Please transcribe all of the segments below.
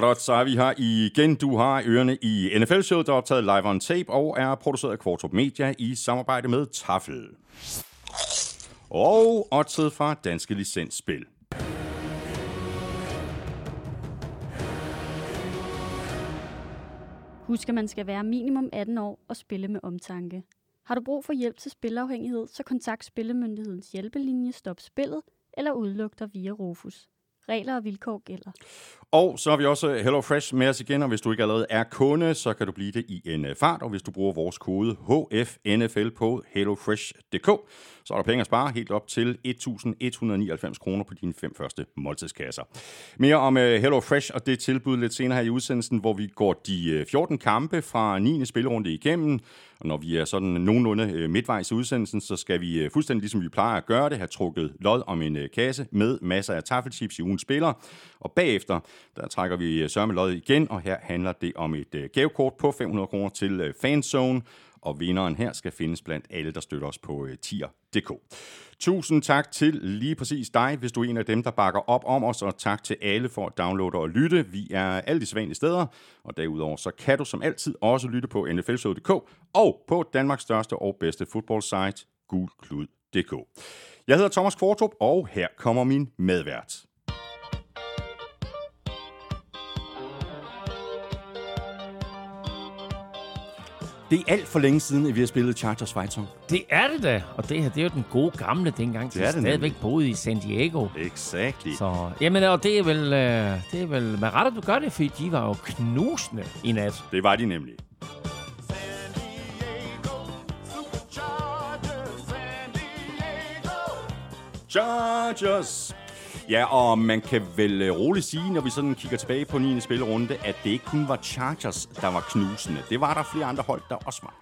Godt, så er vi her igen. Du har ørerne i NFL-showet, der er optaget live on tape og er produceret af Kvartrup Media i samarbejde med Tafel. Og oddset fra Danske Licensspil. Husk, at man skal være minimum 18 år og spille med omtanke. Har du brug for hjælp til spilafhængighed, så kontakt Spillemyndighedens hjælpelinje Stop Spillet eller udluk dig via Rufus. Regler og vilkår gælder. Og så har vi også Hello Fresh med os igen, og hvis du ikke allerede er kunde, så kan du blive det i en øh, fart, og hvis du bruger vores kode HFNFL på hellofresh.dk, så er der penge at spare helt op til 1.199 kroner på dine fem første måltidskasser. Mere om øh, HelloFresh Hello Fresh og det tilbud lidt senere her i udsendelsen, hvor vi går de øh, 14 kampe fra 9. spillerunde igennem, og når vi er sådan nogenlunde øh, midtvejs i udsendelsen, så skal vi øh, fuldstændig ligesom vi plejer at gøre det, have trukket lod om en øh, kasse med masser af taffelchips i ugens spiller, og bagefter der trækker vi sørme lod igen, og her handler det om et gavekort på 500 kroner til Fanzone, og vinderen her skal findes blandt alle, der støtter os på tier.dk. Tusind tak til lige præcis dig, hvis du er en af dem, der bakker op om os, og tak til alle for at downloade og lytte. Vi er alle de sædvanlige steder, og derudover så kan du som altid også lytte på nflshow.dk og på Danmarks største og bedste fodboldsite, gulklud.dk. Jeg hedder Thomas Kvartrup, og her kommer min medvært. Det er alt for længe siden, at vi har spillet Chargers Fight Song. Det er det da, og det her det er jo den gode gamle dengang, det det stadigvæk boede i San Diego. Exactly. Så, jamen, og det er vel, øh, det er vel med ret, at du gør det, fordi de var jo knusende i nat. Det var de nemlig. Chargers! Ja, og man kan vel øh, roligt sige, når vi sådan kigger tilbage på 9. spillerunde, at det ikke kun var Chargers, der var knusende. Det var der flere andre hold, der også var.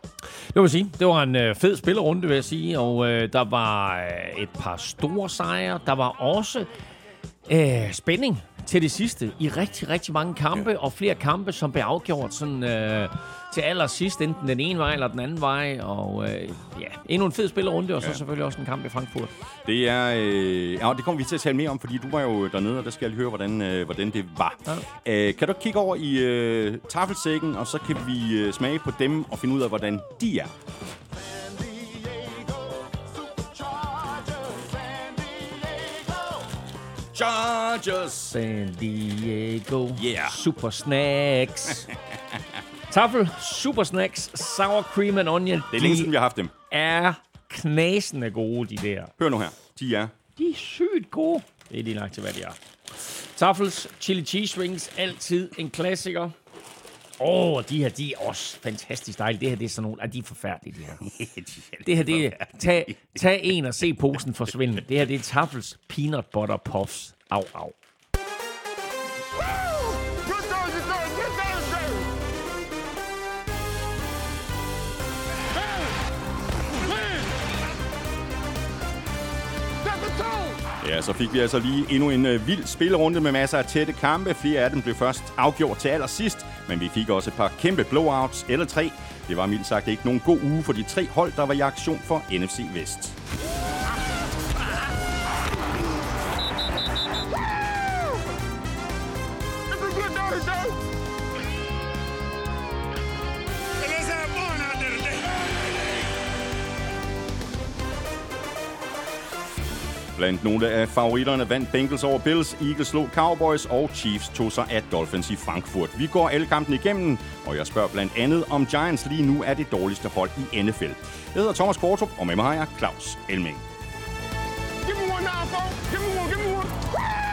Det vil sige, det var en øh, fed spillerunde, vil jeg sige, og øh, der var øh, et par store sejre. Der var også øh, spænding til det sidste i rigtig, rigtig mange kampe, ja. og flere kampe, som blev afgjort sådan, øh, til allersidst, enten den ene vej eller den anden vej. Og øh, ja, endnu en fed spillerunde, og så ja. selvfølgelig også en kamp i Frankfurt. Det er, øh, ja, det kommer vi til at tale mere om, fordi du var jo dernede, og der skal jeg lige høre, hvordan, øh, hvordan det var. Ja. Øh, kan du kigge over i øh, tafelsækken, og så kan vi øh, smage på dem og finde ud af, hvordan de er. Chargers. San Diego. Yeah. Super Snacks. Tafel, Super Snacks, Sour Cream and Onion. Det er længe siden, vi har haft dem. er knasende gode, de der. Hør nu her. De er. De er sygt gode. Det er de nok til, hvad de er. Tafels Chili Cheese Rings, altid en klassiker. Åh, oh, de her, de er også fantastisk dejlige. Det her, det er sådan nogle... Ah, de er forfærdelige, de her. det her, det er... Tag, tag en og se posen forsvinde. Det her, det er Tafels Peanut Butter Puffs. Au, au. Ja, så fik vi altså lige endnu en øh, vild spillerunde med masser af tætte kampe. Flere af dem blev først afgjort til allersidst, men vi fik også et par kæmpe blowouts eller tre. Det var mildt sagt ikke nogen god uge for de tre hold, der var i aktion for NFC Vest. Blandt nogle af favoritterne vandt Bengals over Bills, Eagles slog Cowboys, og Chiefs tog sig af Dolphins i Frankfurt. Vi går alle kampen igennem, og jeg spørger blandt andet, om Giants lige nu er det dårligste hold i NFL. Jeg hedder Thomas Kortrup, og med mig har jeg Claus Elming. Give me one now, Give me one, give me one.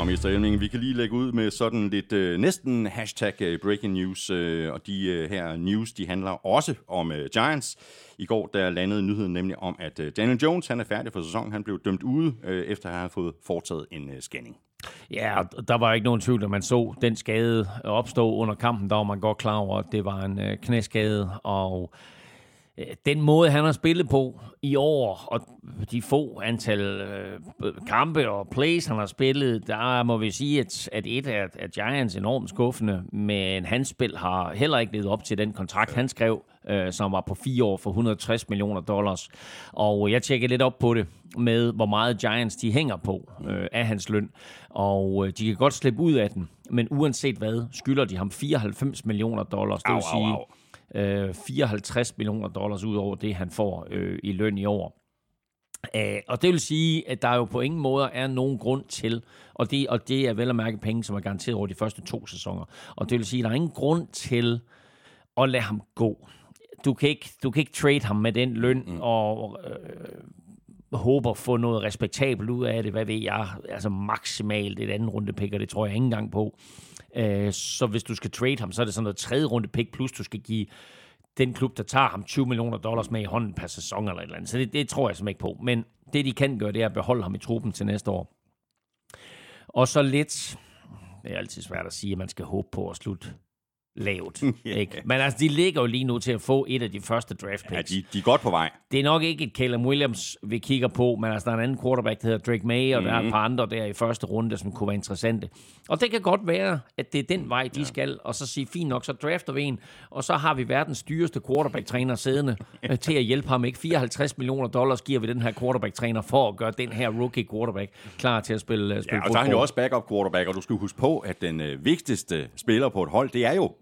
Og Mr. Elming, vi kan lige lægge ud med sådan lidt øh, næsten hashtag øh, breaking news, øh, og de øh, her news, de handler også om øh, Giants. I går der landede nyheden nemlig om, at øh, Daniel Jones han er færdig for sæsonen. Han blev dømt ude, øh, efter at have fået foretaget en øh, scanning. Ja, der var ikke nogen tvivl, at man så den skade opstå under kampen. Der var man godt klar over, at det var en øh, knæskade, og øh, den måde, han har spillet på i år, og de få antal øh, kampe og plays, han har spillet, der må vi sige, at, at et af at Giants enormt skuffende, men hans spil har heller ikke levet op til den kontrakt, han skrev, øh, som var på fire år for 160 millioner dollars. Og jeg tjekkede lidt op på det med, hvor meget Giants de hænger på øh, af hans løn, og øh, de kan godt slippe ud af den, men uanset hvad, skylder de ham 94 millioner dollars, det vil sige... Au, au øh, 54 millioner dollars ud over det, han får øh, i løn i år. Uh, og det vil sige, at der jo på ingen måde er nogen grund til, og det, og det er vel at mærke penge, som er garanteret over de første to sæsoner, og det vil sige, at der er ingen grund til at lade ham gå. Du kan ikke, du kan ikke trade ham med den løn, mm. og øh, håber at få noget respektabelt ud af det, hvad ved jeg, altså maksimalt et andet runde pick, og det tror jeg ikke engang på. Øh, så hvis du skal trade ham, så er det sådan noget tredje runde pick, plus du skal give den klub, der tager ham 20 millioner dollars med i hånden per sæson eller et eller andet. Så det, det tror jeg simpelthen ikke på. Men det, de kan gøre, det er at beholde ham i truppen til næste år. Og så lidt, det er altid svært at sige, at man skal håbe på at slutte lavt. Ikke? Men altså, de ligger jo lige nu til at få et af de første draft picks. Ja, de, de er godt på vej. Det er nok ikke et Caleb Williams, vi kigger på, men altså, der er en anden quarterback, der hedder Drake May, og mm. der er et mhm. par andre der i første runde, som kunne være interessante. Og det kan godt være, at det er den vej, de ja. skal, og så sige, fint nok, så drafter vi en, og så har vi verdens dyreste quarterback-træner siddende øh, til at hjælpe ham. Ikke 54 millioner dollars giver vi den her quarterback-træner for at gøre den her rookie quarterback klar til at spille, uh, spille ja, og så er han jo også backup quarterback, og du skal huske på, at den øh, vigtigste spiller på et hold, det er jo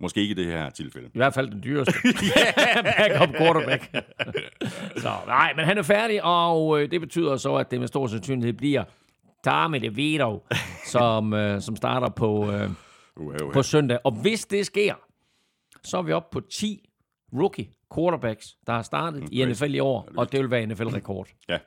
Måske ikke i det her tilfælde. I hvert fald den dyreste. Backup quarterback. så, nej, men han er færdig, og øh, det betyder så, at det med stor sandsynlighed bliver Dame de Vito, som, øh, som starter på, øh, uh, uh, uh. på søndag. Og hvis det sker, så er vi oppe på 10 rookie quarterbacks, der har startet mm, i NFL i år, og det vil være NFL-rekord. Ja.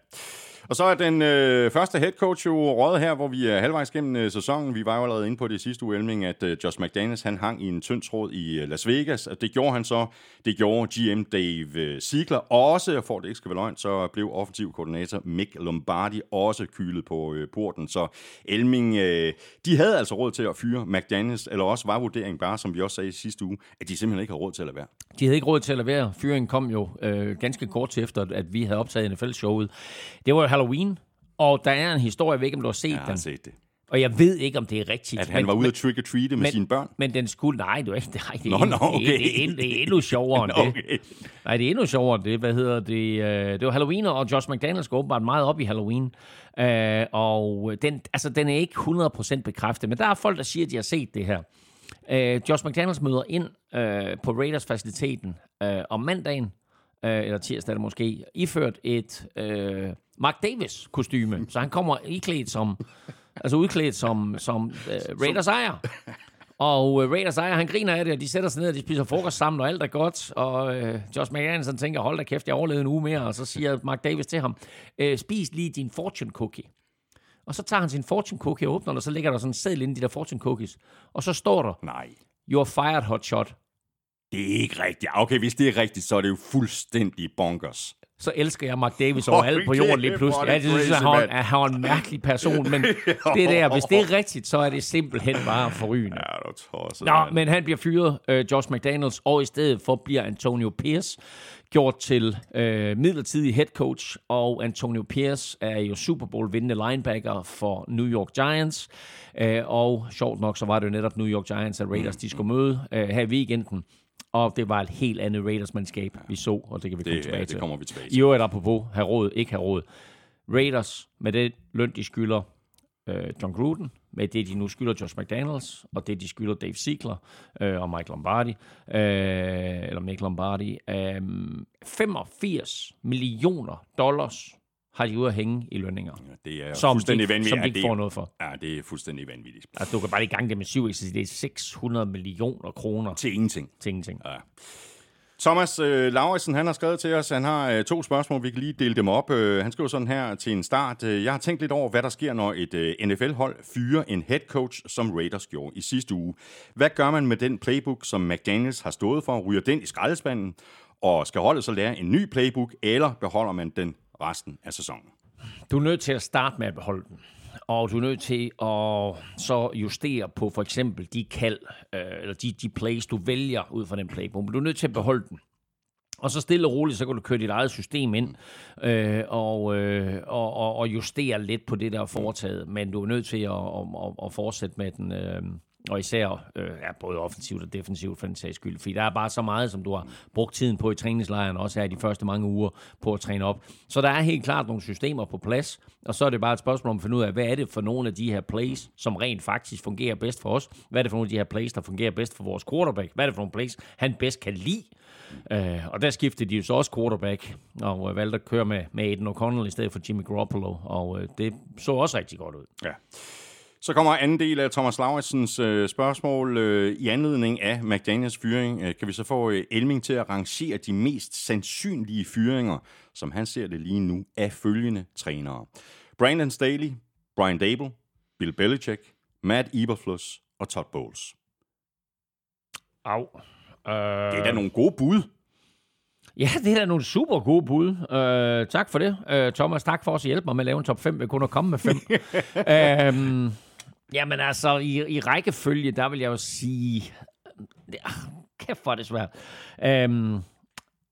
Og så er den øh, første head coach jo røget her, hvor vi er halvvejs gennem øh, sæsonen. Vi var jo allerede inde på det sidste uge, at øh, Josh McDaniels han hang i en tynd tråd i øh, Las Vegas. Og det gjorde han så. Det gjorde GM Dave øh, Ziegler også. Og for at det ikke skal være løgn, så blev offensiv koordinator Mick Lombardi også kylet på øh, porten. Så Elming, øh, de havde altså råd til at fyre McDaniels, eller også var vurderingen bare, som vi også sagde i sidste uge, at de simpelthen ikke havde råd til at lade være. De havde ikke råd til at lade være. Fyringen kom jo øh, ganske kort til efter, at vi havde optaget NFL-showet. Det var jo Halloween, og der er en historie, jeg ved ikke, om du har set jeg har set det. Og jeg ved ikke, om det er rigtigt. At han men, var ude at trick or treat med men, sine børn? Men den skulle... Nej, det er ikke... Nej, det er, no, no, okay. det, det, er, det er endnu sjovere end okay. det. Nej, det er endnu sjovere end det. Hvad hedder det? Øh, det var Halloween, og Josh McDaniels går åbenbart meget op i Halloween. Uh, og den, altså, den er ikke 100% bekræftet, men der er folk, der siger, at de har set det her. Uh, Josh McDaniels møder ind uh, på Raiders-faciliteten uh, om mandagen, uh, eller tirsdag eller måske, iført et... Uh, Mark Davis kostyme. Så han kommer iklædt som, altså udklædt som, som uh, Raiders ejer. Og uh, Raiders ejer, han griner af det, og de sætter sig ned, og de spiser frokost sammen, og alt er godt. Og uh, Josh McDaniels tænker, hold da kæft, jeg overlevede en uge mere. Og så siger Mark Davis til ham, uh, spis lige din fortune cookie. Og så tager han sin fortune cookie og åbner og så ligger der sådan en seddel inde i de der fortune cookies. Og så står der, Nej. You're fired, hot shot. Det er ikke rigtigt. Okay, hvis det er rigtigt, så er det jo fuldstændig bonkers så elsker jeg Mark Davis over alt på jorden lige pludselig. Det synes jeg, han, er, han er en mærkelig person, men det der, hvis det er rigtigt, så er det simpelthen bare forrygende. Ja, det tosset, Nå, men han bliver fyret, uh, Josh McDaniels, og i stedet for bliver Antonio Pierce gjort til uh, midlertidig head coach, og Antonio Pierce er jo Super Bowl vindende linebacker for New York Giants, uh, og sjovt nok, så var det jo netop New York Giants og Raiders, de skulle møde uh, her i weekenden. Og det var et helt andet Raiders-mandskab, ja. vi så, og det kan vi komme det, tilbage ja, til. det kommer vi tilbage til. I øvrigt apropos, have råd, ikke have råd. Raiders, med det løn, de skylder øh, John Gruden, med det, de nu skylder Josh McDaniels, og det, de skylder Dave Ziegler øh, og Mike Lombardi, øh, eller Mike Lombardi, øh, 85 millioner dollars har de ude at hænge i lønninger. Ja, det er som fuldstændig de, vanvittigt. Som de ikke får noget for. Ja, det er fuldstændig vanvittigt. Altså, du kan bare i gang det med syv, så det er 600 millioner kroner. Til ingenting. Til ingenting. Ja. Thomas øh, Lauritsen, han har skrevet til os, han har øh, to spørgsmål, vi kan lige dele dem op. Øh, han skriver sådan her til en start. Øh, jeg har tænkt lidt over, hvad der sker, når et øh, NFL-hold fyrer en head coach, som Raiders gjorde i sidste uge. Hvad gør man med den playbook, som McDaniels har stået for? Ryger den i skraldespanden? Og skal holdet så lære en ny playbook, eller beholder man den resten af sæsonen? Du er nødt til at starte med at beholde den. Og du er nødt til at så justere på for eksempel de kald, øh, eller de, de plays, du vælger ud fra den playbook. Men du er nødt til at beholde den. Og så stille og roligt, så kan du køre dit eget system ind øh, og, øh, og, og, og justere lidt på det, der er foretaget. Men du er nødt til at, at, at, at fortsætte med den, øh, og især øh, ja, både offensivt og defensivt for den sags skyld. Fordi der er bare så meget, som du har brugt tiden på i træningslejren, også her i de første mange uger på at træne op. Så der er helt klart nogle systemer på plads, og så er det bare et spørgsmål om at finde ud af, hvad er det for nogle af de her plays, som rent faktisk fungerer bedst for os? Hvad er det for nogle af de her plays, der fungerer bedst for vores quarterback? Hvad er det for nogle plays, han bedst kan lide? Øh, og der skiftede de jo så også quarterback, og øh, valgte at køre med, med Aiden O'Connell i stedet for Jimmy Garoppolo, og øh, det så også rigtig godt ud. Ja. Så kommer anden del af Thomas Lauritsens øh, spørgsmål. Øh, I anledning af McDaniels fyring, øh, kan vi så få øh, Elming til at rangere de mest sandsynlige fyringer, som han ser det lige nu, af følgende trænere. Brandon Staley, Brian Dable, Bill Belichick, Matt Eberflus og Todd Bowles. Au. Uh, Det er da nogle gode bud. Ja, det er da nogle super gode bud. Uh, tak for det. Uh, Thomas, tak for også at hjælpe mig med at lave en top 5. Jeg kunne have kommet med 5. um, jamen altså, i, i rækkefølge, der vil jeg jo sige... Ja, kæft for det svært. Um,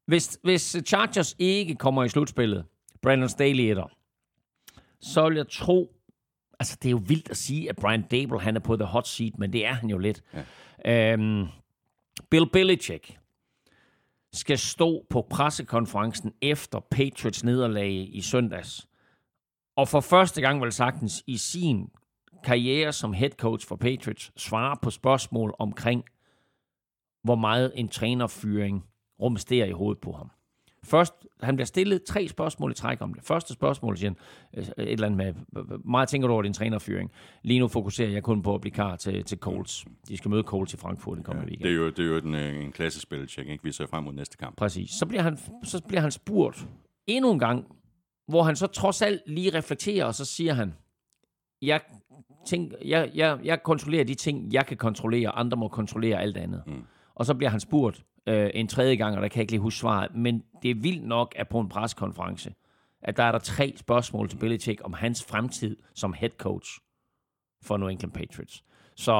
hvis, hvis Chargers ikke kommer i slutspillet, Brandon Staley etter, så vil jeg tro... Altså, det er jo vildt at sige, at Brian Dable, han er på the hot seat, men det er han jo lidt. Ja. Um, Bill Belichick skal stå på pressekonferencen efter Patriots nederlag i søndags. Og for første gang vel sagtens i sin karriere som head coach for Patriots svare på spørgsmål omkring, hvor meget en trænerfyring rumsterer i hovedet på ham. Først, han bliver stillet tre spørgsmål i træk om det. Første spørgsmål siger han, øh, et eller andet med, meget tænker du over din trænerfyring? Lige nu fokuserer jeg kun på at blive klar til, til Colts. De skal møde Colts i Frankfurt i kommende Ja, weekend. det er jo, det er jo en, øh, en klassisk Belichick, ikke? Vi ser frem mod næste kamp. Præcis. Så bliver han, så bliver han spurgt endnu en gang, hvor han så trods alt lige reflekterer, og så siger han, jeg, tænk, jeg, jeg, jeg kontrollerer de ting, jeg kan kontrollere, andre må kontrollere alt andet. Mm. Og så bliver han spurgt øh, en tredje gang, og der kan jeg ikke lige huske svaret, men det er vildt nok, at på en preskonference, at der er der tre spørgsmål til Belichick om hans fremtid som head coach for New England Patriots. Så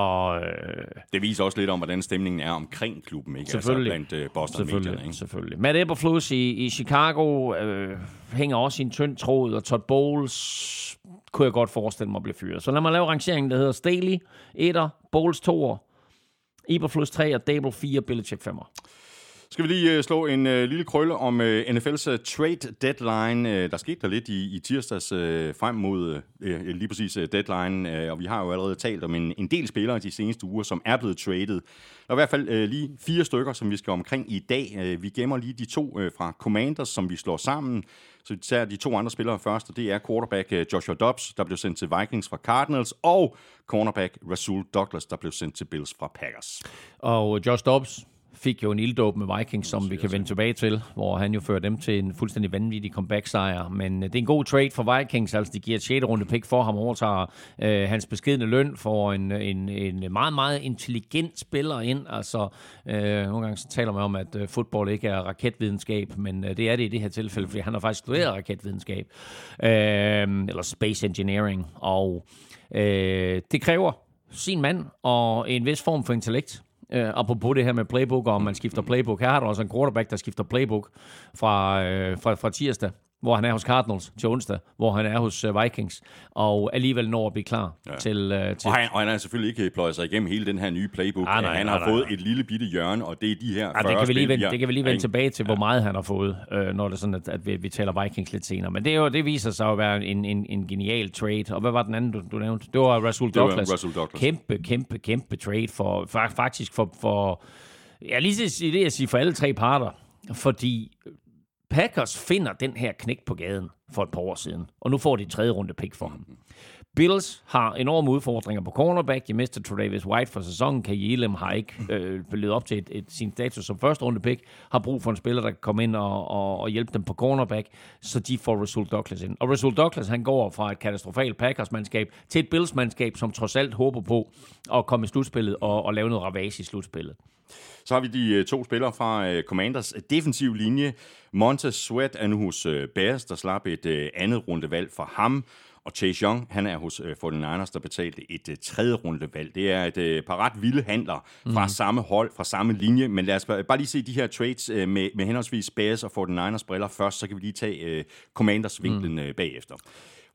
øh, Det viser også lidt om, hvordan stemningen er omkring klubben, ikke? Selvfølgelig. Altså blandt uh, Boston Selvfølgelig, medierne, ikke? selvfølgelig. Matt Eberflus i, i Chicago øh, hænger også i en tynd tråd, og Todd Bowles kunne jeg godt forestille mig at blive fyret. Så lad mig lave rangeringen, der hedder Staley 1'er, Bowles 2'er, Eberflus 3 og Dable 4, Belichick 5'er. Skal vi lige øh, slå en øh, lille krølle om øh, NFL's uh, øh, trade deadline. Øh, der skete der lidt i, i tirsdags øh, frem mod øh, lige præcis øh, deadline, øh, og vi har jo allerede talt om en, en del spillere de seneste uger, som er blevet traded. Der er i hvert fald øh, lige fire stykker, som vi skal omkring i dag. Øh, vi gemmer lige de to øh, fra Commanders, som vi slår sammen. Så vi tager de to andre spillere først, og det er quarterback øh, Joshua Dobbs, der blev sendt til Vikings fra Cardinals, og cornerback Rasul Douglas, der blev sendt til Bills fra Packers. Og Josh Dobbs fik jo en ilddåb med Vikings, som vi kan vende tilbage til, hvor han jo fører dem til en fuldstændig vanvittig comeback-sejr. Men øh, det er en god trade for Vikings, altså de giver et 6. runde pick for ham, overtager øh, hans beskedne løn for en, en, en meget, meget intelligent spiller ind. Altså, øh, nogle gange så taler man om, at øh, fodbold ikke er raketvidenskab, men øh, det er det i det her tilfælde, fordi han har faktisk studeret raketvidenskab, øh, eller space engineering, og øh, det kræver sin mand og en vis form for intellekt. Uh, apropos det her med playbook, og om man skifter playbook. Her har du også en quarterback, der skifter playbook fra, uh, fra, fra tirsdag, hvor han er hos Cardinals, til onsdag, hvor han er hos uh, Vikings, og alligevel når at blive klar ja. til... Uh, til Og han, og han har selvfølgelig ikke pløjet sig igennem hele den her nye playbook. Ah, nej, han nej, har nej, fået nej. et lille bitte hjørne, og det er de her Ja, 40 det kan vi lige vende, det kan vi lige vende tilbage til, hvor meget han har fået, øh, når det er sådan, at, at vi, vi taler Vikings lidt senere. Men det, er jo, det viser sig at være en, en, en genial trade. Og hvad var den anden, du, du nævnte? Det var Rasul Det var Douglas. Rasul Douglas. Kæmpe, kæmpe, kæmpe trade for, for faktisk for, for ja, lige det, jeg siger, for alle tre parter. Fordi Packers finder den her knæk på gaden for et par år siden, og nu får de tredje runde pick for ham. Bills har enorme udfordringer på cornerback. De mister Travis White for sæsonen. Kajilem har ikke øh, levet op til et, et, sin status som første runde pick. Har brug for en spiller, der kan komme ind og, og, og hjælpe dem på cornerback, så de får Rasul Douglas ind. Og Rasul Douglas, han går fra et katastrofalt Packers-mandskab til et Bills-mandskab, som trods alt håber på at komme i slutspillet og, og lave noget ravage i slutspillet. Så har vi de øh, to spillere fra øh, Commanders defensiv linje. Montez Sweat er nu hos øh, Bears, der slap et andet rundevalg for ham. Og Chase Young, han er hos øh, 49ers, der betalte et øh, tredje rundevalg. Det er et øh, par ret vilde handler fra mm. samme hold, fra samme linje. Men lad os bare lige se de her trades med, med henholdsvis Bears og 49ers briller først, så kan vi lige tage øh, Commanders-vinklen mm. bagefter.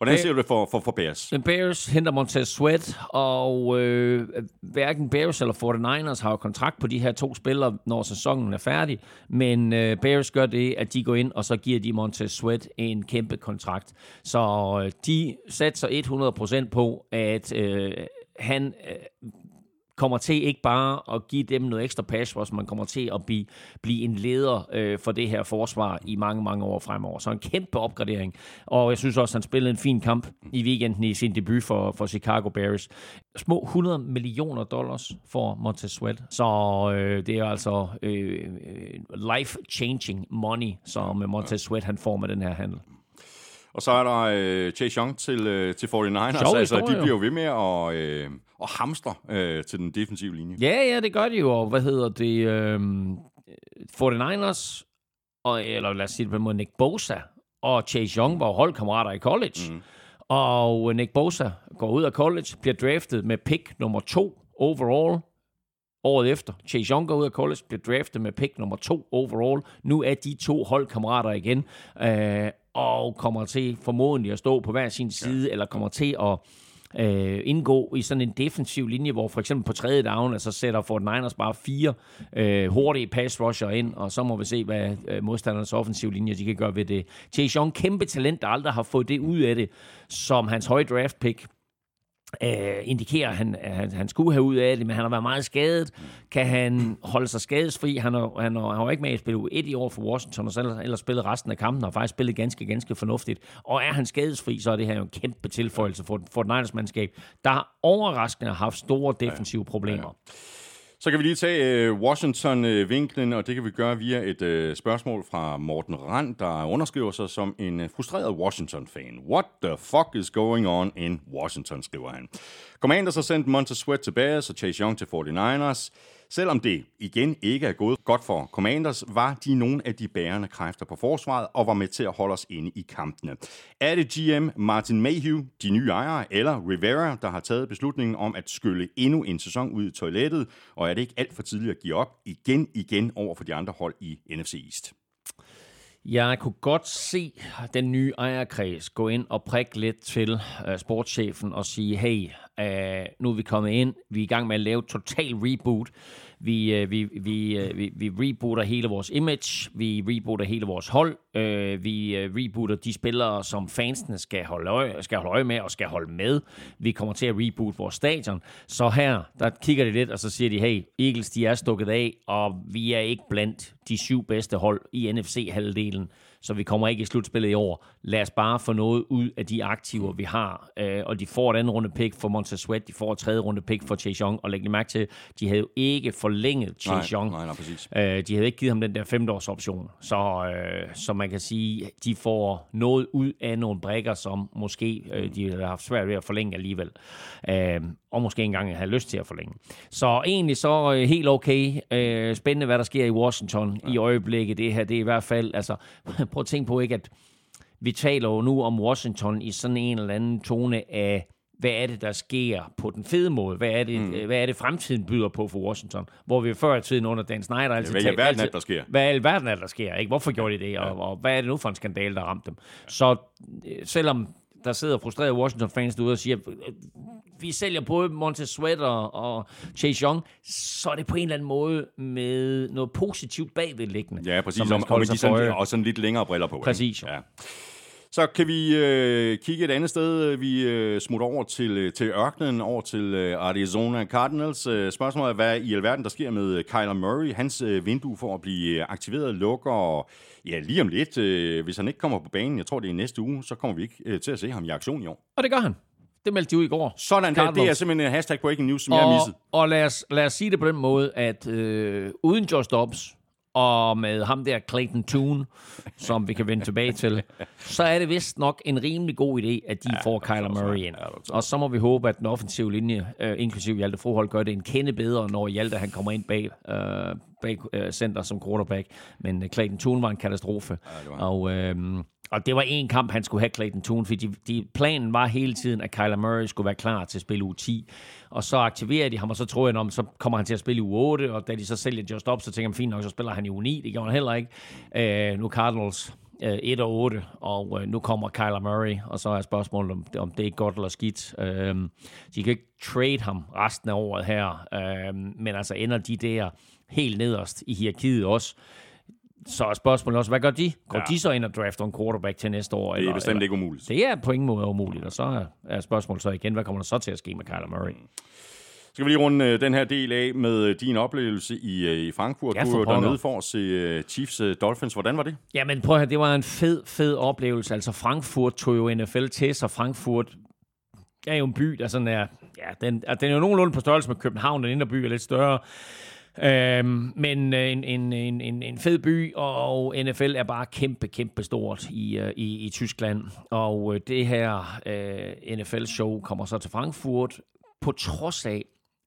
Hvordan ser du det for, for, for Bears? Bears henter Montez Sweat, og øh, hverken Bears eller 49ers har jo kontrakt på de her to spillere, når sæsonen er færdig. Men øh, Bears gør det, at de går ind, og så giver de Montez Sweat en kæmpe kontrakt. Så øh, de satser 100% på, at øh, han øh, kommer til ikke bare at give dem noget ekstra pass rush, man kommer til at blive, blive en leder øh, for det her forsvar i mange, mange år fremover. Så en kæmpe opgradering. Og jeg synes også, han spillede en fin kamp i weekenden i sin debut for, for Chicago Bears. Små 100 millioner dollars for Montez Sweat. Så øh, det er altså øh, life-changing money, som Montez Sweat han får med den her handel. Og så er der øh, Chase Young til, øh, til 49ers. Sjov altså, historie, de bliver jo ved med at, øh, at hamstre øh, til den defensive linje. Ja, ja, det gør de jo. Og hvad hedder det? Øhm, 49ers, og, eller lad os sige det på en måde, Nick Bosa og Chase Young var holdkammerater i college. Mm. Og Nick Bosa går ud af college, bliver draftet med pick nummer to overall året efter. Chase Young går ud af college, bliver draftet med pick nummer to overall. Nu er de to holdkammerater igen, øh, og kommer til formodentlig at stå på hver sin side, ja. eller kommer til at øh, indgå i sådan en defensiv linje, hvor for eksempel på tredje down, altså sætter Fort Niners bare fire øh, hurtige pass rusher ind, og så må vi se, hvad øh, modstandernes offensiv linje de kan gøre ved det. Chase Young, kæmpe talent, der aldrig har fået det ud af det, som hans høje draft pick øh, indikerer, at han, at han, han skulle have ud af det, men han har været meget skadet. Kan han holde sig skadesfri? Han har, han har, han har ikke med at spille et i år for Washington, og så ellers, ellers spillet resten af kampen, og har faktisk spillet ganske, ganske fornuftigt. Og er han skadesfri, så er det her jo en kæmpe tilføjelse for, for et Niners-mandskab, der overraskende har haft store defensive problemer. Så kan vi lige tage øh, Washington-vinklen, og det kan vi gøre via et øh, spørgsmål fra Morten Rand, der underskriver sig som en øh, frustreret Washington-fan. What the fuck is going on in Washington, skriver han. Commanders har sendt Montez Sweat til Bears og Chase Young til 49ers. Selvom det igen ikke er gået godt for Commanders, var de nogle af de bærende kræfter på forsvaret og var med til at holde os inde i kampene. Er det GM Martin Mayhew, de nye ejere, eller Rivera, der har taget beslutningen om at skylle endnu en sæson ud i toilettet, og er det ikke alt for tidligt at give op igen igen over for de andre hold i NFC East? Jeg kunne godt se den nye ejerkreds gå ind og prikke lidt til uh, sportschefen og sige, hey, uh, nu er vi kommet ind, vi er i gang med at lave total reboot. Vi, øh, vi, vi, øh, vi, vi rebooter hele vores image, vi rebooter hele vores hold, øh, vi øh, rebooter de spillere, som fansene skal holde, øje, skal holde øje med og skal holde med. Vi kommer til at reboot vores stadion. Så her, der kigger de lidt, og så siger de, hey, Eagles, de er stukket af, og vi er ikke blandt de syv bedste hold i NFC-halvdelen, så vi kommer ikke i slutspillet i år. Lad os bare få noget ud af de aktiver, vi har. Øh, og de får et andet runde pick for Montez Sweat, de får et tredje runde pick for Chase Young, og læg lige mærke til, de havde jo ikke forlænget Chase Nej, Young. nej, nej, præcis. Øh, de havde ikke givet ham den der femteårs option. Så, øh, så man kan sige, de får noget ud af nogle brækker, som måske øh, de har haft svært ved at forlænge alligevel. Øh, og måske engang have lyst til at forlænge. Så egentlig så øh, helt okay. Øh, spændende, hvad der sker i Washington ja. i øjeblikket. Det her, det er i hvert fald, altså, prøv at tænke på ikke, at vi taler jo nu om Washington i sådan en eller anden tone af, hvad er det, der sker på den fede måde? Hvad er det, mm. hvad er det fremtiden byder på for Washington? Hvor vi før i tiden under Dan Snyder altid... hvad i alverden er der sker? Hvad i alverden er der sker? Ikke? Hvorfor gjorde de det? Og, og hvad er det nu for en skandale, der ramte dem? Så øh, selvom der sidder frustrerede Washington-fans derude og siger, vi sælger både Montez Sweat og, og Chase Young, så er det på en eller anden måde med noget positivt bagvedliggende. Ja, præcis. som Og, og, med de sådan, og sådan lidt længere briller på. ikke? Præcis. Ja. Så kan vi øh, kigge et andet sted. Vi øh, smutter over til, øh, til ørkenen, over til øh, Arizona Cardinals. Øh, spørgsmålet er, hvad i alverden der sker med øh, Kyler Murray. Hans øh, vindue for at blive aktiveret lukker, og ja, lige om lidt, øh, hvis han ikke kommer på banen, jeg tror det er næste uge, så kommer vi ikke øh, til at se ham i aktion i år. Og det gør han. Det meldte de ud i går. Sådan, der, det er Cardinals. simpelthen en hashtag breaking news, som jeg har og, misset. og lad, os, lad os sige det på den måde, at øh, uden Josh Dobbs, og med ham der Clayton Toon, som vi kan vende tilbage til, så er det vist nok en rimelig god idé, at de ja, får Kyler Murray ind. Ja, Og så må vi håbe, at den offensive linje, øh, inklusive Hjalte Froholt, gør det en kende bedre, når Hjalte han kommer ind bag, øh, bag øh, center som quarterback. Men øh, Clayton Toon var en katastrofe. det var og, øh, og det var en kamp, han skulle have Clayton Tune, fordi de, de, planen var hele tiden, at Kyler Murray skulle være klar til at spille uge 10. Og så aktiverer de ham, og så tror jeg, om så kommer han til at spille i uge 8, og da de så sælger Just Up, så tænker jeg, fint nok, så spiller han i uge 9. Det gjorde han heller ikke. Øh, nu Cardinals øh, 1 og 8, og øh, nu kommer Kyler Murray, og så er spørgsmålet, om, om det er godt eller skidt. Øh, de kan ikke trade ham resten af året her, øh, men altså ender de der helt nederst i hierarkiet også, så er spørgsmålet også, hvad gør de? Går ja. de så ind og drafter en quarterback til næste år? Det er eller, bestemt eller? ikke umuligt. Det er på ingen måde umuligt, og så er, spørgsmålet så igen, hvad kommer der så til at ske med Kyler Murray? Mm. Skal vi lige runde øh, den her del af med øh, din oplevelse i, øh, i Frankfurt? Ja, du var dernede for at se Chiefs Dolphins. Hvordan var det? Jamen prøv at høre, det var en fed, fed oplevelse. Altså Frankfurt tog jo NFL til sig. Frankfurt er jo en by, der sådan er... Ja, den, den er jo nogenlunde på størrelse med København. Den indre by er lidt større. Øhm, men øh, en, en, en, en, fed by, og NFL er bare kæmpe, kæmpe stort i, øh, i, i Tyskland. Og øh, det her øh, NFL-show kommer så til Frankfurt, på trods af,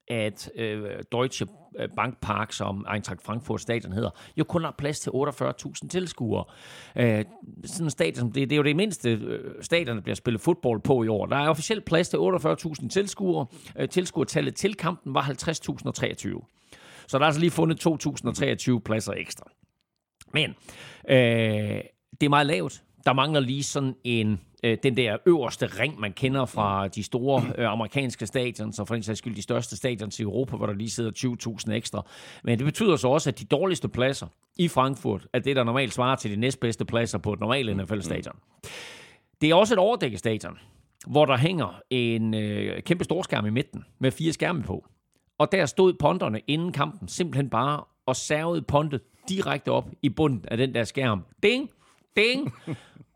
at øh, Deutsche Bank Park, som Eintracht Frankfurt stadion hedder, jo kun har plads til 48.000 tilskuere. Øh, sådan en stadion, det, det er jo det mindste øh, stadion, der bliver spillet fodbold på i år. Der er officielt plads til 48.000 tilskuere. Øh, tilskuertallet til kampen var 50.023. Så der er altså lige fundet 2.023 pladser ekstra. Men øh, det er meget lavt. Der mangler lige sådan en øh, den der øverste ring, man kender fra de store øh, amerikanske stadions, og for den sags skyld de største stadions i Europa, hvor der lige sidder 20.000 ekstra. Men det betyder så også, at de dårligste pladser i Frankfurt, er det, der normalt svarer til de næstbedste pladser på et normalt NFL-stadion. Det er også et overdækket stadion, hvor der hænger en øh, kæmpe storskærm i midten, med fire skærme på. Og der stod ponderne inden kampen simpelthen bare og servede pontet direkte op i bunden af den der skærm. Ding! Ding!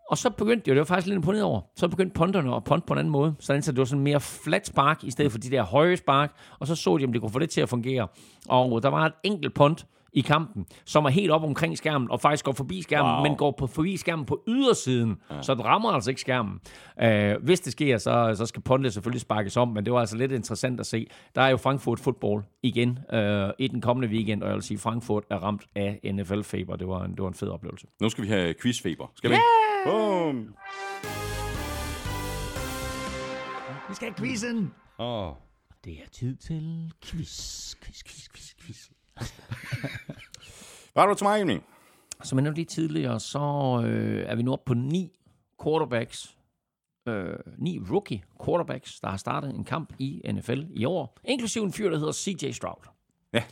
Og så begyndte jo, det var faktisk lidt imponeret over, så begyndte ponderne at ponte på en anden måde, så det var sådan mere flat spark, i stedet for de der høje spark, og så så de, om det kunne få det til at fungere. Og der var et enkelt pont i kampen, som er helt op omkring skærmen, og faktisk går forbi skærmen, wow. men går på, forbi skærmen på ydersiden, ja. så den rammer altså ikke skærmen. Uh, hvis det sker, så, så skal pontet selvfølgelig sparkes om, men det var altså lidt interessant at se. Der er jo Frankfurt Football igen uh, i den kommende weekend, og jeg vil sige, Frankfurt er ramt af NFL-feber. Det var en, det var en fed oplevelse. Nu skal vi have quizfeber. Skal vi? Boom! Vi skal have quizzen! Oh. Det er tid til quiz, quiz, quiz, quiz, quiz. Hvad har du til mig, Emil? Som jeg nævnte lige tidligere, så øh, er vi nu oppe på ni quarterbacks, øh, ni rookie quarterbacks, der har startet en kamp i NFL i år, inklusive en fyr, der hedder CJ Stroud. Ja.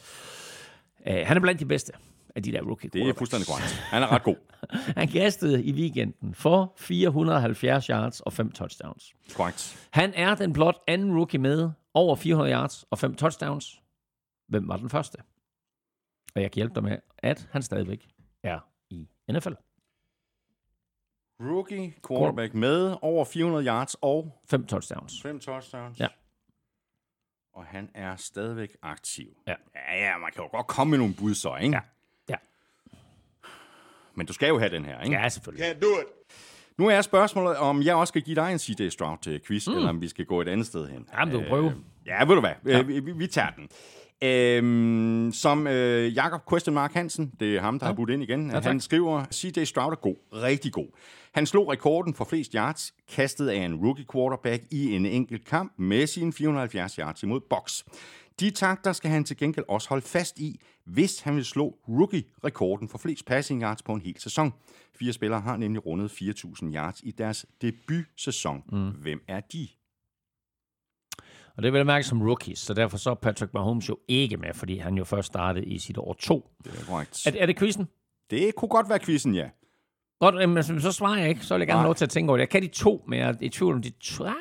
Øh, han er blandt de bedste af de der rookie Det er fuldstændig korrekt. Han er ret god. Han kastede i weekenden for 470 yards og 5 touchdowns. Korrekt. Han er den blot anden rookie med over 400 yards og 5 touchdowns. Hvem var den første? Og jeg kan hjælpe dig med, at han stadigvæk er i NFL. Rookie quarterback med over 400 yards og 5 touchdowns. 5 touchdowns. Ja. Og han er stadigvæk aktiv. Ja. Ja, ja, man kan jo godt komme med nogle bud så, ikke? Ja. Ja. Men du skal jo have den her, ikke? Ja, selvfølgelig. Can't do it. Nu er spørgsmålet, om jeg også skal give dig en CJ Stroud til quiz, mm. eller om vi skal gå et andet sted hen. Jamen, du prøve. Ja, ved du hvad? Ja. Vi, vi, vi tager den. Øhm, som øh, Jakob Question Mark Hansen, det er ham, der ja. har budt ind igen, ja, han skriver, CJ Stroud er god, rigtig god. Han slog rekorden for flest yards, kastet af en rookie quarterback i en enkelt kamp med sine 470 yards imod box. De takter skal han til gengæld også holde fast i, hvis han vil slå rookie-rekorden for flest passing yards på en hel sæson. Fire spillere har nemlig rundet 4.000 yards i deres debutsæson. Mm. Hvem er de? Og det vil jeg mærke som rookies, så derfor så er Patrick Mahomes jo ikke med, fordi han jo først startede i sit år 2. Det er korrekt. Er, er det quizzen? Det kunne godt være quizzen, ja. Godt, men så svarer jeg ikke. Så vil jeg gerne have lov til at tænke over det. Jeg kan de to, men jeg er i tvivl om de to. Ah,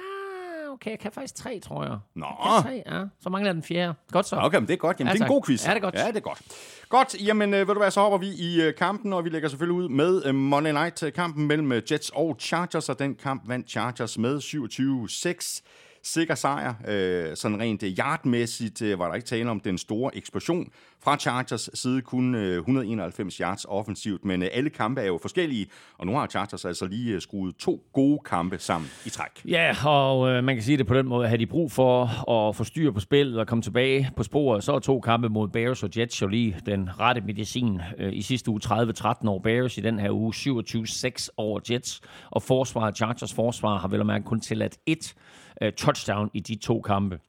okay, jeg kan faktisk tre, tror jeg. Nå. Jeg kan tre, ja. Så mangler den fjerde. Godt så. Okay, men det er godt. Jamen, Ja, det er en god quiz. Ja, det er godt. Ja, det er godt. Godt, jamen øh, ved du hvad, så hopper vi i øh, kampen, og vi lægger selvfølgelig ud med øh, Monday Night-kampen mellem Jets og Chargers, og den kamp vandt Chargers med 27-6 sikker sejr. Øh, sådan rent øh, yardmæssigt øh, var der ikke tale om den store eksplosion. Fra Chargers side kun øh, 191 yards offensivt, men øh, alle kampe er jo forskellige, og nu har Chargers altså lige øh, skruet to gode kampe sammen i træk. Ja, og øh, man kan sige det på den måde, at de brug for at få styr på spillet og komme tilbage på sporet, så er to kampe mod Bears og Jets jo lige den rette medicin. Øh, I sidste uge 30-13 over Bears, i den her uge 27-6 over Jets, og forsvaret, Chargers forsvar, har vel og mærke kun tilladt et øh, touchdown i de to kampe.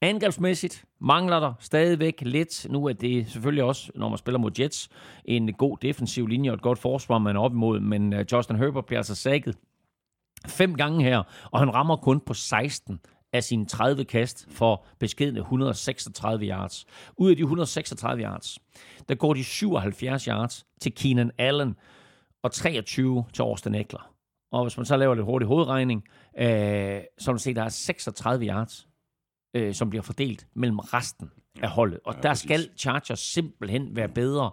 Angrebsmæssigt mangler der stadigvæk lidt. Nu er det selvfølgelig også, når man spiller mod Jets, en god defensiv linje og et godt forsvar, man er op imod. Men øh, Justin Herbert bliver altså sækket fem gange her, og han rammer kun på 16 af sine 30 kast for beskedne 136 yards. Ud af de 136 yards, der går de 77 yards til Keenan Allen og 23 til Austin Eckler. Og hvis man så laver lidt hurtig hovedregning, øh, så vil man se, at der er 36 yards øh, som bliver fordelt mellem resten af holdet. Og ja, der præcis. skal Chargers simpelthen være bedre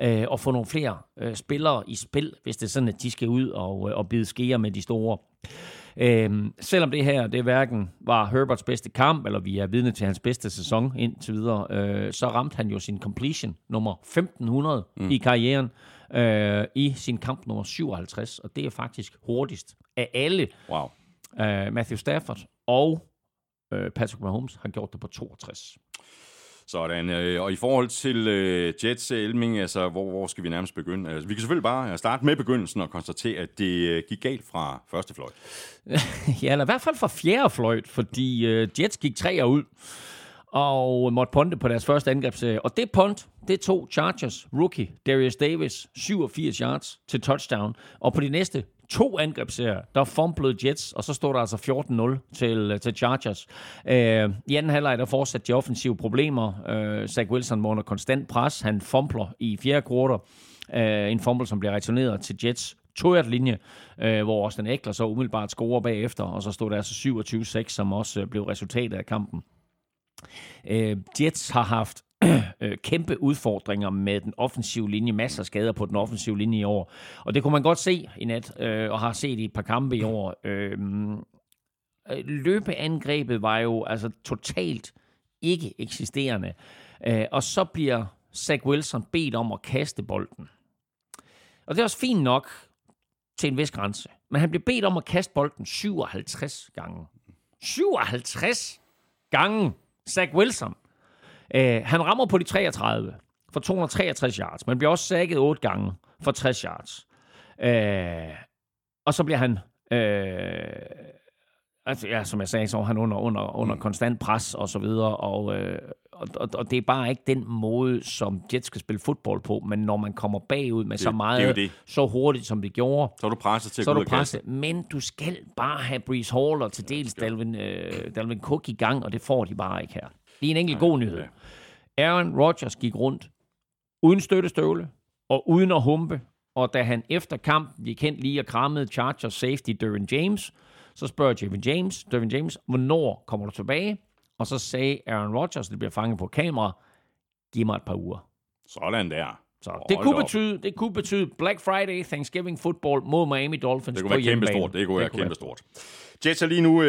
øh, og få nogle flere øh, spillere i spil, hvis det er sådan, at de skal ud og, øh, og bide skeer med de store. Øh, selvom det her, det hverken var Herberts bedste kamp, eller vi er vidne til hans bedste sæson indtil videre, øh, så ramte han jo sin completion nummer 1500 mm. i karrieren øh, i sin kamp nummer 57, og det er faktisk hurtigst af alle. Wow. Øh, Matthew Stafford og Øh, Patrick Mahomes har gjort det på 62. Sådan, øh, og i forhold til øh, Jets Elming, altså, hvor, hvor skal vi nærmest begynde? Altså, vi kan selvfølgelig bare starte med begyndelsen og konstatere, at det øh, gik galt fra første fløjt. ja, eller i hvert fald fra fjerde fløjt, fordi øh, Jets gik tre ud og måtte ponte på deres første angrebsserie. Og det punt, det tog Chargers rookie Darius Davis 87 yards til touchdown. Og på de næste to angrebsserier, der fumblede Jets, og så stod der altså 14-0 til, øh, til Chargers. Øh, I anden halvleg, der fortsatte de offensive problemer. Øh, Zach Wilson må under konstant pres. Han fumbler i fjerde kvartal. Øh, en fumble, som bliver returneret til Jets to linje, øh, hvor Austin Eckler så umiddelbart scorer bagefter, og så stod der altså 27-6, som også øh, blev resultatet af kampen. Øh, Jets har haft øh, kæmpe udfordringer med den offensive linje, masser af skader på den offensive linje i år. Og det kunne man godt se i nat, øh, og har set i et par kampe i år. Øhm, øh, løbeangrebet var jo altså totalt ikke eksisterende. Øh, og så bliver Zach Wilson bedt om at kaste bolden. Og det er også fint nok til en vis grænse. Men han bliver bedt om at kaste bolden 57 gange. 57 gange! Zach Wilson. Uh, han rammer på de 33 for 263 yards, men bliver også sækket 8 gange for 60 yards. Uh, og så bliver han... Uh, altså, ja, som jeg sagde, så er han under, under, under mm. konstant pres og så videre, og, uh, og, og, og det er bare ikke den måde, som Jets skal spille fodbold på, men når man kommer bagud med det, så meget, det det. så hurtigt som det gjorde, så er du presset til at så er du presset, men du skal bare have Breeze Hall og til dels ja, Dalvin, uh, Dalvin Cook i gang, og det får de bare ikke her. Det er en enkelt god nyhed. Aaron Rodgers gik rundt uden støttestøvle og uden at humpe, og da han efter kampen gik hen lige og krammede Chargers safety Dervin James, så spørger Dervin James, Dervin James, hvornår kommer du tilbage? Og så sagde Aaron Rodgers, det bliver fanget på kamera, giv mig et par uger. Sådan der. Så det kunne, betyde, det kunne betyde Black Friday, Thanksgiving football mod Miami Dolphins Det kunne være kæmpe stort. Det kunne være kæmpe stort. Jets er lige nu 4-4.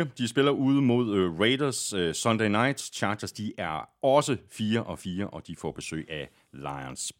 Øh, de spiller ude mod øh, Raiders øh, Sunday night. Chargers de er også 4-4, og de får besøg af Lions.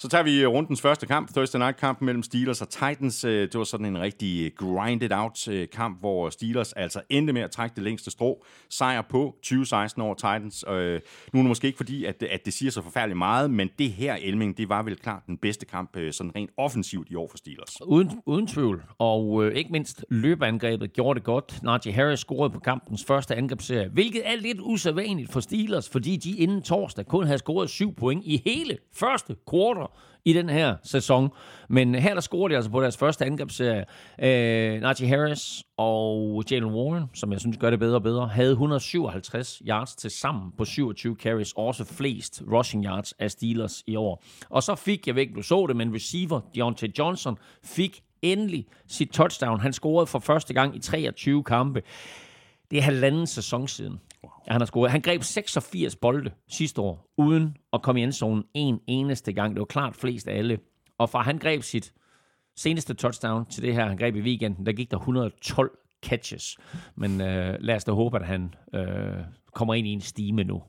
Så tager vi øh, rundens første kamp, Thursday Night kamp mellem Steelers og Titans. Øh, det var sådan en rigtig øh, grinded-out-kamp, hvor Steelers altså endte med at trække det længste strå. Sejr på 2016 over Titans. Nu er det måske ikke fordi, at, at det siger så forfærdeligt meget, men det her, Elming, det var vel klart den bedste kamp sådan rent offensivt i år for Steelers. Uden, uden tvivl. Og øh, ikke mindst løbeangrebet gjorde det godt. Najee Harris scorede på kampens første angrebsserie, hvilket er lidt usædvanligt for Steelers, fordi de inden torsdag kun havde scoret syv point i hele første kvartal i den her sæson. Men her der scorede de altså på deres første angrebsserie. Øh, Najee Harris og Jalen Warren, som jeg synes gør det bedre og bedre, havde 157 yards til sammen på 27 carries, også flest rushing yards af Steelers i år. Og så fik, jeg ved ikke, du så det, men receiver Deontay Johnson fik endelig sit touchdown. Han scorede for første gang i 23 kampe. Det er halvanden sæson siden. Wow. Han har scoret. Han greb 86 bolde sidste år, uden at komme i endzonen en eneste gang. Det var klart flest af alle. Og fra han greb sit seneste touchdown til det her, han greb i weekenden, der gik der 112 catches. Men øh, lad os da håbe, at han øh, kommer ind i en stime nu.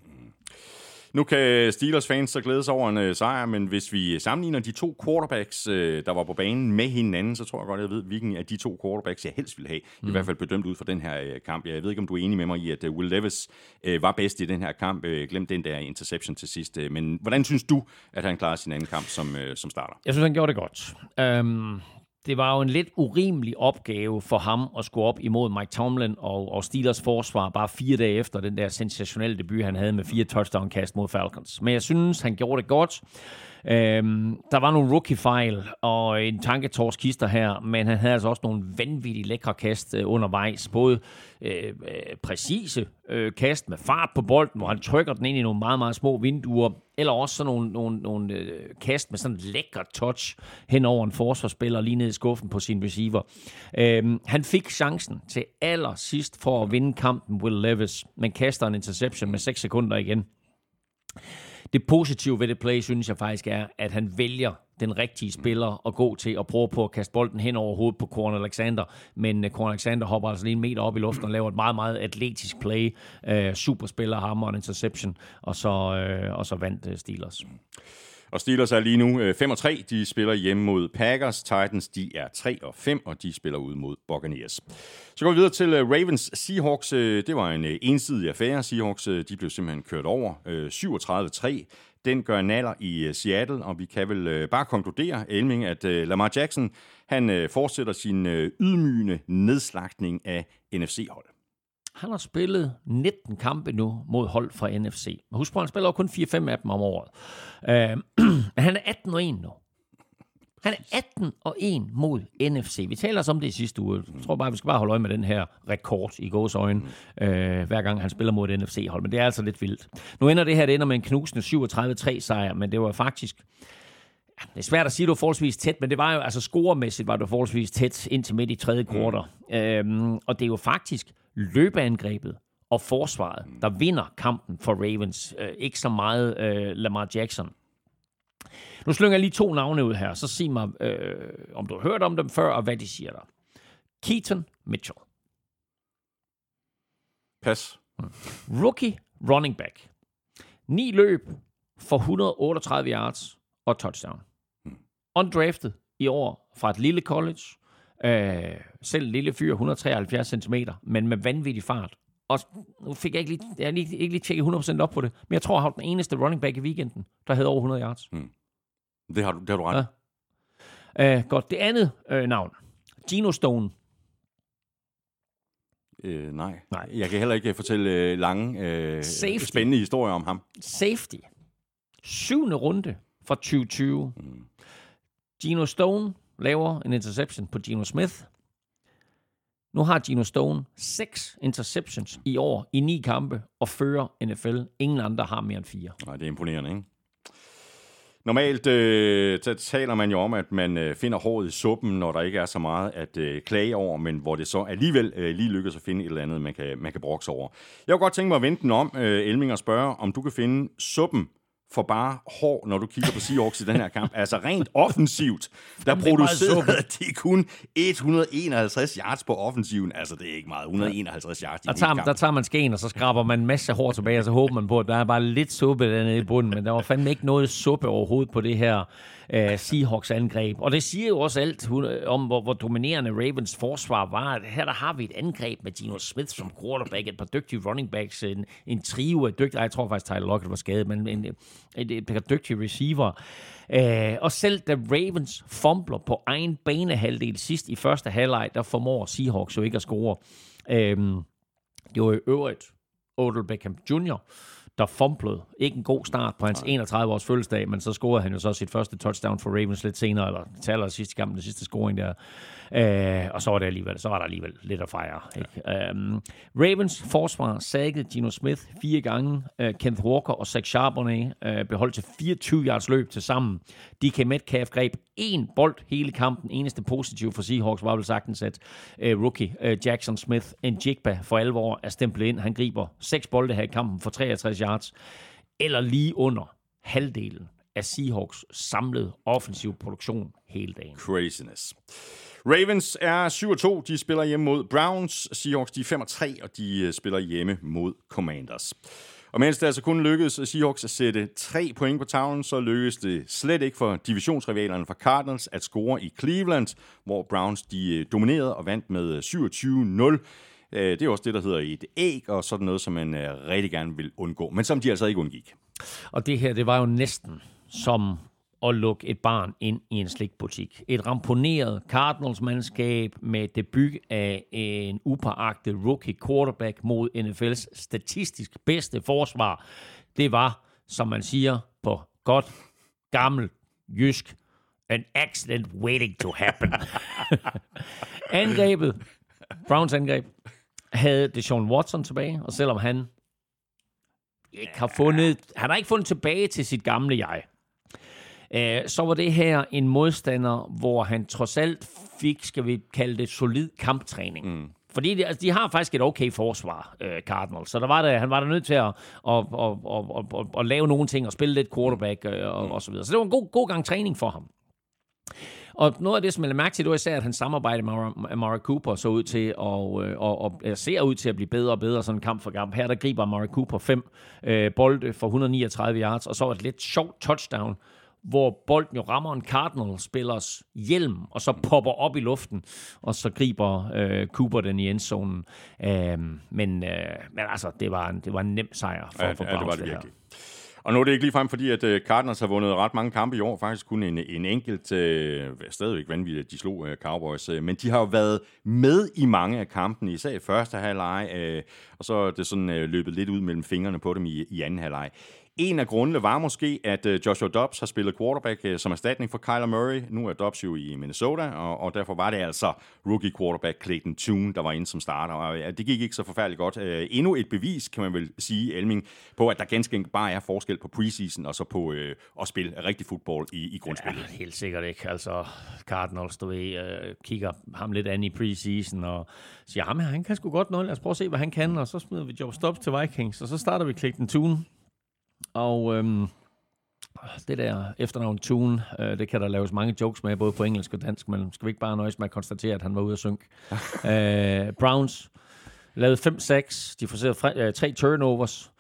Nu kan Steelers fans så glæde sig over en uh, sejr, men hvis vi sammenligner de to quarterbacks, uh, der var på banen med hinanden, så tror jeg godt, jeg ved, hvilken af de to quarterbacks, jeg helst vil have. Mm. I hvert fald bedømt ud fra den her uh, kamp. Jeg ved ikke, om du er enig med mig i, at uh, Will Levis uh, var bedst i den her kamp. Uh, glem den der interception til sidst. Uh, men hvordan synes du, at han klarede sin anden kamp som, uh, som starter? Jeg synes, han gjorde det godt. Um, det var jo en lidt urimelig opgave for ham at skulle op imod Mike Tomlin og, og Steelers forsvar bare fire dage efter den der sensationelle debut, han havde med fire touchdown-kast mod Falcons. Men jeg synes, han gjorde det godt. Øhm, der var nogle rookie-fejl og en tanketorskister her, men han havde altså også nogle vanvittigt lækre kast øh, undervejs. Både øh, øh, præcise øh, kast med fart på bolden, hvor han trykker den ind i nogle meget, meget små vinduer, eller også sådan nogle, nogle, nogle øh, kast med sådan en lækker touch hen over en forsvarsspiller lige ned i skuffen på sin receiver. Øhm, han fik chancen til allersidst for at vinde kampen, Will Levis, men kaster en interception med 6 sekunder igen. Det positive ved det play, synes jeg faktisk er, at han vælger den rigtige spiller at gå til og prøve på at kaste bolden hen over hovedet på Korn Alexander. Men øh, Korn Alexander hopper altså lige en meter op i luften og laver et meget, meget atletisk play. Uh, superspiller ham og interception, og så, uh, og så vandt uh, Steelers. Og Steelers er lige nu øh, 5 og 3. De spiller hjemme mod Packers. Titans de er 3 og 5, og de spiller ud mod Buccaneers. Så går vi videre til øh, Ravens Seahawks. Øh, det var en ensidig affære. Seahawks de blev simpelthen kørt over. 37-3. Den gør naller i Seattle, og vi kan vel bare konkludere, Elming, at Lamar Jackson han fortsætter sin ydmygende nedslagtning af NFC-hold. Han har spillet 19 kampe nu mod hold fra NFC. Husk på, han spiller kun 4-5 af dem om året. Uh, han er 18 og 1 nu. Han er 18 og 1 mod NFC. Vi taler om det i sidste uge. Jeg tror bare, vi skal bare holde øje med den her rekord i gås øjne, uh, hver gang han spiller mod et NFC-hold. Men det er altså lidt vildt. Nu ender det her, det ender med en knusende 37-3 sejr, men det var faktisk det er svært at sige, at det var forholdsvis tæt, men det var jo, altså scoremæssigt var det forholdsvis tæt indtil midt i tredje kvartal. Mm. Øhm, og det er jo faktisk løbeangrebet og forsvaret, der vinder kampen for Ravens. Øh, ikke så meget øh, Lamar Jackson. Nu slynger jeg lige to navne ud her, så sig mig, øh, om du har hørt om dem før, og hvad de siger der. Keaton Mitchell. Pas. Rookie running back. Ni løb for 138 yards og touchdown. Undrafted i år fra et lille college. Øh, selv lille fyr, 173 cm, men med vanvittig fart. Og nu fik jeg ikke lige, jeg lige, ikke lige tjekket 100% op på det, men jeg tror, jeg har den eneste running back i weekenden, der havde over 100 yards. Mm. Det har du, det har du ret. Ja. Uh, godt. Det andet uh, navn. Gino Stone. Uh, nej. nej. Jeg kan heller ikke fortælle uh, lange, uh, spændende historier om ham. Safety. Syvende runde fra 2020. Mm. Gino Stone laver en interception på Gino Smith. Nu har Gino Stone seks interceptions i år i ni kampe og fører NFL. Ingen andre har mere end fire. Nej, det er imponerende, ikke? Normalt øh, så taler man jo om, at man øh, finder håret i suppen, når der ikke er så meget at øh, klage over, men hvor det så alligevel øh, lige lykkes at finde et eller andet, man kan, man kan brokse over. Jeg kunne godt tænke mig at vente den om, øh, Elming, og spørge, om du kan finde suppen for bare hår, når du kigger på Seahawks i den her kamp. Altså rent offensivt, der producerede de kun 151 yards på offensiven. Altså det er ikke meget, 151 yards i der tager, der tager man skeen, og så skraber man en masse hår tilbage, og så håber man på, at der er bare lidt suppe dernede i bunden, men der var fandme ikke noget suppe overhovedet på det her uh, Seahawks angreb. Og det siger jo også alt om, hvor, hvor dominerende Ravens forsvar var. Her der har vi et angreb med Gino Smith som quarterback, et par dygtige running backs, en, en trio af dygtige, jeg tror faktisk Tyler Lockett var skadet, men en, et, et par dygtige receiver. Uh, og selv da Ravens fumbler på egen banehalvdel sidst i første halvleg, der formår Seahawks jo ikke at score. Uh, det var i øvrigt Odell Beckham Jr., der fumblede. Ikke en god start på hans 31-års fødselsdag, men så scorede han jo så sit første touchdown for Ravens lidt senere, eller taler sidste kamp, den sidste scoring der. Øh, og så var, det alligevel, så var der alligevel lidt at fejre. Ikke? Ja. Um, Ravens forsvar sækkede Gino Smith fire gange. Uh, Kenneth Walker og Zach Charbonnet uh, beholdt til 24 yards løb til sammen. DK Metcalf greb én bold hele kampen. Eneste positiv for Seahawks var vel sagtens, at øh, rookie øh, Jackson Smith, en jigba for alvor, er stemplet ind. Han griber seks bolde her i kampen for 63 yards. Eller lige under halvdelen af Seahawks samlede offensiv produktion hele dagen. Craziness. Ravens er 7-2. De spiller hjemme mod Browns. Seahawks de er 5-3, og de øh, spiller hjemme mod Commanders. Og mens det altså kun lykkedes Seahawks at sætte tre point på tavlen, så lykkedes det slet ikke for divisionsrivalerne fra Cardinals at score i Cleveland, hvor Browns de øh, dominerede og vandt med øh, 27-0. Øh, det er også det, der hedder et æg, og sådan noget, som man rigtig gerne vil undgå, men som de altså ikke undgik. Og det her, det var jo næsten som at lukke et barn ind i en slikbutik. Et ramponeret Cardinals-mandskab med debut af en upåagtet rookie quarterback mod NFL's statistisk bedste forsvar. Det var, som man siger på godt gammel jysk, an accident waiting to happen. Angrebet, Browns angreb, havde Deshaun Watson tilbage, og selvom han ikke har fundet, han har ikke fundet tilbage til sit gamle jeg, øh, så var det her en modstander, hvor han trods alt fik, skal vi kalde det, solid kamptræning. Mm. Fordi de, altså, de har faktisk et okay forsvar, øh, Cardinals. Så der var det, han var der nødt til at, at, at, at, at, at, at lave nogle ting og spille lidt quarterback øh, og, mm. og så videre. Så det var en god, god gang træning for ham. Og noget af det, som jeg mærke til, det var især, at han samarbejde med Amari Cooper så ud til og, øh, og, og, og ser ud til at blive bedre og bedre sådan kamp for kamp. Her der griber Amari Cooper fem øh, bolde for 139 yards, og så et lidt sjovt touchdown, hvor bolden jo rammer en Cardinal-spillers hjelm, og så popper op i luften, og så griber øh, Cooper den i endzonen. Øh, men, øh, men altså, det var en, det var en nem sejr for, ja, for Browns. Ja, det var det virkelig. Og nu er det ikke ligefrem fordi, at øh, Cardinals har vundet ret mange kampe i år. Faktisk kun en, en enkelt, øh, stadigvæk vanvittigt, de slog øh, Cowboys. Øh, men de har jo været med i mange af kampene, især i første halvleg, øh, og så er det sådan øh, løbet lidt ud mellem fingrene på dem i, i anden halvleg. En af grundene var måske, at øh, Joshua Dobbs har spillet quarterback øh, som erstatning for Kyler Murray. Nu er Dobbs jo i Minnesota, og, og derfor var det altså rookie quarterback Clayton Tune, der var inde som starter. Og øh, det gik ikke så forfærdeligt godt. Endnu et bevis, kan man vel sige, Elming, på at der ganske enkelt bare er forskel på preseason og så på øh, at spille rigtig fodbold i, i grundspillet. Ja, helt sikkert ikke. Altså, Cardinals, du ved, kigger ham lidt an i preseason og siger, ham han kan sgu godt noget, lad os prøve at se, hvad han kan, og så smider vi Job Stops til Vikings, og så starter vi Clayton Tune og øhm, det der efternavn Tune, øh, det kan der laves mange jokes med, både på engelsk og dansk, men skal vi ikke bare nøjes med at konstatere, at han var ude at synke. øh, Browns lavede 5-6, de forserede øh, tre turnovers,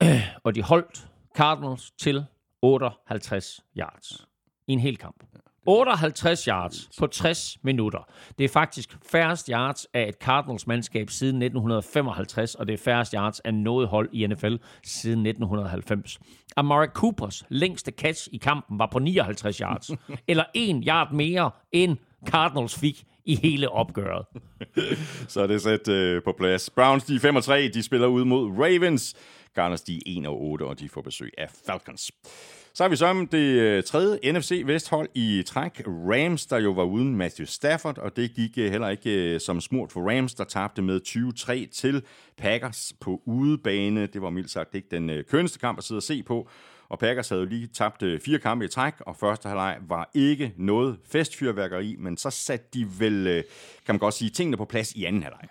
og de holdt Cardinals til 58 yards i en hel kamp. 58 yards på 60 minutter. Det er faktisk færrest yards af et Cardinals-mandskab siden 1955, og det er færrest yards af noget hold i NFL siden 1990. Amari Coopers længste catch i kampen var på 59 yards, eller en yard mere end Cardinals fik i hele opgøret. Så er det sat øh, på plads. Browns, de er 5 3, de spiller ud mod Ravens. Cardinals, de er 1 8, og de får besøg af Falcons. Så har vi så om det øh, tredje NFC Vesthold i træk. Rams, der jo var uden Matthew Stafford, og det gik øh, heller ikke øh, som smurt for Rams, der tabte med 23 til Packers på udebane. Det var mildt sagt ikke den kønneste kamp at sidde og se på. Og Packers havde jo lige tabt fire kampe i træk, og første halvleg var ikke noget festfyrværkeri, men så satte de vel, kan man godt sige, tingene på plads i anden halvleg.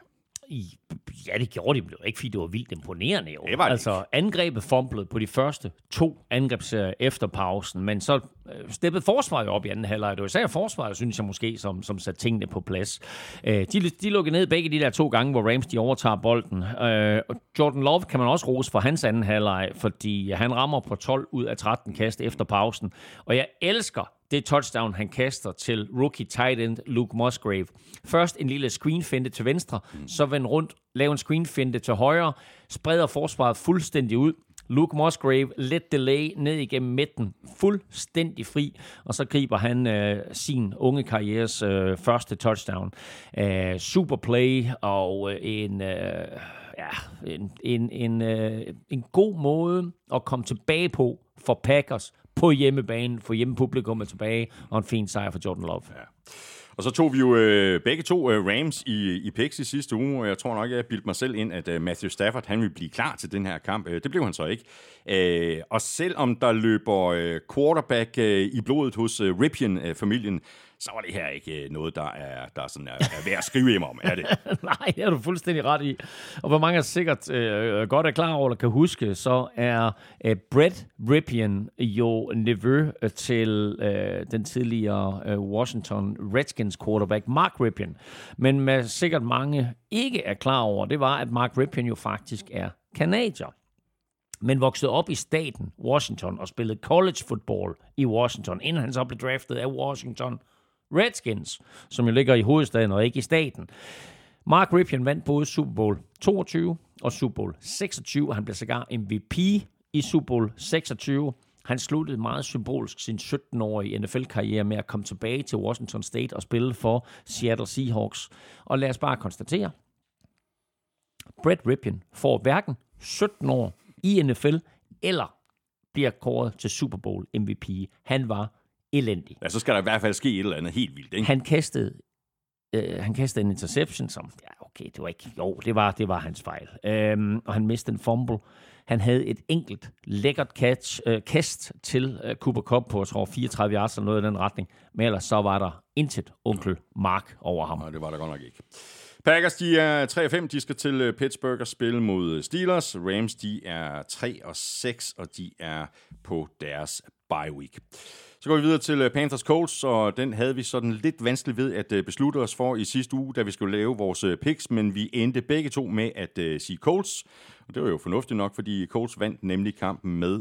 Ja, det gjorde de, men det var ikke, fordi det var vildt imponerende. Jo. Det var det altså, ikke. angrebet fumblede på de første to angrebsserier efter pausen, men så øh, steppede forsvaret op i anden halvleg. Det var især forsvaret, synes jeg måske, som, som satte tingene på plads. Øh, de, de lukkede ned begge de der to gange, hvor Rams de overtager bolden. Øh, Jordan Love kan man også rose for hans anden halvleg, fordi han rammer på 12 ud af 13 kast efter pausen. Og jeg elsker det touchdown, han kaster til rookie tight end Luke Musgrave. Først en lille screenfinte til venstre, mm. så vend rundt, lave en screenfinte til højre, spreder forsvaret fuldstændig ud. Luke Musgrave, let delay, ned igennem midten, fuldstændig fri, og så griber han øh, sin unge karrieres øh, første touchdown. Øh, super play og øh, en... Øh, ja, en, en, en, øh, en god måde at komme tilbage på for Packers på hjemmebane, for hjemmepublikummet tilbage, og en fin sejr for Jordan Love. Ja. Og så tog vi jo øh, begge to øh, Rams i, i picks i sidste uge, og jeg tror nok, jeg bildte mig selv ind, at øh, Matthew Stafford han ville blive klar til den her kamp. Øh, det blev han så ikke. Øh, og selvom der løber øh, quarterback øh, i blodet hos øh, Ripien-familien, øh, så var det her ikke øh, noget, der er, der sådan, er, er værd at skrive hjem om, er det? Nej, det er du fuldstændig ret i. Og hvor mange er sikkert øh, øh, godt er klar over, eller kan huske, så er øh, Brett Ripien jo nevø øh, til øh, den tidligere øh, Washington Redskins quarterback Mark Ripien. Men med sikkert mange ikke er klar over, det var, at Mark Ripien jo faktisk er kanadier men voksede op i staten Washington og spillede college football i Washington, inden han så blev draftet af Washington Redskins, som jo ligger i hovedstaden og ikke i staten. Mark Ripien vandt både Super Bowl 22 og Super Bowl 26. Han blev sågar MVP i Super Bowl 26. Han sluttede meget symbolsk sin 17-årige NFL-karriere med at komme tilbage til Washington State og spille for Seattle Seahawks. Og lad os bare konstatere, Brett Ripien får hverken 17 år i NFL, eller bliver kåret til Super Bowl MVP. Han var elendig. Ja, så skal der i hvert fald ske et eller andet helt vildt, ikke? Han kastede, øh, han kastede en interception, som, ja, okay, det var ikke, jo, det var, det var hans fejl. Øhm, og han mistede en fumble. Han havde et enkelt lækkert catch, øh, kast til øh, Cooper Cup på, jeg tror, 34 yards eller noget i den retning. Men ellers så var der intet onkel Mark over ham. Nej, det var der godt nok ikke. Packers, de er 3-5. De skal til øh, Pittsburgh og spille mod Steelers. Rams, de er 3 og 6, og de er på deres bye week. Så går vi videre til øh, Panthers Colts, og den havde vi sådan lidt vanskeligt ved at øh, beslutte os for i sidste uge, da vi skulle lave vores øh, picks, men vi endte begge to med at sige Colts. Og det var jo fornuftigt nok, fordi Colts vandt nemlig kampen med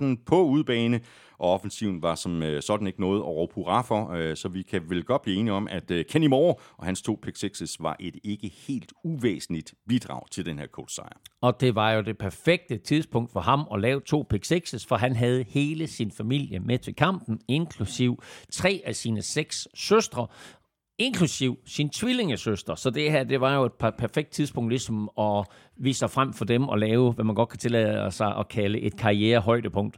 27-13 øh, på udebane, og offensiven var som øh, sådan ikke noget at råbe hurra for, øh, så vi kan vel godt blive enige om, at Kenny Moore og hans to pick sixes var et ikke helt uvæsentligt bidrag til den her Colts sejr. Og det var jo det perfekte tidspunkt for ham at lave to pick sixes, for han havde hele sin familie med til kampen, inklusiv tre af sine seks søstre, inklusiv sin tvillingesøster. Så det her, det var jo et perfekt tidspunkt ligesom at vise sig frem for dem og lave, hvad man godt kan tillade sig at kalde et karrierehøjdepunkt.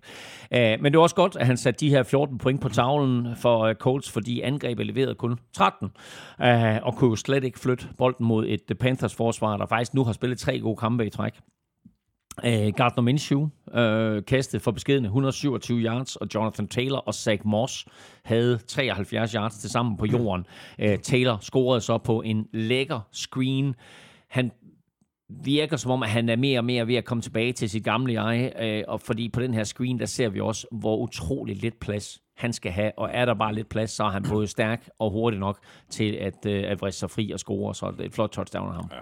Uh, men det var også godt, at han satte de her 14 point på tavlen for uh, Colts, fordi angrebet leverede kun 13, uh, øh, og kunne jo slet ikke flytte bolden mod et Panthers forsvar, der faktisk nu har spillet tre gode kampe i træk. Uh, Gardner Minshew øh, uh, kastede for beskedende 127 yards, og Jonathan Taylor og Zach Moss havde 73 yards til sammen på jorden. Uh, Taylor scorede så på en lækker screen. Han virker som om, at han er mere og mere ved at komme tilbage til sit gamle jeg, uh, og fordi på den her screen, der ser vi også, hvor utrolig lidt plads han skal have, og er der bare lidt plads, så er han både stærk og hurtig nok til at, uh, at vriste sig fri og score, så det et flot touchdown af ham. Ja.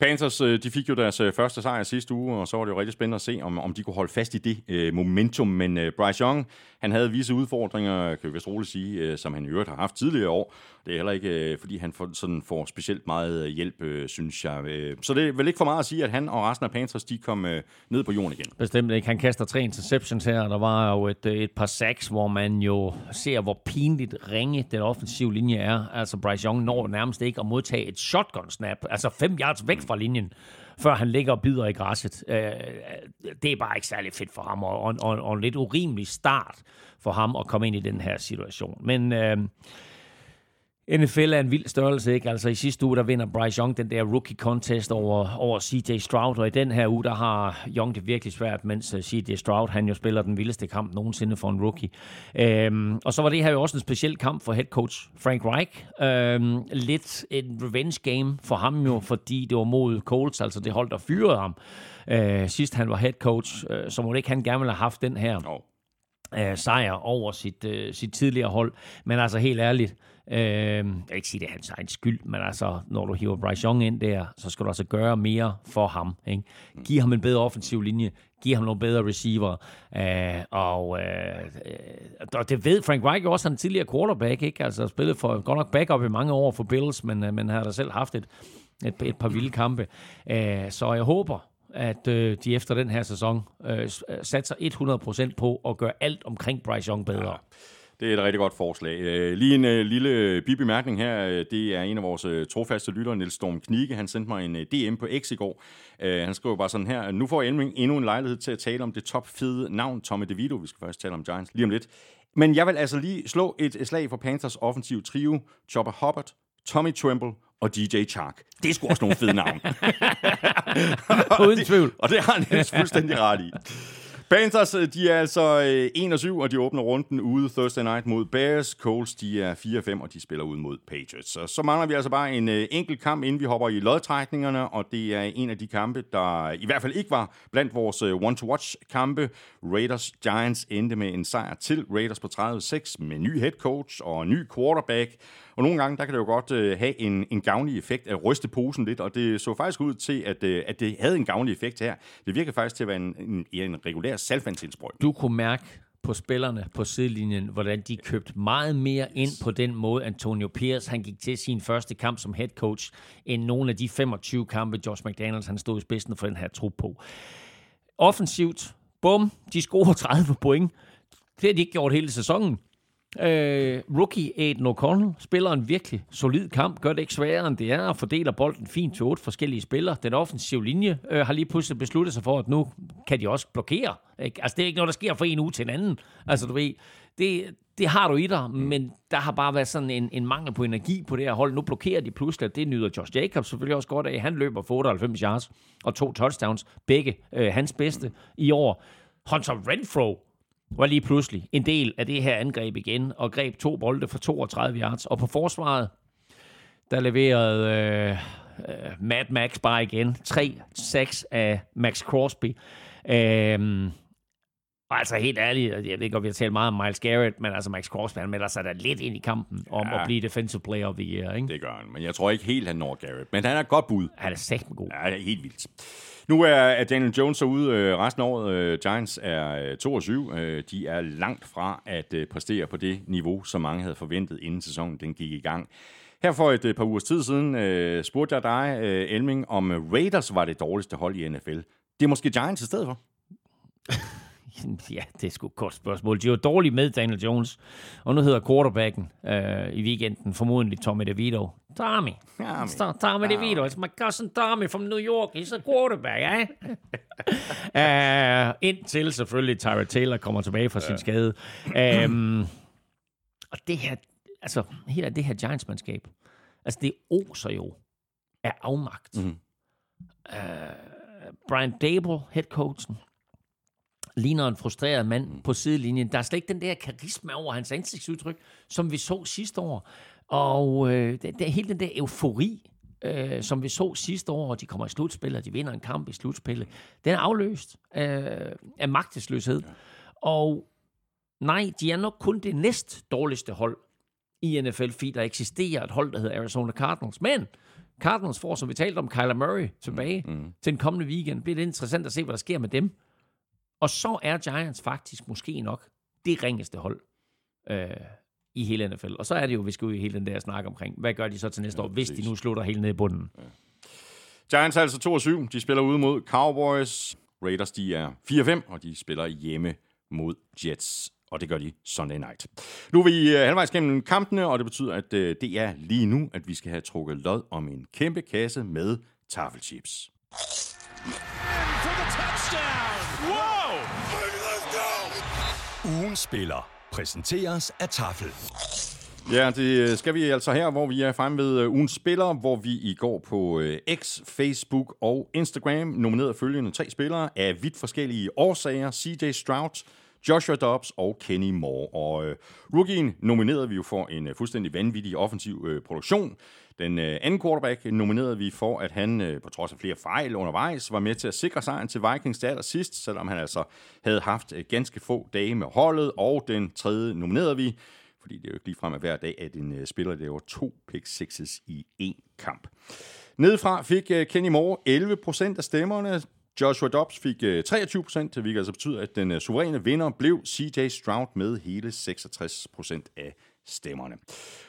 Panthers øh, de fik jo deres øh, første sejr sidste uge, og så var det jo rigtig spændende at se, om, om de kunne holde fast i det øh, momentum. Men øh, Bryce Young, han havde visse udfordringer, kan vi vist roligt sige, øh, som han i øvrigt har haft tidligere år. Det er heller ikke, øh, fordi han får, sådan får specielt meget øh, hjælp, øh, synes jeg. Øh, så det er vel ikke for meget at sige, at han og resten af Panthers, de kom øh, ned på jorden igen. Bestemt ikke. Han kaster tre interceptions her. Der var jo et, et par sacks, hvor man jo ser, hvor pinligt ringe den offensive linje er. Altså Bryce Young når nærmest ikke at modtage et shotgun snap, altså fem yards væk fra linjen før han ligger og bider i græsset. Øh, det er bare ikke særlig fedt for ham, og, og, og, og en lidt urimelig start for ham at komme ind i den her situation. Men øh, NFL er en vild størrelse, ikke? Altså i sidste uge, der vinder Bryce Young den der rookie contest over, over CJ Stroud, og i den her uge, der har Young det virkelig svært, mens øh, CJ Stroud, han jo spiller den vildeste kamp nogensinde for en rookie. Øhm, og så var det her jo også en speciel kamp for head coach Frank Reich. Øhm, lidt en revenge game for ham jo, fordi det var mod Colts, altså det hold, der fyrede ham. Øh, sidst han var head coach, øh, så må det ikke han gerne ville have haft den her. No øh, sejr over sit, øh, sit tidligere hold. Men altså helt ærligt, øh, jeg vil ikke sige, det er hans egen skyld, men altså, når du hiver Bryce Young ind der, så skal du altså gøre mere for ham. Ikke? Giv ham en bedre offensiv linje, giv ham nogle bedre receiver, øh, og, øh, og det ved Frank Reich også, han er tidligere quarterback, ikke? altså spillet for godt nok backup i mange år for Bills, men, øh, men har da selv haft et, et, et par vilde kampe. Øh, så jeg håber, at øh, de efter den her sæson øh, øh satser 100% på at gøre alt omkring Bryce Young bedre. Ja. Det er et rigtig godt forslag. Øh, lige en uh, lille bibemærkning her. Det er en af vores trofaste lyttere, Niels Storm Knike. Han sendte mig en DM på X i går. Han skrev bare sådan her. Nu får Elming endnu en lejlighed til at tale om det topfede navn, Tommy DeVito. Vi skal først tale om Giants lige om lidt. Men jeg vil altså lige slå et slag for Panthers offensiv trio. Chopper Hubbard, Tommy Tremble og DJ Chark. Det er sgu også nogle fede navne. Uden tvivl. og det har han fuldstændig ret i. Panthers, øh, de er altså øh, 1 og 7, og de åbner runden ude Thursday night mod Bears. Colts, de er 4 og 5, og de spiller ud mod Patriots. Så, så mangler vi altså bare en øh, enkelt kamp, inden vi hopper i lodtrækningerne, og det er en af de kampe, der i hvert fald ikke var blandt vores one-to-watch-kampe. Raiders Giants endte med en sejr til Raiders på 30-6 med ny head coach og ny quarterback. Og nogle gange, der kan det jo godt øh, have en, en gavnlig effekt at ryste posen lidt, og det så faktisk ud til, at, øh, at det havde en gavnlig effekt her. Det virker faktisk til at være en, en, en regulær salgvandsindsprøjtning. Du kunne mærke på spillerne på sidelinjen, hvordan de købte meget mere ind på den måde, Antonio Pierce han gik til sin første kamp som head coach, end nogle af de 25 kampe, Josh McDaniels han stod i spidsen for den her trup på. Offensivt, bum, de scorer 30 point. Det har de ikke gjort hele sæsonen. Øh, rookie Aiden O'Connell spiller en virkelig solid kamp, gør det ikke sværere end det er, og fordeler bolden fint til otte forskellige spillere. Den offensive linje øh, har lige pludselig besluttet sig for, at nu kan de også blokere. Ikke? Altså, det er ikke noget, der sker fra en uge til en anden. Altså, du ved, det, det har du i dig, men der har bare været sådan en, en mangel på energi på det her hold. Nu blokerer de pludselig, det nyder Josh Jacobs selvfølgelig også godt af. Han løber for 98 yards og to touchdowns, begge øh, hans bedste i år. Hunter Renfro var lige pludselig en del af det her angreb igen, og greb to bolde for 32 yards. Og på forsvaret, der leverede øh, øh, Mad Max bare igen 3-6 af Max Crosby. Øh, og altså helt ærligt, jeg ved ikke, om vi har talt meget om Miles Garrett, men altså Max Crosby, han melder sig da lidt ind i kampen om ja, at blive Defensive Player of the Year. Ikke? Det gør han, men jeg tror ikke helt, han når Garrett. Men han er godt bud. Han er sagt god. Ja, det er helt vildt. Nu er Daniel Jones så ude øh, resten af året. Øh, Giants er 2 og 7. Øh, de er langt fra at præstere på det niveau, som mange havde forventet, inden sæsonen den gik i gang. Her for et par ugers tid siden spurgte jeg dig, Elming, om Raiders var det dårligste hold i NFL. Det er måske Giants i stedet for? Ja, det er sgu et kort spørgsmål. De var dårlige med Daniel Jones, og nu hedder quarterbacken øh, i weekenden formodentlig Tommy DeVito. Tommy. Tommy. Tommy DeVito. It's my cousin Tommy from New York. He's a quarterback, eh? uh, indtil selvfølgelig Tyra Taylor kommer tilbage fra sin skade. Um, og det her, altså, hele det her Giants-mandskab, altså det oser jo af afmagt. Mm. Uh, Brian Dable, head coachen, ligner en frustreret mand på sidelinjen. Der er slet ikke den der karisma over hans ansigtsudtryk, som vi så sidste år. Og øh, det, det, hele den der eufori, øh, som vi så sidste år, og de kommer i slutspil, og de vinder en kamp i slutspillet, den er afløst øh, af magtesløshed. Ja. Og nej, de er nok kun det næst dårligste hold i NFL, fordi der eksisterer et hold, der hedder Arizona Cardinals. Men Cardinals får, som vi talte om, Kyler Murray tilbage mm. mm. til den kommende weekend. Det bliver det interessant at se, hvad der sker med dem. Og så er Giants faktisk måske nok det ringeste hold øh, i hele NFL. Og så er det jo, vi skal ud i hele den der snak omkring, hvad gør de så til næste ja, år, hvis de nu slutter helt ned i bunden. Ja. Giants er altså 2 7. De spiller ude mod Cowboys. Raiders, de er 4-5, og de spiller hjemme mod Jets. Og det gør de Sunday night. Nu er vi uh, halvvejs gennem kampene, og det betyder, at uh, det er lige nu, at vi skal have trukket lod om en kæmpe kasse med tafelchips. Spiller præsenteres af Tafel. Ja, det øh, skal vi altså her, hvor vi er fremme ved øh, ugens spiller, hvor vi i går på øh, X, Facebook og Instagram nominerede følgende tre spillere af vidt forskellige årsager. CJ Stroud, Joshua Dobbs og Kenny Moore. Og øh, rookien nominerede vi jo for en øh, fuldstændig vanvittig offensiv øh, produktion. Den øh, anden quarterback nominerede vi for, at han øh, på trods af flere fejl undervejs var med til at sikre sejren til Vikings til allersidst, selvom han altså havde haft øh, ganske få dage med holdet. Og den tredje nominerede vi, fordi det er jo ikke ligefrem at hver dag, at en øh, spiller laver to pick sixes i én kamp. Nedefra fik øh, Kenny Moore 11 procent af stemmerne. Joshua Dobbs fik øh, 23 procent, hvilket altså betyder, at den øh, suveræne vinder blev CJ Stroud med hele 66 procent af stemmerne.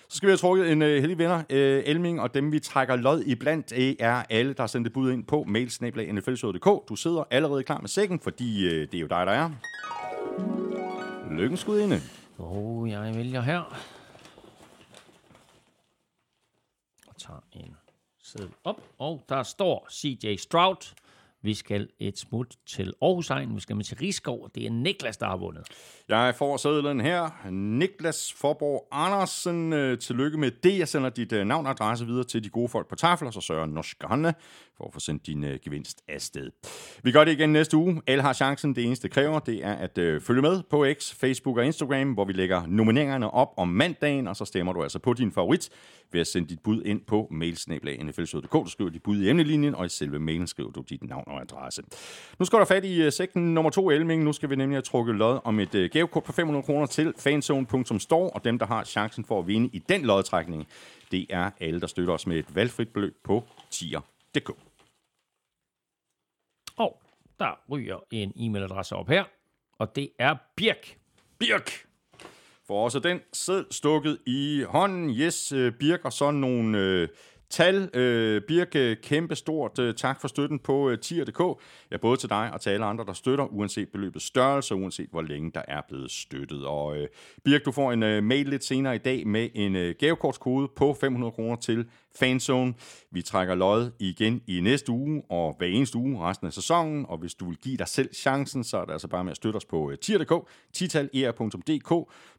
Så skal vi have trukket en øh, uh, heldig vinder, uh, øh, Elming, og dem vi trækker lod i blandt er alle, der har sendt et bud ind på mailsnablag.nflshow.dk. Du sidder allerede klar med sækken, fordi uh, det er jo dig, der er. Lykken skud inde. Oh, jeg vælger her. Og tager en sædel op, og der står CJ Stroud. Vi skal et smut til Aarhus Egen. Vi skal med til Rigskov, det er Niklas, der har vundet. Jeg får sædlen her. Niklas Forborg Andersen, øh, tillykke med det. Jeg sender dit øh, navn og adresse videre til de gode folk på tafel, og så sørger Norskerne for at få sendt din øh, gevinst afsted. Vi gør det igen næste uge. Alle har chancen. Det eneste kræver, det er at øh, følge med på X, Facebook og Instagram, hvor vi lægger nomineringerne op om mandagen, og så stemmer du altså på din favorit ved at sende dit bud ind på mailsnablag.nflsød.dk. Du skriver dit bud i emnelinjen, og i selve mailen skriver du dit navn og adresse. Nu skal der fat i øh, sækken nummer to, Elming. Nu skal vi nemlig have trukket lod om et øh, gavekort på 500 kroner til fanzone.store, og dem, der har chancen for at vinde i den lodtrækning, det er alle, der støtter os med et valgfrit beløb på tier.dk. Og der ryger en e-mailadresse op her, og det er Birk. Birk! For også den sæd stukket i hånden. Yes, øh, Birk, og så nogle øh, tal. Øh, Birke, øh, kæmpe stort øh, tak for støtten på øh, tier.dk. Ja, både til dig og til alle andre, der støtter, uanset beløbets størrelse, og uanset hvor længe der er blevet støttet. Og øh, Birk, du får en øh, mail lidt senere i dag med en øh, gavekortskode på 500 kroner til Fanzone. Vi trækker lod igen i næste uge, og hver eneste uge resten af sæsonen. Og hvis du vil give dig selv chancen, så er det altså bare med at støtte os på øh, tier.dk, titaler.dk.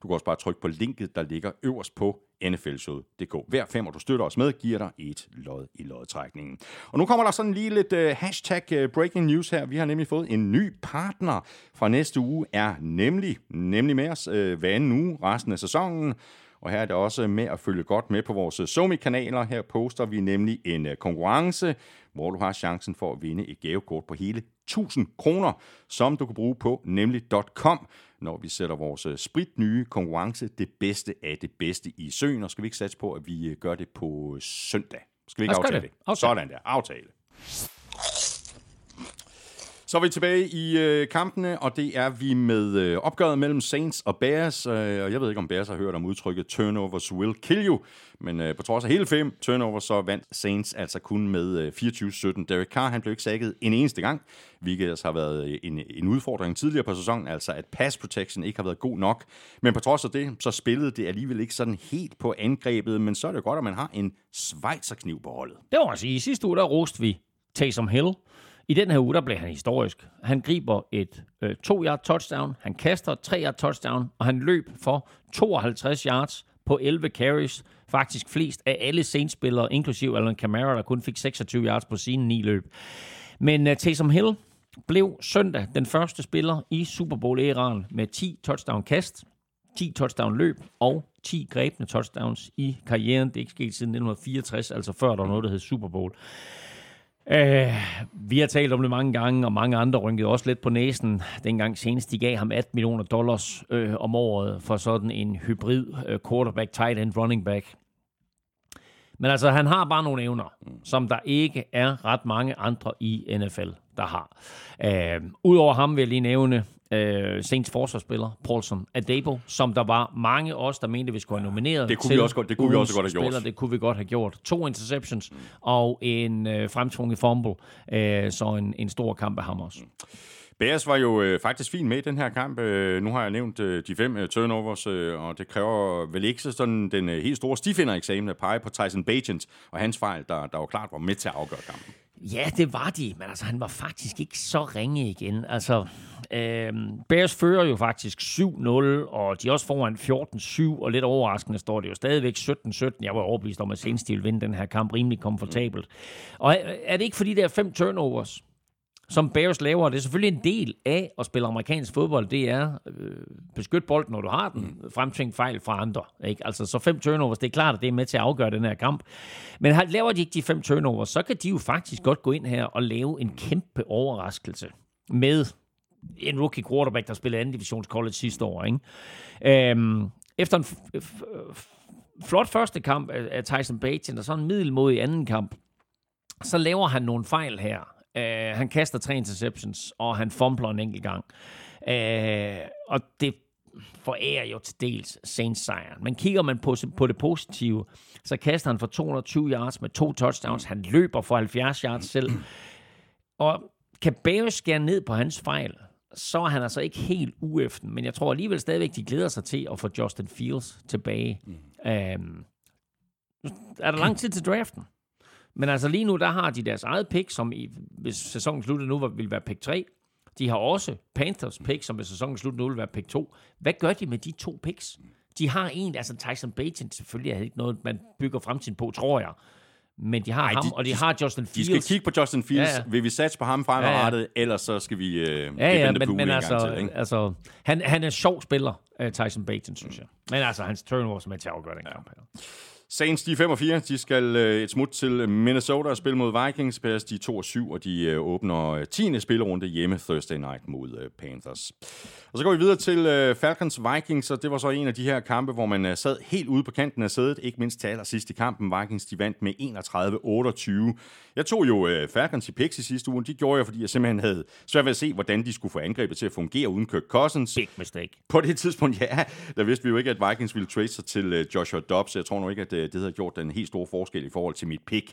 Du kan også bare trykke på linket, der ligger øverst på nflshow.dk. Hver femmer, du støtter os med, giver dig et lod i lodtrækningen. Og nu kommer der sådan lige lidt uh, hashtag uh, breaking news her. Vi har nemlig fået en ny partner fra næste uge, er nemlig, nemlig med os øh, uh, hver nu resten af sæsonen. Og her er det også med at følge godt med på vores Somi-kanaler. Her poster vi nemlig en uh, konkurrence, hvor du har chancen for at vinde et gavekort på hele 1000 kroner, som du kan bruge på nemlig.com, når vi sætter vores øh, spritnye konkurrence, det bedste af det bedste i søen. Og skal vi ikke satse på, at vi øh, gør det på øh, søndag? Skal vi ikke aftale det. det? Aftale. Sådan der, aftale. Så er vi tilbage i øh, kampene, og det er vi med øh, opgøret mellem Saints og Bears. Øh, og jeg ved ikke, om Bears har hørt om udtrykket turnovers will kill you. Men øh, på trods af hele fem turnovers, så vandt Saints altså kun med øh, 24-17. Derek Carr han blev ikke sækket en eneste gang, hvilket altså har været øh, en, en udfordring tidligere på sæsonen, altså at pass protection ikke har været god nok. Men på trods af det, så spillede det alligevel ikke sådan helt på angrebet, men så er det godt, at man har en Schweizerkniv på holdet. Det var altså sige. I sidste uge, der roste vi Taysom Hill. I den her uge, der blev han historisk. Han griber et øh, 2-yard touchdown, han kaster 3-yard touchdown, og han løb for 52 yards på 11 carries. Faktisk flest af alle Saints-spillere, inklusiv Kamara, der kun fik 26 yards på sine ni løb. Men uh, Taysom Hill blev søndag den første spiller i Super Bowl-æraen med 10 touchdown-kast, 10 touchdown-løb og 10 grebne touchdowns i karrieren. Det er ikke sket siden 1964, altså før der var noget, der hed Super Bowl. Uh, vi har talt om det mange gange, og mange andre rynkede også lidt på næsen, dengang senest de gav ham 18 millioner dollars uh, om året for sådan en hybrid uh, quarterback, tight end, running back. Men altså, han har bare nogle evner, som der ikke er ret mange andre i NFL, der har. Uh, Udover ham vil jeg lige nævne uh, Saints forsvarsspiller, Paulson Adebo, som der var mange os, der mente, vi skulle have nomineret Det kunne vi også godt- det kunne vi også godt have gjort. Spiller. Det kunne vi godt have gjort. To interceptions og en øh, fremtvunget fumble, øh, så en, en stor kamp af ham også. Bears var jo øh, faktisk fint med i den her kamp. Øh, nu har jeg nævnt øh, de fem øh, turnovers, øh, og det kræver vel ikke så sådan den øh, helt store stifinder-eksamen at pege på Tyson Bagent og hans fejl, der, der jo klart var med til at afgøre kampen. Ja, det var de, men altså, han var faktisk ikke så ringe igen. Altså, øh, Bears fører jo faktisk 7-0, og de er også foran 14-7, og lidt overraskende står det jo stadigvæk 17-17. Jeg var overbevist om, at Saints ville vinde den her kamp rimelig komfortabelt. Og er, er det ikke fordi, der er fem turnovers, som Bears laver, det er selvfølgelig en del af at spille amerikansk fodbold, det er øh, beskyt bolden, når du har den, fremtvinge fejl fra andre. Ikke? Altså, så fem turnovers, det er klart, at det er med til at afgøre den her kamp. Men har, laver de ikke de fem turnovers, så kan de jo faktisk godt gå ind her og lave en kæmpe overraskelse med en rookie quarterback, der spillede anden divisions college sidste år. Ikke? Øhm, efter en f- f- f- flot første kamp af, af Tyson Bates, og så en middelmodig anden kamp, så laver han nogle fejl her. Øh, han kaster tre interceptions, og han fumbler en enkelt gang. Øh, og det forærer jo til dels Saints sejren. Men kigger man på, på det positive, så kaster han for 220 yards med to touchdowns. Han løber for 70 yards selv. Og kan Bears skære ned på hans fejl, så er han altså ikke helt ueften. Men jeg tror alligevel stadigvæk, de glæder sig til at få Justin Fields tilbage. Mm. Um, er der lang tid til draften? Men altså lige nu, der har de deres eget pick, som i, hvis sæsonen slutter nu, vil være pick 3. De har også Panthers pick, som hvis sæsonen slutter nu, vil være pick 2. Hvad gør de med de to picks? De har en, altså Tyson Bagent, selvfølgelig er ikke noget, man bygger fremtiden på, tror jeg. Men de har Ej, ham, de- og de de- har Justin De Fields. skal kigge på Justin Fields. Ja, Ja, ja. ja. Vil vi satse på ham fremadrettet, ja, ja. ellers så skal vi øh, Ja, ja, vente men, på men en altså, til. Ikke? altså han, han er en sjov spiller, uh, Tyson Bagton, synes jeg. Men altså, hans turnovers er med til at afgøre den kamp her. Saints, de er 5 og 4. De skal øh, et smut til Minnesota og spille mod Vikings. Bears, de er 2 og 7, og de øh, åbner øh, 10. spillerunde hjemme Thursday night mod øh, Panthers. Og så går vi videre til øh, Falcons Vikings, og det var så en af de her kampe, hvor man øh, sad helt ude på kanten af sædet, ikke mindst til allersidst i kampen. Vikings, de vandt med 31-28. Jeg tog jo øh, Falcons i picks i sidste uge, de gjorde jeg, fordi jeg simpelthen havde svært ved at se, hvordan de skulle få angrebet til at fungere uden Kirk Cousins. Big mistake. På det tidspunkt, ja, der vidste vi jo ikke, at Vikings ville trade sig til øh, Joshua Dobbs. Jeg tror nu ikke, at øh, Øh, det havde gjort den helt store forskel i forhold til mit pick.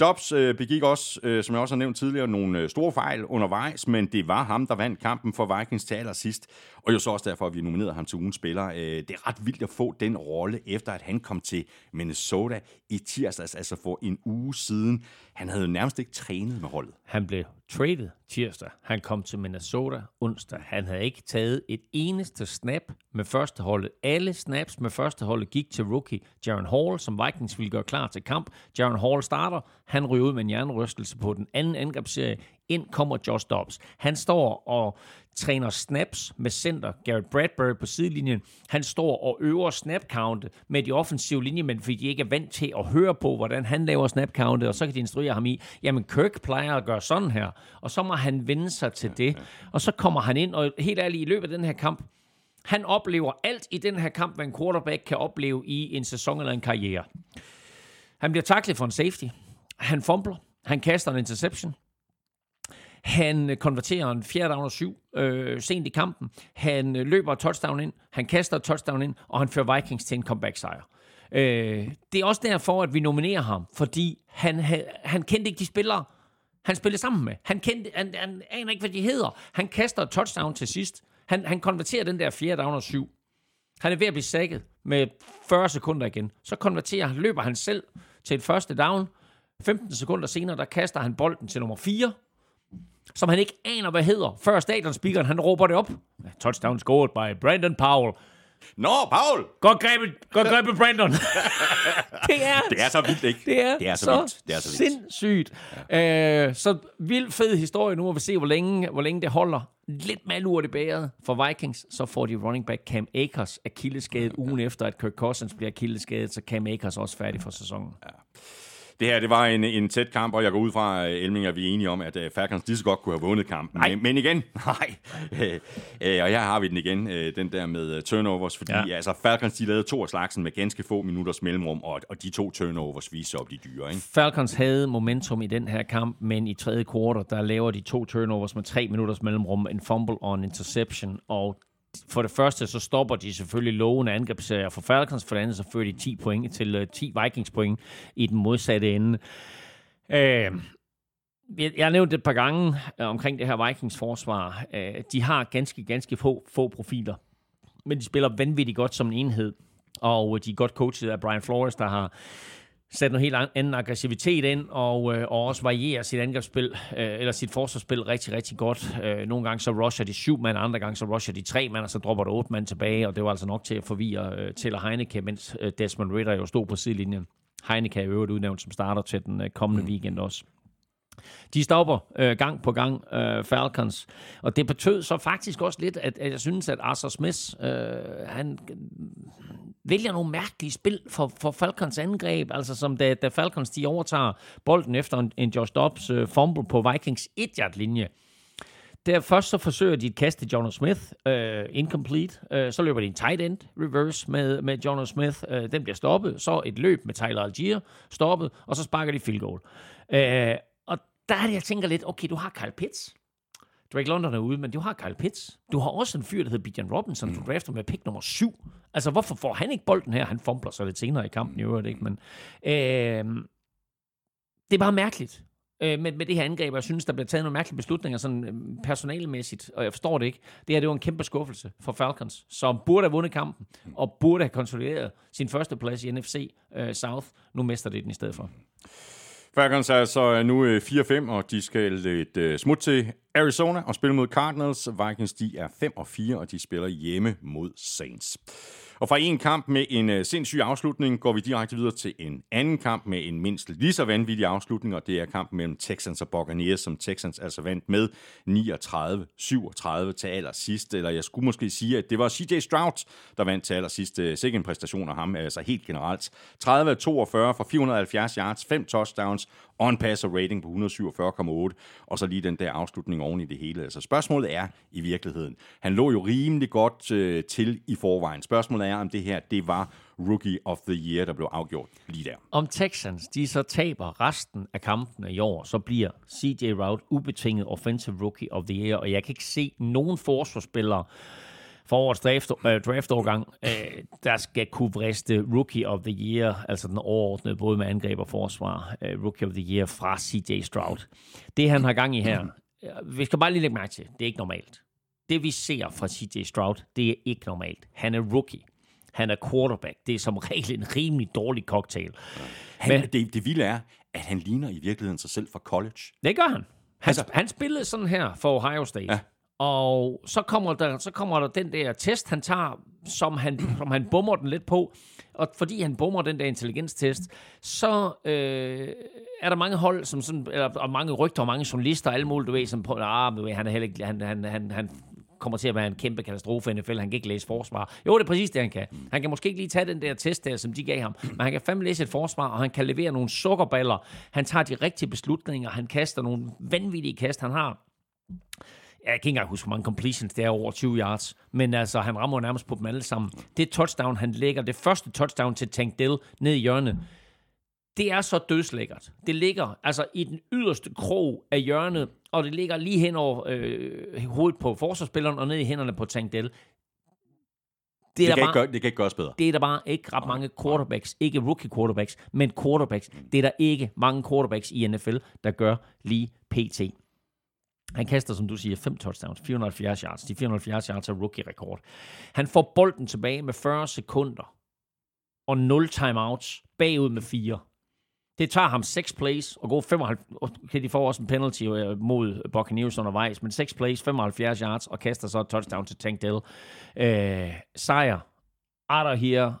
Dobbs øh, begik også, øh, som jeg også har nævnt tidligere, nogle øh, store fejl undervejs, men det var ham, der vandt kampen for Vikings til allersidst. Og jo så også derfor, at vi nominerede ham til ugens spiller. Øh, det er ret vildt at få den rolle, efter at han kom til Minnesota i tirsdags, altså for en uge siden. Han havde jo nærmest ikke trænet med holdet. Han blev traded tirsdag. Han kom til Minnesota onsdag. Han havde ikke taget et eneste snap med førsteholdet. Alle snaps med førsteholdet gik til rookie Jaron Hall, som Vikings ville gøre klar til kamp. Jaron Hall starter. Han ryger ud med en jernrystelse på den anden angrebsserie. Ind kommer Josh Dobbs. Han står og træner snaps med center Garrett Bradbury på sidelinjen. Han står og øver snap count med de offensive linjemænd, fordi de ikke er vant til at høre på, hvordan han laver snap count, og så kan de instruere ham i, jamen Kirk plejer at gøre sådan her, og så må han vende sig til det. Og så kommer han ind, og helt ærligt, i løbet af den her kamp, han oplever alt i den her kamp, hvad en quarterback kan opleve i en sæson eller en karriere. Han bliver taklet for en safety. Han fumbler. Han kaster en interception. Han konverterer en fjerde down og syv øh, sent i kampen. Han øh, løber et touchdown ind. Han kaster et touchdown ind, og han fører Vikings til en comeback-sejr. Øh, det er også derfor, at vi nominerer ham, fordi han, han, han kendte ikke de spillere, han spillede sammen med. Han, kendte, han, han aner ikke, hvad de hedder. Han kaster et touchdown til sidst. Han, han konverterer den der fjerde down og syv. Han er ved at blive sækket med 40 sekunder igen. Så konverterer han, løber han selv til et første down. 15 sekunder senere, der kaster han bolden til nummer 4, som han ikke aner, hvad hedder. Før stadionspeakeren, han råber det op. Touchdown scored by Brandon Powell. Nå, Paul! Godt grebet, godt grebet Brandon. det er, Det er så vildt, ikke? det er, det er så, så, vildt. Det er så vildt. sindssygt. Ja. Øh, så vild fed historie nu, og vi se, hvor længe, hvor længe det holder. Lidt malurt i bæret for Vikings. Så får de running back Cam Akers akilleskadet ugen efter, at Kirk Cousins bliver akilleskadet, så Cam Akers også færdig for sæsonen. Ja. Det her, det var en, en tæt kamp, og jeg går ud fra, øh, Elming, at vi er enige om, at uh, Falcons lige så godt kunne have vundet kampen. Nej. Men, men igen, nej. Øh, øh, og her har vi den igen, øh, den der med turnovers, fordi Ja. altså, Falcons de lavede to af slagsen med ganske få minutters mellemrum, og, og de to turnovers viser op de dyre, ikke? Falcons havde momentum i den her kamp, men i tredje kvartal, der laver de to turnovers med tre minutters mellemrum, en fumble og en interception, og for det første, så stopper de selvfølgelig lovende angrebsserier for Falcons, for det andet, så fører de 10 point til øh, 10 Vikings point i den modsatte ende. Øh, jeg jeg har nævnt det et par gange øh, omkring det her Vikings forsvar. Øh, de har ganske, ganske få, få profiler, men de spiller vanvittigt godt som en enhed, og øh, de er godt coachet af Brian Flores, der har sat noget helt an- anden aggressivitet ind, og, øh, og også varierer sit angrebsspil, øh, eller sit forsvarsspil rigtig, rigtig godt. Øh, nogle gange så rusher de syv mand, andre gange så rusher de tre mand, og så dropper der otte mand tilbage, og det var altså nok til at forvirre øh, til Heineke, mens øh, Desmond Ritter jo stod på sidelinjen. Heineke er i øvrigt udnævnt som starter til den øh, kommende mm. weekend også. De stopper øh, gang på gang øh, Falcons, og det betød så faktisk også lidt, at, at jeg synes, at Arthur Smith, øh, han vælger nogle mærkelige spil for, for Falcons angreb, altså som da, da Falcons de overtager bolden efter en, en Josh Dobbs øh, fumble på Vikings 1-yard-linje. Der først så forsøger de et kast til Smith, øh, incomplete. Øh, så løber de en tight end reverse med, med Jonas Smith. Øh, den bliver stoppet. Så et løb med Tyler Algier, stoppet. Og så sparker de field goal. Øh, og der er det, jeg tænker lidt, okay, du har Kyle Pitts. Drake London er ude, men du har Kyle Pitts. Du har også en fyr, der hedder Bijan Robinson, du drafter med pick nummer 7. Altså, hvorfor får han ikke bolden her? Han fumbler så lidt senere i kampen i øvrigt, ikke? Men, øh, det er bare mærkeligt øh, med, med det her angreb, og jeg synes, der bliver taget nogle mærkelige beslutninger sådan øh, personalmæssigt, og jeg forstår det ikke. Det her, det var en kæmpe skuffelse for Falcons, som burde have vundet kampen, og burde have konsolideret sin første plads i NFC øh, South. Nu mister det den i stedet for. Falcons er altså nu øh, 4-5, og de skal et øh, smut til Arizona og spille mod Cardinals. Vikings de er 5 og 4, og de spiller hjemme mod Saints. Og fra en kamp med en øh, sindssyg afslutning, går vi direkte videre til en anden kamp med en mindst lige så vanvittig afslutning, og det er kampen mellem Texans og Buccaneers, som Texans altså vandt med 39-37 til allersidst. Eller jeg skulle måske sige, at det var CJ Stroud, der vandt til allersidst. Øh, Sikke en præstation af ham, altså helt generelt. 30-42 for 470 yards, 5 touchdowns og en passer rating på 147,8, og så lige den der afslutning oven i det hele. Altså spørgsmålet er i virkeligheden, han lå jo rimelig godt øh, til i forvejen. Spørgsmålet er, om det her, det var Rookie of the Year, der blev afgjort lige der. Om Texans, de så taber resten af kampene i år, så bliver CJ Rout ubetinget Offensive Rookie of the Year, og jeg kan ikke se nogen forsvarsspillere, for årets draft, øh, draftårgang, øh, der skal kunne vriste Rookie of the Year, altså den overordnede, både med angreb og forsvar, øh, Rookie of the Year fra CJ Stroud. Det han har gang i her, vi skal bare lige lægge mærke til, det er ikke normalt. Det vi ser fra CJ Stroud, det er ikke normalt. Han er rookie. Han er quarterback. Det er som regel en rimelig dårlig cocktail. Han, Men, det, det vilde er, at han ligner i virkeligheden sig selv fra college. Det gør han. Han, altså, han spillede sådan her for Ohio State. Ja. Og så kommer, der, så kommer der den der test, han tager, som han, som han bummer den lidt på. Og fordi han bummer den der intelligenstest, så øh, er der mange hold, som sådan, eller, og mange rygter og mange journalister og alle mulige, du ved, som på, ah, du ved, han er heller ikke, han, han, han, han kommer til at være en kæmpe katastrofe i NFL. Han kan ikke læse forsvar. Jo, det er præcis det, han kan. Han kan måske ikke lige tage den der test der, som de gav ham, men han kan fandme læse et forsvar, og han kan levere nogle sukkerballer. Han tager de rigtige beslutninger. Han kaster nogle vanvittige kast. Han har jeg kan ikke engang huske, hvor mange completions det er over 20 yards, men altså, han rammer nærmest på dem alle sammen. Det touchdown, han lægger, det første touchdown til Tank Dell ned i hjørnet, det er så dødslækkert. Det ligger altså i den yderste krog af hjørnet, og det ligger lige hen over øh, hovedet på forsvarsspilleren og ned i hænderne på Tank Dell. Det, det, kan bare, ikke det kan ikke gøres bedre. Det er der bare ikke ret mange quarterbacks, ikke rookie quarterbacks, men quarterbacks. Det er der ikke mange quarterbacks i NFL, der gør lige pt. Han kaster, som du siger, fem touchdowns, 470 yards. De 470 yards er rookie-rekord. Han får bolden tilbage med 40 sekunder og 0 timeouts bagud med 4. Det tager ham 6 plays og går 75... Okay, de får også en penalty øh, mod Buccaneers undervejs, men 6 plays, 75 yards og kaster så et touchdown til Tank Dell. Øh, sejr. Arter her.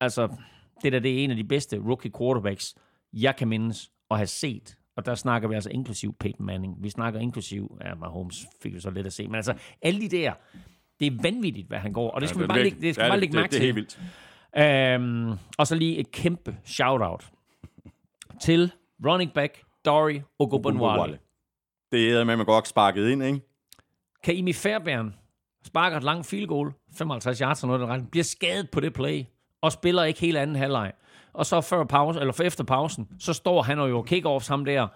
Altså, det der det er en af de bedste rookie quarterbacks, jeg kan mindes at have set og der snakker vi altså inklusiv Peyton Manning. Vi snakker inklusiv, ja, Mahomes fik jo så lidt at se, men altså alle de der, det er vanvittigt, hvad han går, og det skal ja, vi bare lægge, det skal ja, bare lægge mærke til. Det er helt vildt. Øhm, og så lige et kæmpe shout-out til running back Dory Ogunbowale. Det er med, man godt sparket ind, ikke? Kaimi Fairbairn sparker et langt field goal, 55 yards og noget, der bliver skadet på det play, og spiller ikke hele anden halvleg og så før pause, eller efter pausen, så står han og jo kick-offs ham der,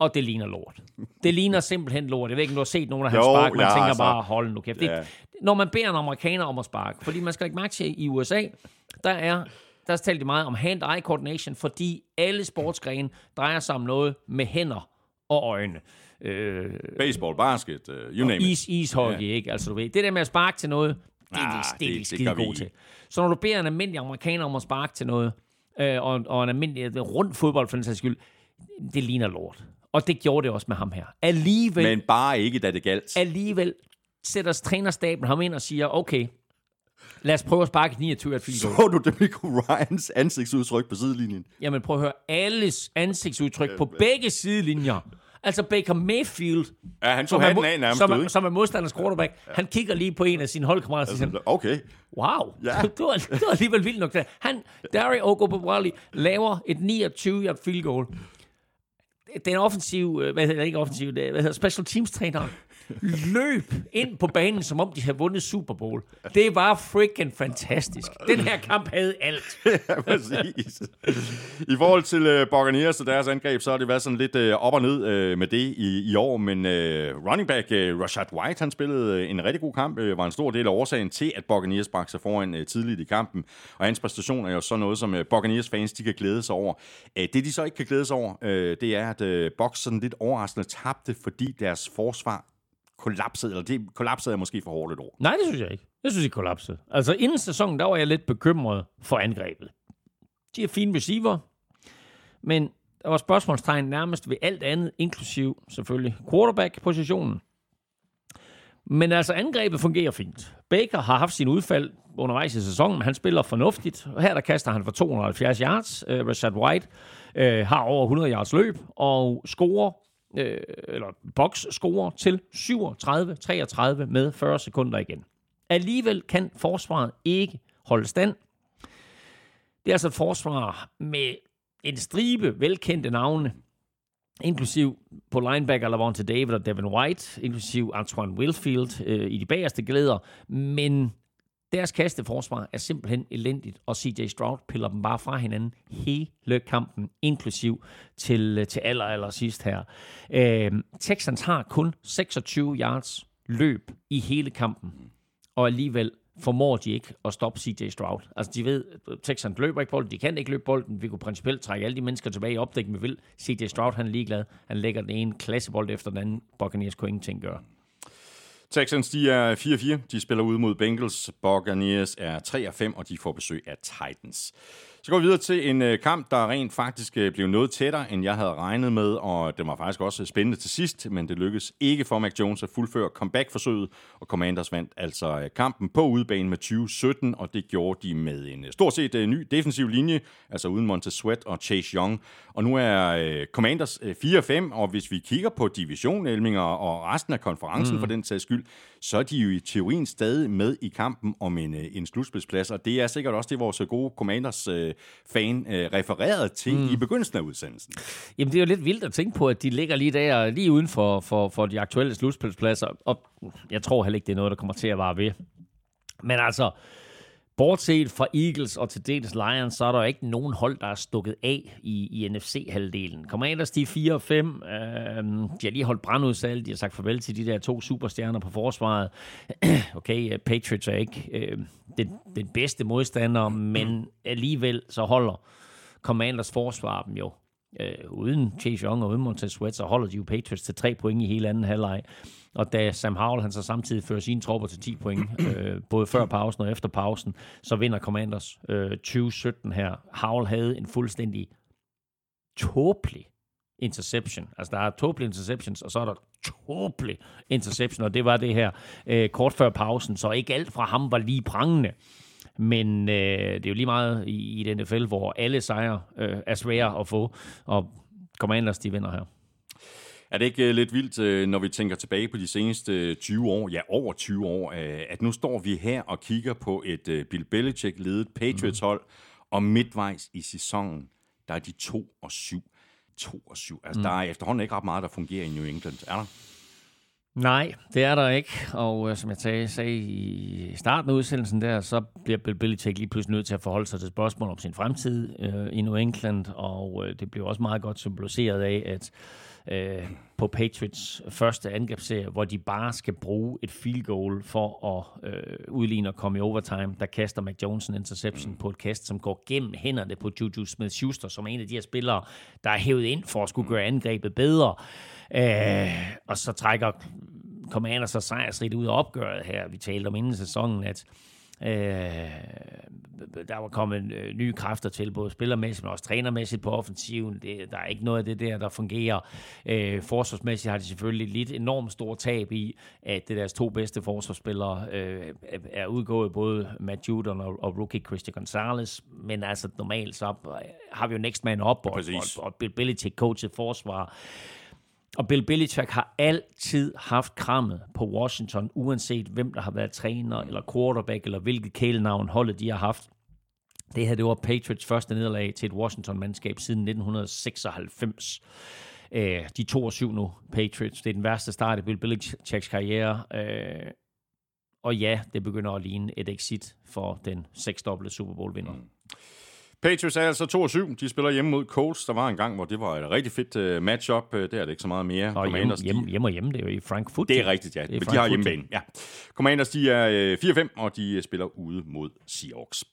og det ligner lort. Det ligner simpelthen lort. Jeg ved ikke, om du har set nogen af hans spark, man ja, tænker altså. bare, hold nu kæft. Ja. Når man beder en amerikaner om at sparke, fordi man skal ikke mærke til, i USA, der er der taler de meget om hand-eye coordination, fordi alle sportsgrene drejer sig om noget med hænder og øjne. Øh, Baseball, basket, uh, you name is, it. Ishockey, ja. ikke? Altså, du ved, det der med at sparke til noget, det er ah, de, det, det, det, det god til. Så når du beder en almindelig amerikaner om at sparke til noget, øh, og, og en almindelig rund fodbold for den sags skyld, det ligner lort. Og det gjorde det også med ham her. Alligevel, Men bare ikke, da det galt. Alligevel sætter trænerstaben ham ind og siger, okay, lad os prøve at sparke 29 at field Så du Demico Ryans ansigtsudtryk på sidelinjen? Jamen prøv at høre, alles ansigtsudtryk på begge sidelinjer Altså Baker Mayfield, ja, han tog hatten af nærmest som, er, som er modstanders quarterback, ja. han kigger lige på en af sine holdkammerater og siger, altså, okay. wow, ja. det, var, det var alligevel vildt nok. Han, Dari Ogobrowali, laver et 29-yard field goal. Den offensiv, øh, hvad hedder ikke offensiv, det, hvad hedder special teams træner, løb ind på banen, som om de havde vundet Super Bowl. Det var freaking fantastisk. Den her kamp havde alt. ja, præcis. I forhold til uh, Buccaneers og deres angreb, så har det været sådan lidt uh, op og ned uh, med det i, i år, men uh, running back uh, Rashad White, han spillede uh, en rigtig god kamp, uh, var en stor del af årsagen til, at Buccaneers bragte sig foran uh, tidligt i kampen, og hans præstation er jo så noget, som uh, Buccaneers fans, de kan glæde sig over. Uh, det, de så ikke kan glæde sig over, uh, det er, at uh, Bucs sådan lidt overraskende tabte, fordi deres forsvar kollapsede, eller det kollapsede er måske for hårdt et år. Nej, det synes jeg ikke. Jeg synes ikke kollapsede. Altså inden sæsonen, der var jeg lidt bekymret for angrebet. De er fine receiver, men der var spørgsmålstegn nærmest ved alt andet, inklusiv selvfølgelig quarterback-positionen. Men altså, angrebet fungerer fint. Baker har haft sin udfald undervejs i sæsonen, men han spiller fornuftigt. Her der kaster han for 270 yards. Uh, Rashad White uh, har over 100 yards løb og scorer øh, eller box scorer til 37-33 med 40 sekunder igen. Alligevel kan forsvaret ikke holde stand. Det er altså et forsvar med en stribe velkendte navne, inklusiv på linebacker Lavonte David og Devin White, inklusiv Antoine Wilfield øh, i de bagerste glæder, men deres kasteforsvar er simpelthen elendigt, og CJ Stroud piller dem bare fra hinanden hele kampen, inklusiv til, til aller, aller sidst her. Øh, Texans har kun 26 yards løb i hele kampen, og alligevel formår de ikke at stoppe CJ Stroud. Altså, de ved, Texans løber ikke bolden, de kan ikke løbe bolden. Vi kunne principielt trække alle de mennesker tilbage i opdækning, vi vil. CJ Stroud, han er ligeglad. Han lægger den ene klassebold efter den anden. Buccaneers kunne ingenting gøre. Texans, de er 4-4. De spiller ud mod Bengals. Buccaneers er 3-5, og de får besøg af Titans. Så går vi videre til en øh, kamp, der rent faktisk øh, blev noget tættere, end jeg havde regnet med, og det var faktisk også spændende til sidst, men det lykkedes ikke for Mac Jones at fuldføre comeback-forsøget, og Commanders vandt altså øh, kampen på udebane med 2017, og det gjorde de med en stort set ny defensiv linje, altså uden Montez Sweat og Chase Young. Og nu er Commanders 4-5, og hvis vi kigger på divisionelminger og resten af konferencen mm. for den sags skyld, så er de jo i teorien stadig med i kampen om en, en slutspidsplads, og det er sikkert også det, vores gode Commanders fan øh, refereret til mm. i begyndelsen af udsendelsen. Jamen, det er jo lidt vildt at tænke på, at de ligger lige der, lige uden for, for, for de aktuelle slutspilspladser, og jeg tror heller ikke, det er noget, der kommer til at vare ved. Men altså, Bortset fra Eagles og til dels Lions, så er der ikke nogen hold, der er stukket af i, i NFC-halvdelen. Commanders, de er 4 og 5. Øh, de har lige holdt brandudsalg. De har sagt farvel til de der to superstjerner på forsvaret. okay, øh, Patriots er ikke øh, den, den bedste modstander, men alligevel så holder Commanders forsvar dem jo. Øh, uden Chase Young og uden Montez Sweat, så holder de jo Patriots til tre point i hele anden halvleg. Og da Sam Howell han så samtidig fører sine tropper til 10 point, øh, både før pausen og efter pausen, så vinder Commanders øh, 2017 her. Howell havde en fuldstændig tåbelig interception. Altså, der er tåbelige interceptions, og så er der tåbelig interception, og det var det her øh, kort før pausen, så ikke alt fra ham var lige prangende. Men øh, det er jo lige meget i, i den NFL, hvor alle sejre øh, er svære at få, og Commanders, de vinder her. Er det ikke uh, lidt vildt, uh, når vi tænker tilbage på de seneste 20 år, ja over 20 år, at nu står vi her og kigger på et Bill Belichick-ledet Patriots-hold, mm. og midtvejs i sæsonen, der er de 2 og 7. 2 og 7. Altså, mm. der er efterhånden ikke ret meget, der fungerer i New England. Er der? Nej, det er der ikke. Og øh, som jeg sagde, sagde i starten af udsendelsen der, så bliver Bill Belichick lige pludselig nødt til at forholde sig til spørgsmål om sin fremtid øh, i New England. Og øh, det blev også meget godt symboliseret af, at øh, på Patriots første angrebsserie, hvor de bare skal bruge et field goal for at øh, udligne og komme i overtime. Der kaster Mac Jones en interception mm. på et kast, som går gennem hænderne på Juju Smith-Schuster, som er en af de her spillere, der er hævet ind for at skulle gøre angrebet bedre. Øh, og så trækker Commander så sejrsrigt ud af opgøret her. Vi talte om inden sæsonen, at Øh, der var kommet øh, nye kræfter til, både spillermæssigt, men også trænermæssigt på offensiven. Det, der er ikke noget af det der, der fungerer. Øh, forsvarsmæssigt har de selvfølgelig lidt enormt stor tab i, at det deres to bedste forsvarsspillere øh, er udgået, både Matt Judon og, og rookie Christian Gonzalez. Men altså normalt så har vi jo next man op, og, og, og Bill Belichick coachet forsvar. Og Bill Belichick har altid haft krammet på Washington, uanset hvem der har været træner, eller quarterback, eller hvilket kælenavn holdet de har haft. Det her, det var Patriots første nederlag til et Washington-mandskab siden 1996. Øh, de 2 og 7 nu, Patriots. Det er den værste start i Bill Belichicks karriere. Øh, og ja, det begynder at ligne et exit for den seksdobbelte Super Bowl-vinder. Mm. Patriots er altså 2-7. De spiller hjemme mod Colts. Der var en gang, hvor det var et rigtig fedt uh, matchup. Uh, det er det ikke så meget mere. Og Commanders, hjemme, hjemme, hjemme og hjemme, det er jo i Frankfurt. Det er rigtigt, ja. Men de har hjemmebane. Ja. Commanders, de er uh, 4-5, og de spiller ude mod Seahawks.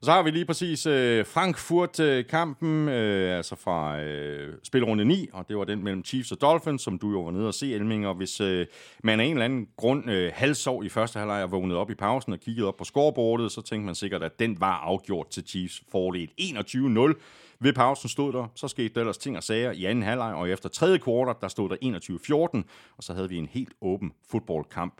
Og så har vi lige præcis øh, Frankfurt-kampen, øh, altså fra øh, spilrunde 9, og det var den mellem Chiefs og Dolphins, som du jo var nede og se, Elming, og hvis øh, man af en eller anden grund øh, halvsov i første halvleg og vågnede op i pausen og kiggede op på scoreboardet, så tænkte man sikkert, at den var afgjort til Chiefs fordel 21-0. Ved pausen stod der, så skete der ellers ting og sager i anden halvleg, og efter tredje kvartal, der stod der 21-14, og så havde vi en helt åben fodboldkamp.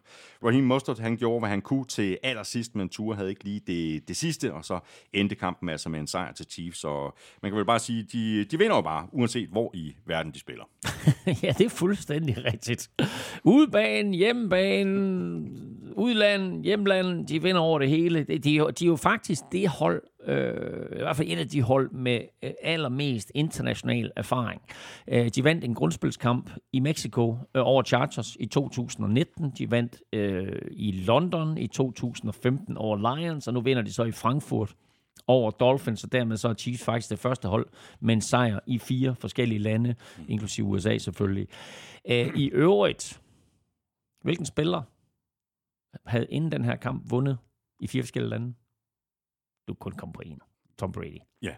Raheem Mostert, han gjorde, hvad han kunne til allersidst, men Ture havde ikke lige det, det sidste, og så endte kampen altså med en sejr til Chiefs, og man kan vel bare sige, de, de vinder jo bare, uanset hvor i verden de spiller. ja, det er fuldstændig rigtigt. Udebane, hjemmebane, udland, hjemland, de vinder over det hele. De, de, de er jo faktisk det hold, øh, i hvert fald et af de hold med øh, allermest international erfaring. Øh, de vandt en grundspilskamp i Mexico øh, over Chargers i 2019. De vandt øh, i London i 2015 over Lions, og nu vinder de så i Frankfurt over Dolphins, og dermed så er Chiefs faktisk det første hold med en sejr i fire forskellige lande, inklusive USA selvfølgelig. Øh, I øvrigt, hvilken spiller havde inden den her kamp vundet i fire forskellige lande? Du kunne kun komme på en. Tom Brady. Ja.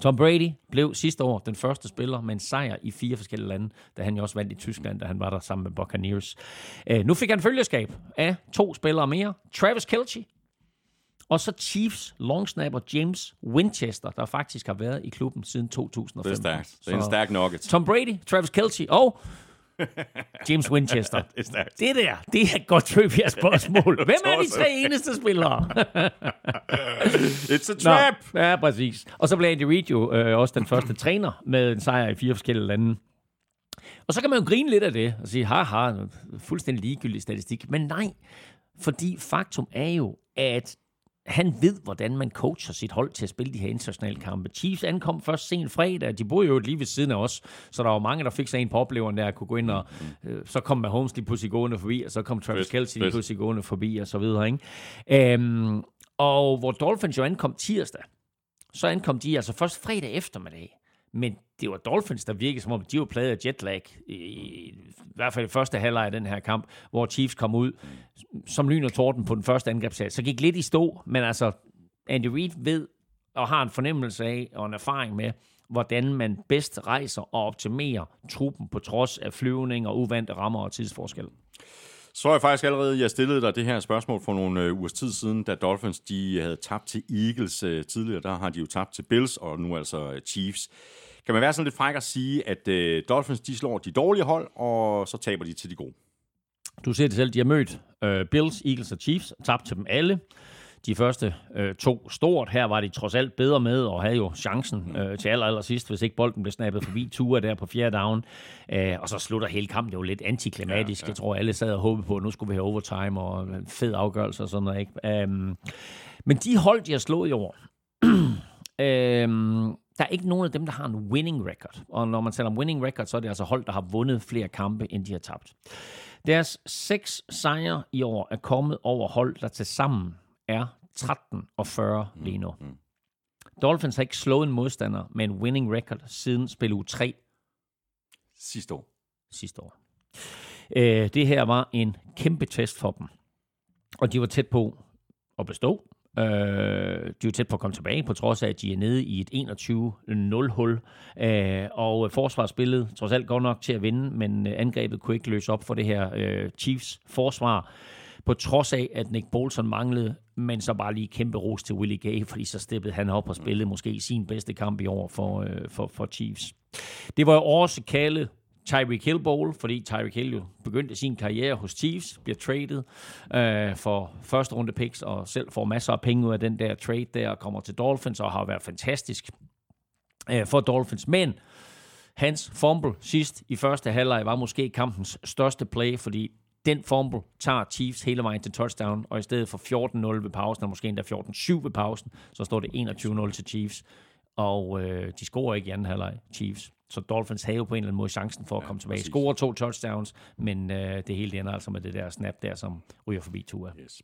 Tom Brady blev sidste år den første spiller med en sejr i fire forskellige lande, da han jo også vandt i Tyskland, da han var der sammen med Buccaneers. Uh, nu fik han følgeskab af to spillere mere. Travis Kelce, og så Chiefs longsnapper James Winchester, der faktisk har været i klubben siden 2015. Det er stærkt. Det er en stærk nugget. Tom Brady, Travis Kelce og James Winchester. det er stærkt. Det der, det er et godt trivia spørgsmål. Hvem er de tre eneste spillere? It's a trap! Nå, ja, præcis. Og så blev Andy Reid jo øh, også den første træner med en sejr i fire forskellige lande. Og så kan man jo grine lidt af det og sige, haha, fuldstændig ligegyldig statistik. Men nej, fordi faktum er jo, at han ved, hvordan man coacher sit hold til at spille de her internationale kampe. Chiefs ankom først sent fredag. De boede jo lige ved siden af os, så der var mange, der fik sig en på opleveren der, kunne gå ind og... Øh, så kom Mahomes lige pludselig gående forbi, og så kom Travis Kelce lige pludselig gående forbi, og så videre. Ikke? Øhm, og hvor Dolphins jo ankom tirsdag, så ankom de altså først fredag eftermiddag. Men det var Dolphins, der virkede som om, de var plaget af jetlag, i, i hvert fald i første halvleg af den her kamp, hvor Chiefs kom ud som lyn og torden på den første angrebsserie. Så gik lidt i stå, men altså Andy Reid ved og har en fornemmelse af og en erfaring med, hvordan man bedst rejser og optimerer truppen på trods af flyvning og uvante rammer og tidsforskel. Så er jeg faktisk allerede, jeg stillede dig det her spørgsmål for nogle øh, ugers tid siden, da Dolphins de øh, havde tabt til Eagles øh, tidligere. Der har de jo tabt til Bills, og nu altså Chiefs. Kan man være sådan lidt fræk at sige, at øh, Dolphins de slår de dårlige hold, og så taber de til de gode? Du ser det selv, de har mødt øh, Bills, Eagles og Chiefs, og tabt til dem alle. De første øh, to stort. Her var de trods alt bedre med, og havde jo chancen øh, til aller, aller sidst, hvis ikke bolden blev snappet forbi Tua der på fjerde down. Øh, og så slutter hele kampen jo lidt antiklimatisk. Ja, ja. Jeg tror, alle sad og håbede på, at nu skulle vi have overtime og fed afgørelse og sådan noget. Ikke? Um, men de hold, de har slået i år, um, der er ikke nogen af dem, der har en winning record. Og når man taler om winning record, så er det altså hold, der har vundet flere kampe, end de har tabt. Deres seks sejre i år er kommet over hold, der til sammen er 13 og 40 lige nu. Dolphins har ikke slået en modstander med en winning record siden spil uge 3 Sidste år. sidste år. Øh, det her var en kæmpe test for dem. Og de var tæt på at bestå. Øh, de var tæt på at komme tilbage, på trods af, at de er nede i et 21-0-hul. Øh, og forsvaret spillede trods alt godt nok til at vinde, men øh, angrebet kunne ikke løse op for det her øh, Chiefs forsvar. På trods af, at Nick Bolton manglede, men så bare lige kæmpe ros til Willie Gay, fordi så steppede han op og spillede måske sin bedste kamp i år for, øh, for, for Chiefs. Det var jo også kaldet Tyreek Hill Bowl, fordi Tyreek Hill jo begyndte sin karriere hos Chiefs, bliver traded øh, for første runde picks, og selv får masser af penge ud af den der trade der, og kommer til Dolphins, og har været fantastisk øh, for Dolphins. Men hans fumble sidst i første halvleg var måske kampens største play, fordi den fumble tager Chiefs hele vejen til touchdown, og i stedet for 14-0 ved pausen, og måske endda 14-7 ved pausen, så står det 21-0 til Chiefs. Og øh, de scorer ikke i anden halvleg, Chiefs. Så Dolphins havde jo på en eller anden måde chancen for at komme tilbage. Scorer to touchdowns, men øh, det hele ender altså med det der snap der, som ryger forbi Tua. Yes.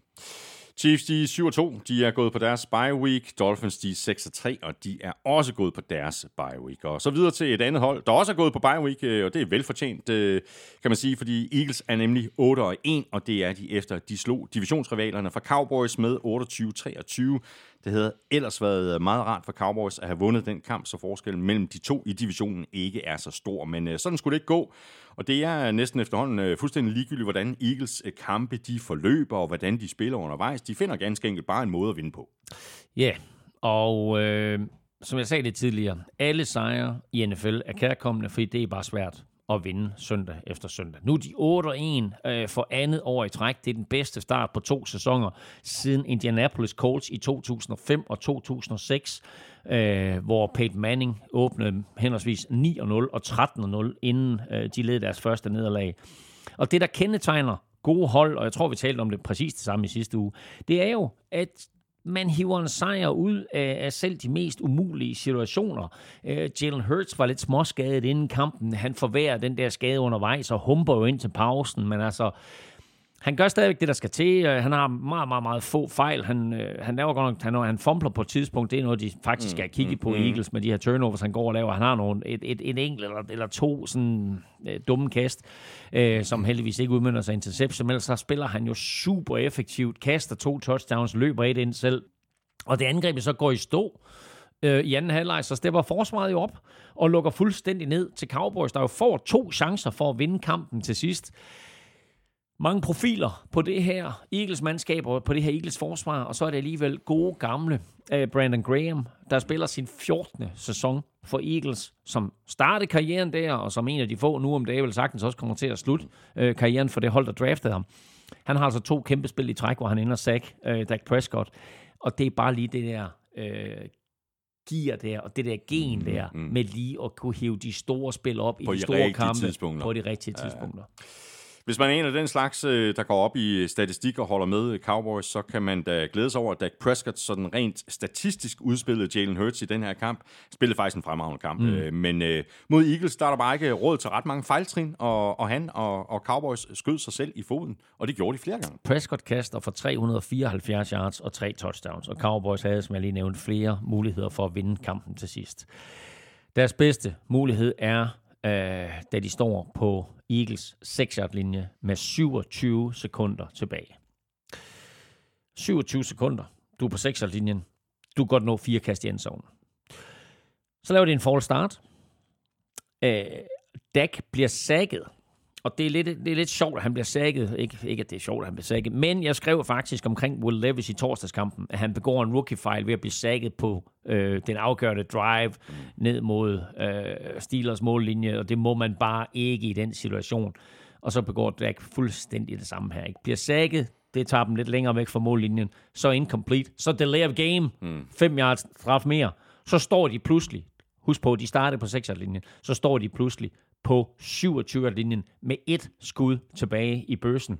Chiefs, de er 7 2. De er gået på deres bye week. Dolphins, de er 6 3, og de er også gået på deres bye week. Og så videre til et andet hold, der også er gået på bye week, øh, og det er velfortjent, øh, kan man sige, fordi Eagles er nemlig 8 og 1, og det er de efter, de slog divisionsrivalerne fra Cowboys med 28-23. Det havde ellers været meget rart for Cowboys at have vundet den kamp, så forskellen mellem de to i divisionen ikke er så stor. Men øh, sådan skulle det ikke gå. Og det er næsten efterhånden øh, fuldstændig ligegyldigt, hvordan Eagles øh, kampe de forløber, og hvordan de spiller undervejs. De finder ganske enkelt bare en måde at vinde på. Ja, yeah. og øh, som jeg sagde lidt tidligere, alle sejre i NFL er kærkommende, fordi det er bare svært at vinde søndag efter søndag. Nu er de 8-1 øh, for andet år i træk. Det er den bedste start på to sæsoner siden Indianapolis Colts i 2005 og 2006, øh, hvor Peyton Manning åbnede henholdsvis 9-0 og 13-0, inden øh, de led deres første nederlag. Og det, der kendetegner gode hold, og jeg tror, vi talte om det præcis det samme i sidste uge, det er jo, at man hiver en sejr ud af, af selv de mest umulige situationer. Øh, Jalen Hurts var lidt småskadet inden kampen. Han forværrer den der skade undervejs og humper jo ind til pausen, men altså, han gør stadigvæk det, der skal til. Han har meget, meget, meget få fejl. Han, øh, han laver godt nok, han, han fumbler på et tidspunkt. Det er noget, de faktisk skal kigge mm, på mm, Eagles med de her turnovers, han går og laver. Han har nogle, et, et, et enkelt eller, eller to sådan øh, dumme kast, øh, som heldigvis ikke udmynder sig interception. Men ellers så spiller han jo super effektivt. Kaster to touchdowns, løber et ind selv. Og det angreb så går i stå øh, i anden halvleg, så stepper forsvaret jo op og lukker fuldstændig ned til Cowboys, der jo får to chancer for at vinde kampen til sidst mange profiler på det her Eagles mandskab og på det her Eagles forsvar, og så er det alligevel gode gamle uh, Brandon Graham, der spiller sin 14. sæson for Eagles, som startede karrieren der, og som en af de få nu om dagen vel sagtens også kommer til at slutte uh, karrieren for det hold, der draftede ham. Han har altså to kæmpe spil i træk, hvor han ender sack uh, Dak Prescott, og det er bare lige det der uh, gear der, og det der gen mm, der, mm. med lige at kunne hive de store spil op på i de store kampe på de rigtige tidspunkter. Ja. Hvis man er en af den slags, øh, der går op i statistik og holder med Cowboys, så kan man da glæde sig over, at Dak Prescott sådan rent statistisk udspillede Jalen Hurts i den her kamp. Spillede faktisk en fremragende kamp. Mm. Øh, men øh, mod Eagles, der er der bare ikke råd til ret mange fejltrin, og, og han og, og Cowboys skød sig selv i foden, og det gjorde de flere gange. Prescott kaster for 374 yards og tre touchdowns, og Cowboys havde, som jeg lige nævnte, flere muligheder for at vinde kampen til sidst. Deres bedste mulighed er øh, da de står på Eagles 6 linje med 27 sekunder tilbage. 27 sekunder. Du er på 6 linjen. Du kan godt nå fire kast i endzone. Så laver de en fall start. Øh, Dak bliver sækket og det er, lidt, det er lidt sjovt, at han bliver sækket. Ikke, ikke at det er sjovt, at han bliver sækket. Men jeg skrev faktisk omkring Will Levis i torsdagskampen, at han begår en rookie-fejl ved at blive sækket på øh, den afgørende drive ned mod øh, Steelers mållinje. Og det må man bare ikke i den situation. Og så begår Dak fuldstændig det samme her. Ikke? Bliver sækket, det tager dem lidt længere væk fra mållinjen. Så incomplete. Så delay of game. Mm. Fem yards straf mere. Så står de pludselig, husk på, de startede på 6 linjen så står de pludselig på 27-linjen med et skud tilbage i bøssen.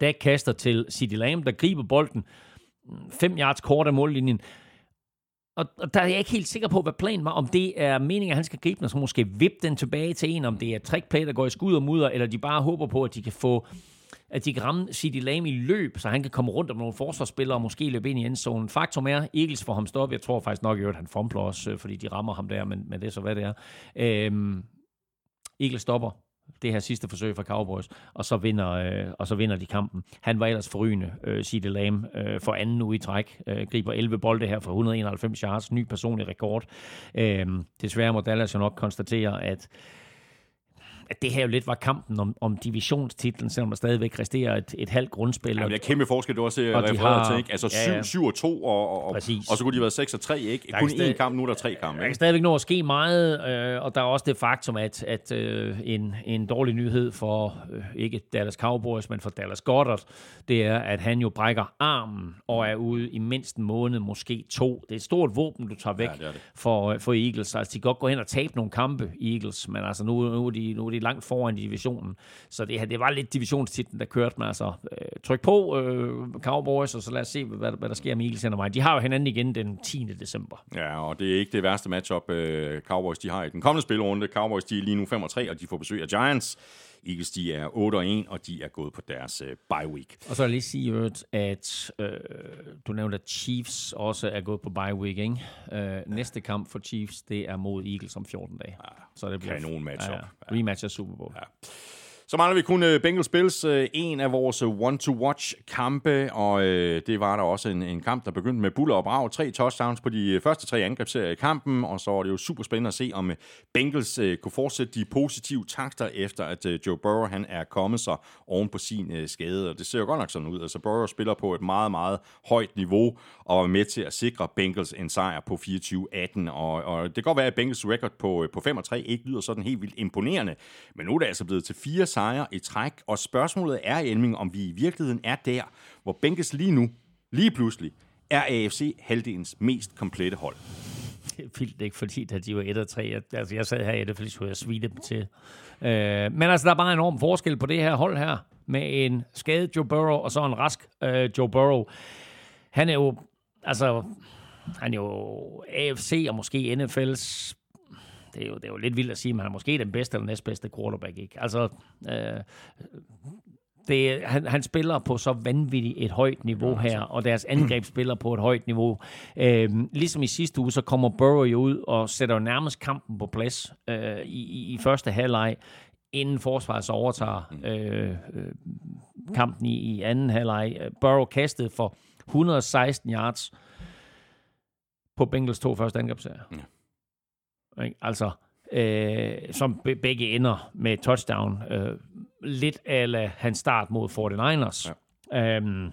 Der kaster til City Lamb, der griber bolden 5 yards kort af mållinjen. Og, og der er jeg ikke helt sikker på, hvad planen var. Om det er meningen, at han skal gribe den, og så måske vippe den tilbage til en. Om det er trickplay, der går i skud og mudder, eller de bare håber på, at de kan få at de kan ramme City Lam i løb, så han kan komme rundt om nogle forsvarsspillere og måske løbe ind i endzonen. Faktum er, Eagles får ham stoppet. Jeg tror faktisk nok, at han fumbler også, øh, fordi de rammer ham der, men, men det er så, hvad det er. Øhm, Eagles stopper det her sidste forsøg fra Cowboys, og så vinder, øh, og så vinder de kampen. Han var ellers forrygende, øh, C.D. Lamb, øh, for anden uge i træk. Øh, griber 11 bolde her for 191 yards, ny personlig rekord. Øh, desværre må Dallas jo nok konstatere, at at det her jo lidt var kampen om, om divisionstitlen, selvom der stadigvæk resterer et, et halvt grundspil. Ja, det er kæmpe forskel, du også refereret har, til, ikke? Altså 7, ja, ja. 7 og 2, og, og, og, og så kunne de været 6 og 3, ikke? Der Kun én kamp, nu er der tre kampe. Der kan stadigvæk nå at ske meget, øh, og der er også det faktum, at, at øh, en, en dårlig nyhed for øh, ikke Dallas Cowboys, men for Dallas Goddard, det er, at han jo brækker armen og er ude i mindst en måned, måske to. Det er et stort våben, du tager væk ja, det det. For, for Eagles. Altså, de kan godt gå hen og tabe nogle kampe, Eagles, men altså nu, nu, er de, nu er de de langt foran i divisionen. Så det, det var lidt divisionstitlen, der kørte med. Altså, øh, tryk på øh, Cowboys, og så lad os se, hvad, hvad der sker med Eagles og De har jo hinanden igen den 10. december. Ja, og det er ikke det værste matchup, øh, Cowboys de har i den kommende spilrunde. Cowboys de er lige nu 5 og 3, og de får besøg af Giants. Eagles de er 8 og 1, og de er gået på deres øh, bye week. Og så vil jeg lige sige, at øh, du nævnte, at Chiefs også er gået på bye week. Ikke? Øh, næste kamp for Chiefs, det er mod Eagles om 14 dage. Ja, så det bliver kanon matchup. Ja, ja. Rematch af Super Bowl. Ja. Så mangler vi kun øh, Bengals Bills, øh, en af vores øh, one-to-watch-kampe, og det var der også en, en kamp, der begyndte med buller og brag. Tre touchdowns på de første tre angrebsserier i kampen, og så var det jo super spændende at se, om Bengals kunne fortsætte de positive takter, efter at Joe Burrow han er kommet sig oven på sin skade. Og det ser jo godt nok sådan ud. Altså Burrow spiller på et meget, meget højt niveau, og var med til at sikre Bengals en sejr på 24-18. Og, og det kan godt være, at Bengals record på, på 5 3 ikke lyder sådan helt vildt imponerende, men nu er det altså blevet til fire sejre i træk, og spørgsmålet er, Elming, om vi i virkeligheden er der, hvor Bengals lige nu, lige pludselig, er AFC halvdelens mest komplette hold. Det er vildt ikke, fordi da de var 1 og 3, altså jeg sad her i det, fordi skulle jeg svine dem til. Øh, men altså, der er bare en enorm forskel på det her hold her, med en skadet Joe Burrow, og så en rask øh, Joe Burrow. Han er jo, altså, han er jo AFC og måske NFL's det er, jo, det er jo lidt vildt at sige, men han er måske den bedste eller næstbedste quarterback. Ikke? Altså, øh, det, han, han spiller på så vanvittigt et højt niveau her, og deres angreb spiller på et højt niveau. Øh, ligesom i sidste uge, så kommer Burrow jo ud og sætter nærmest kampen på plads øh, i, i første halvleg, inden forsvaret så overtager øh, øh, kampen i, i anden halvleg. Burrow kastede for 116 yards på Bengals to første angrebsserier. Ja. Ikke? Altså, øh, som begge ender med touchdown. Øh, lidt af hans start mod 49ers. Ja. Øhm,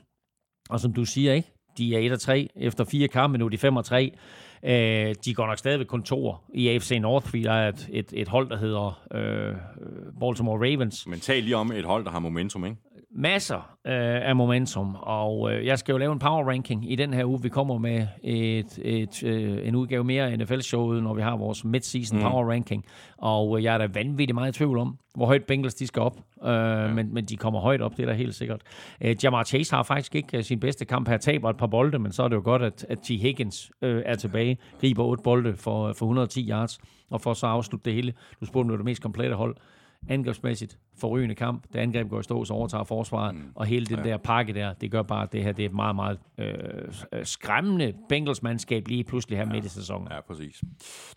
og som du siger, ikke? De er 1 og 3 efter fire kampe, nu er de 5 og 3. Øh, de går nok stadig ved kontor i AFC North, fordi der er et, et, et hold, der hedder øh, Baltimore Ravens. Men tal lige om et hold, der har momentum, ikke? Masser øh, af momentum, og øh, jeg skal jo lave en power ranking i den her uge. Vi kommer med et, et, øh, en udgave mere af NFL-showet, når vi har vores mid-season mm. power ranking, og øh, jeg er da vanvittigt meget i tvivl om, hvor højt Bengals de skal op, øh, ja. men, men de kommer højt op, det er da helt sikkert. Øh, Jamar Chase har faktisk ikke uh, sin bedste kamp her, taber et par bolde, men så er det jo godt, at, at T. Higgins øh, er tilbage, griber otte bolde for, for 110 yards, og for så afslutte det hele. Du spurgte, om det var det mest komplette hold angrebsmæssigt forrygende kamp. Da angreb går i stå, så overtager forsvaret, mm. og hele den ja. der pakke der, det gør bare, at det her det er et meget, meget øh, skræmmende Bengals-mandskab lige pludselig her ja. midt i sæsonen. Ja, præcis.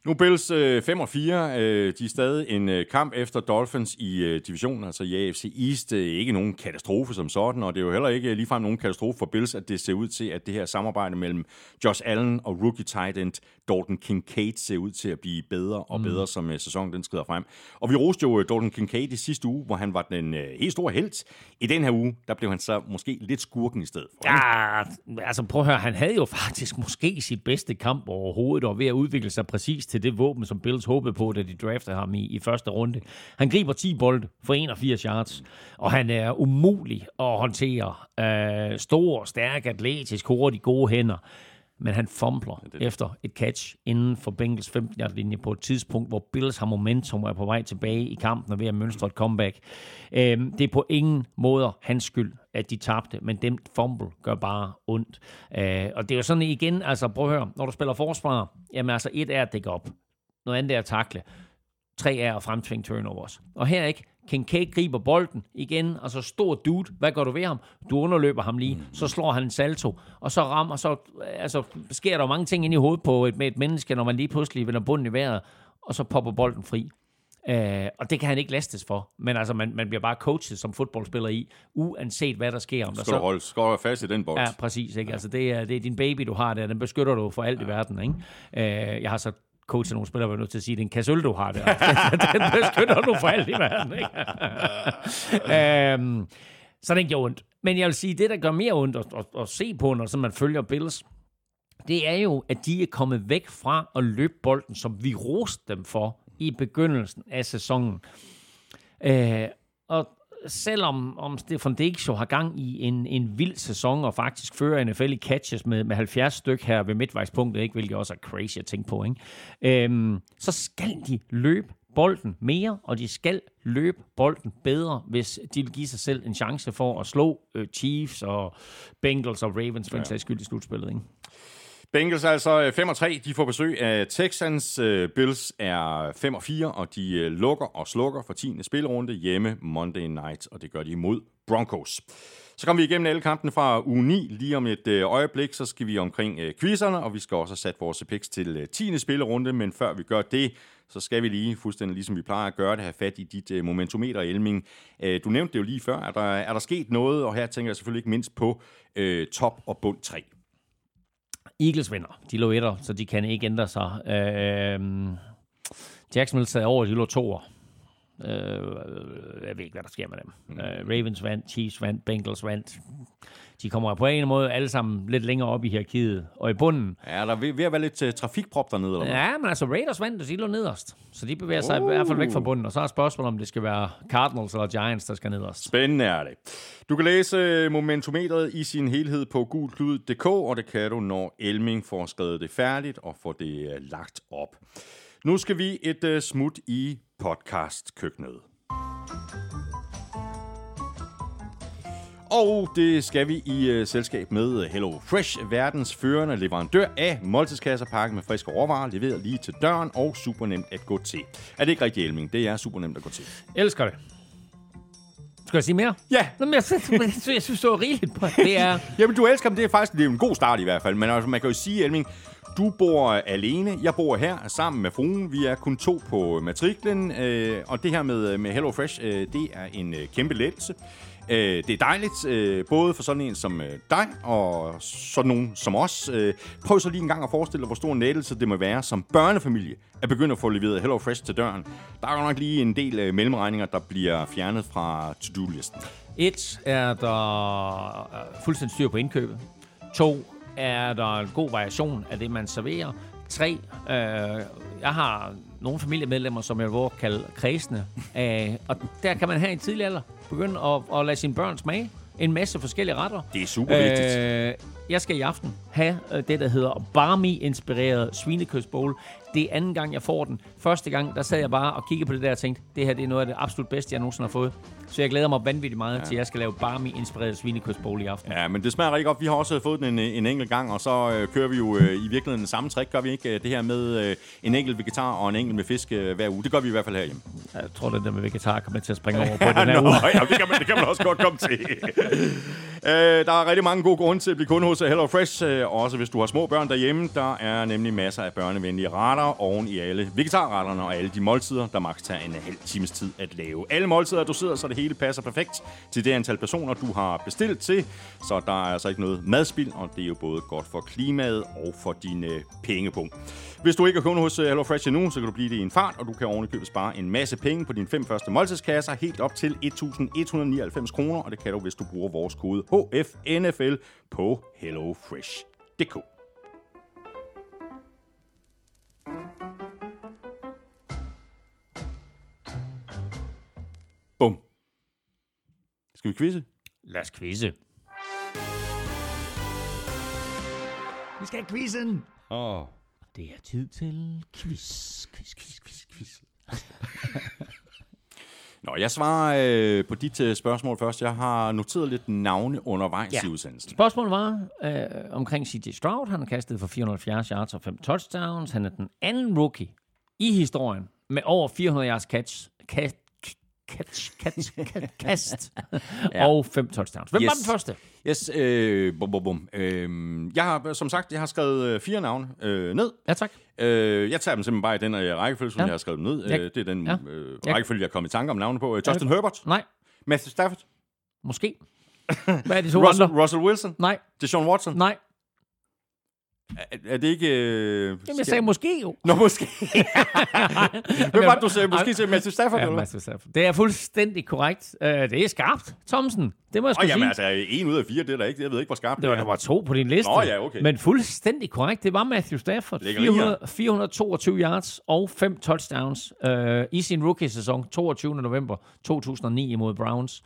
Nu Bills øh, 5 og 4, øh, de er stadig en øh, kamp efter Dolphins i øh, divisionen, altså i AFC East. Øh, ikke nogen katastrofe som sådan, og det er jo heller ikke ligefrem nogen katastrofe for Bills, at det ser ud til, at det her samarbejde mellem Josh Allen og rookie tight end Dalton Kincaid ser ud til at blive bedre og mm. bedre, mm. som øh, sæsonen den skrider frem. Og vi roste jo øh, Dalton Kincaid i sidste uge, hvor han var den øh, helt store held. I den her uge, der blev han så måske lidt skurken i stedet for. Ja, altså prøv at høre, han havde jo faktisk måske sit bedste kamp overhovedet, og ved at udvikle sig præcis til det våben, som Bills håbede på, da de draftede ham i, i første runde. Han griber 10 bold for 81 yards, og han er umulig at håndtere. Øh, stor, stærk, atletisk, hurtig, gode hænder men han fumbler ja, det... efter et catch inden for Bengals 15-yard-linje på et tidspunkt, hvor Bills har momentum og er på vej tilbage i kampen og ved at mønstre et comeback. Øhm, det er på ingen måde hans skyld, at de tabte, men dem fumble gør bare ondt. Øh, og det er jo sådan igen, altså prøv at høre, når du spiller forsvar, jamen altså et er at dække op, noget andet er at takle, tre er at fremtvinge turnovers. Og her ikke, Kincaid griber bolden igen, og så stor dude. Hvad gør du ved ham? Du underløber ham lige. Så slår han en salto, og så rammer, så altså, sker der mange ting ind i hovedet på et, med et menneske, når man lige pludselig vender bunden i vejret, og så popper bolden fri. Uh, og det kan han ikke lastes for. Men altså, man, man bliver bare coachet som fodboldspiller i, uanset hvad der sker. Om skal der du holde, skal du fast i den bold? Ja, præcis. Ikke? Ja. Altså, det, er, det er din baby, du har der. Den beskytter du for alt ja. i verden. Ikke? Uh, jeg har så coach nogle spillere var nødt til at sige, det er en du har der. den beskytter du for alt i verden. Ikke? øhm, så den gjorde ondt. Men jeg vil sige, det der gør mere ondt at, at, at se på, når man følger Bills, det er jo, at de er kommet væk fra at løbe bolden, som vi roste dem for i begyndelsen af sæsonen. Øh, og selvom om Stefan Diggs har gang i en, en vild sæson, og faktisk fører NFL i catches med, med 70 styk her ved midtvejspunktet, ikke? hvilket også er crazy at tænke på, ikke? Øhm, så skal de løbe bolden mere, og de skal løbe bolden bedre, hvis de vil give sig selv en chance for at slå øh, Chiefs og Bengals og Ravens for ja. en sags skyld i slutspillet. Ikke? Bengals er altså øh, 5 og 3. De får besøg af Texans. Øh, Bills er 5 og 4, og de øh, lukker og slukker for 10. spilrunde hjemme Monday night, og det gør de imod Broncos. Så kommer vi igennem alle kampene fra uge 9. Lige om et øjeblik, så skal vi omkring øh, quizzerne, og vi skal også have sat vores picks til 10. spillerunde. Men før vi gør det, så skal vi lige, fuldstændig ligesom vi plejer at gøre det, have fat i dit momentometer, Elming. Du nævnte det jo lige før. Er der, er der sket noget? Og her tænker jeg selvfølgelig ikke mindst på øh, top og bund 3. Eagles vinder. De lå etter, så de kan ikke ændre sig. Øh, Jacksonville sad over, de lå toer. Øh, jeg ved ikke, hvad der sker med dem. Mm. Øh, Ravens vandt, Chiefs vandt, Bengals vandt. De kommer på en eller anden måde alle sammen lidt længere op i hierarkiet. Og i bunden, Er der ved, ved at være lidt uh, trafikprop dernede? Eller hvad? ja, men altså Raiders vandt, og de lå nederst. Så de bevæger sig uh. i hvert fald væk fra bunden. Og så er spørgsmålet, om det skal være Cardinals eller Giants, der skal nederst. Spændende er det. Du kan læse øh, momentometeret i sin helhed på gulklud.dk, og det kan du, når Elming får skrevet det færdigt og får det uh, lagt op. Nu skal vi et uh, smut i podcastkøkkenet. Og det skal vi i uh, selskab med Hello Fresh, verdens førende leverandør af måltidskasser pakket med friske råvarer, leveret lige til døren og super nemt at gå til. Er det ikke rigtigt, Elming? Det er super nemt at gå til. Elsker det. Skal jeg sige mere? Ja, Nå, men jeg, synes, jeg synes, det var rigeligt på. Det er... Jamen, du elsker dem. Det er faktisk det er en god start i hvert fald. Men altså, man kan jo sige, Elming, du bor alene. Jeg bor her sammen med fruen. Vi er kun to på matriklen. Øh, og det her med, med Hello Fresh, øh, det er en øh, kæmpe lettelse. Øh, det er dejligt, øh, både for sådan en som øh, dig, og sådan nogen som os. Øh, prøv så lige en gang at forestille dig, hvor stor en lettelse det må være som børnefamilie at begynde at få leveret Hello Fresh til døren. Der er jo nok lige en del øh, mellemregninger, der bliver fjernet fra to-do-listen. Et er der øh, fuldstændig styr på indkøbet. To er der en god variation af det, man serverer. Tre, øh, jeg har nogle familiemedlemmer, som jeg vil kalde kredsende. Øh, og der kan man have en tidlig alder begynde at, at lade sine børn smage en masse forskellige retter. Det er super vigtigt. Øh, jeg skal i aften have øh, det, der hedder Barmy-inspireret svinekødsbowl. Det er anden gang, jeg får den. Første gang, der sad jeg bare og kiggede på det der og tænkte, det her det er noget af det absolut bedste, jeg nogensinde har fået. Så jeg glæder mig vanvittigt meget ja. til, at jeg skal lave Barmy-inspireret svinekødsbowl i aften. Ja, men det smager rigtig godt. Vi har også fået den en, en enkelt gang, og så øh, kører vi jo øh, i virkeligheden den samme trick, gør vi ikke? Det her med øh, en enkelt vegetar og en enkelt med fisk øh, hver uge. Det gør vi i hvert fald herhjemme. Jeg tror, det der med vegetar kommer til at springe over på den her Nå, uge. ja, det kan, man, det kan man også godt komme til. øh, der er rigtig mange gode grunde til at blive kunde hos Hello Fresh, øh, også hvis du har små børn derhjemme. Der er nemlig masser af børnevenlige retter oven i alle vegetarretterne og alle de måltider, der maks tager en halv times tid at lave. Alle måltider er doseret, så det hele passer perfekt til det antal personer, du har bestilt til. Så der er altså ikke noget madspild, og det er jo både godt for klimaet og for dine pengepunkt. Hvis du ikke er kunde hos øh, Hello Fresh endnu, så kan du blive det i en fart, og du kan ovenikøbet spare en masse penge på dine fem første måltidskasser, helt op til 1.199 kroner, og det kan du, hvis du bruger vores kode HFNFL på hellofresh.dk. Bum. Skal vi quizze? Lad os quizze. Vi skal have quizzen. Åh. Oh. Det er tid til quiz, quiz, quiz, quiz, quiz. Nå, jeg svarer øh, på dit øh, spørgsmål først. Jeg har noteret lidt navne undervejs Ja. i udsendelsen. Spørgsmålet var øh, omkring C.J. Stroud. Han har kastet for 470 yards og 5 touchdowns. Han er den anden rookie i historien med over 400 yards catch, catch, catch, catch, catch kast ja. og 5 touchdowns. Hvem yes. var den første? Yes, øh, bum, bum, bum. Øh, jeg har, som sagt, jeg har skrevet øh, fire navne øh, ned. Ja, tak. Øh, jeg tager dem simpelthen bare i den øh, rækkefølge, som Ja. jeg har skrevet dem ned. Jeg- Øh, det er den ja. øh, Jeg- rækkefølge, jeg kom i tanke om navne på. Øh, Justin Herbert, Nej, Matthew Stafford, måske. Hvad er de to Russell, andre? Russell Wilson, Nej, Deshaun Watson. nej. Er, er det ikke... Øh, Jamen, jeg sagde måske jo. Nå, måske. Hvem var det, du sagde? Måske til Matthew Stafford, Ja, eller? Matthew Stafford. Det er fuldstændig korrekt. Uh, det er skarpt, Thomsen. Det må jeg sgu jamen sige. altså, en ud af fire, det er der ikke. Jeg ved ikke, hvor skarpt Det var er. nummer to på din liste. Nå, ja, okay. Men fuldstændig korrekt. Det var Matthew Stafford. Lækkerier. 400, 422 yards og 5 touchdowns uh, i sin rookie-sæson 22. november 2009 imod Browns.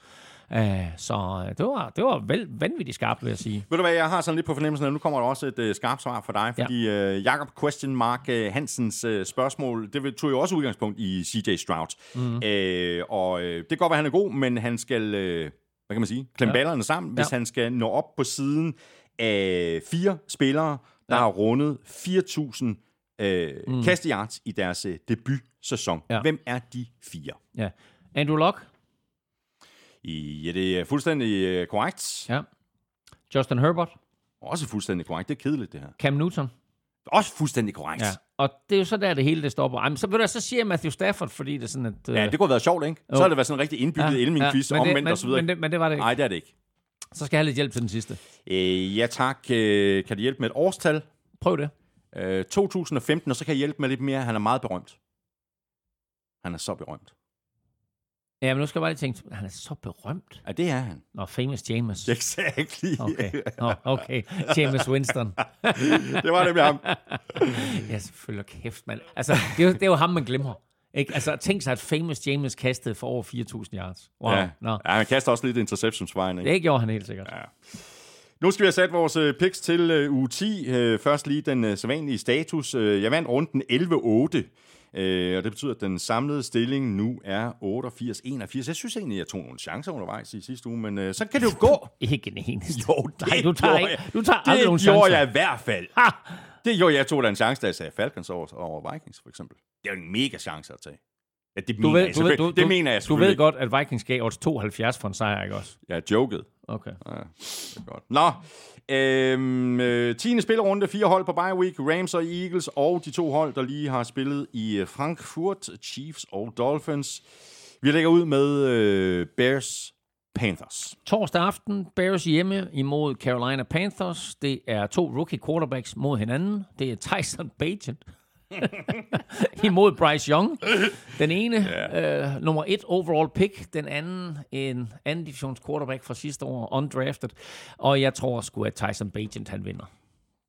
Uh, så uh, det var, det var vel, vanvittigt skarpt, vil jeg sige. Ved du hvad, jeg har sådan lidt på fornemmelsen, at nu kommer der også et øh, skarpt svar for dig, Ja. fordi øh, Jakob Question Mark øh, Hansens øh, spørgsmål, det tog jo også udgangspunkt i CJ Stroud. Mm. Øh, og øh, det kan godt være, han er god, men han skal, øh, hvad kan man sige, klemme Ja. ja. ballerne sammen, hvis Ja. han skal nå op på siden af fire spillere, der Ja. ja. har rundet 4.000 øh, mm. kastejards i deres øh, debutsæson. Ja. Ja. Hvem er de fire? Ja. Andrew Luck? I, ja, det er fuldstændig øh, korrekt. Ja. Justin Herbert. Også fuldstændig korrekt. Det er kedeligt, det her. Cam Newton. Også fuldstændig korrekt. Ja. Og det er jo så der, det hele det stopper. Ej, men så, ved du, så siger Matthew Stafford, fordi det er sådan, at... øh, Ja, det kunne have været sjovt, ikke? Så har det været sådan en rigtig indbygget ja, Elming-quiz, ja, omvendt men, og så videre. Men det, men det var det ikke. Nej, det er det ikke. Så skal jeg have lidt hjælp til den sidste. Øh, ja, tak. Øh, kan du hjælpe med et årstal? Prøv det. Øh, 2015, og så kan jeg hjælpe med lidt mere. Han er meget berømt. Han er så berømt. Ja, men nu skal jeg bare lige tænke, han er så berømt. Ja, det er han. Nå, famous James. Exactly. Okay, Nå, okay. James Winston. det var nemlig ham. Ja, selvfølgelig. Kæft, mand. Altså, det er, jo, det er jo ham, man glemmer. Ikke? Altså, tænk sig, at famous James kastede for over 4.000 yards. Wow. Ja. Nå. ja, han kaster også lidt interceptions vejen, ikke? Det gjorde han helt sikkert. Ja. Nu skal vi have sat vores øh, picks til øh, uge 10. Øh, først lige den sædvanlige status. Jeg vandt runden 11-8. Øh, og det betyder, at den samlede stilling nu er 88-81. Jeg synes egentlig, jeg tog nogle chancer undervejs i sidste uge, men øh, så kan det jo gå. Ikke en eneste. Jo, det Nej, du tager, gjorde ikke, jeg. du tager Det gjorde chancer. jeg i hvert fald. Ha! Det gjorde jeg. Jeg tog da en chance, da jeg sagde Falcons over, over Vikings, for eksempel. Det er jo en mega chance at tage. Ja, det Du mener ved, jeg du ved, du. Det du, mener jeg du ved godt, at Vikings gav odds 72 for en sejr, ikke også? Jeg joket. Okay. Ja, det er godt. Nå, øhm, øh, 10. spillerunde, fire hold på bye week, Rams og Eagles, og de to hold, der lige har spillet i øh, Frankfurt, Chiefs og Dolphins. Vi lægger ud med øh, Bears Panthers. Torsdag aften, Bears hjemme imod Carolina Panthers. Det er to rookie quarterbacks mod hinanden. Det er Tyson Bagent imod Bryce Young. Den ene, yeah. øh, nummer et overall pick. Den anden, en anden divisions quarterback fra sidste år, undrafted. Og jeg tror sgu, at Tyson Bagent han vinder.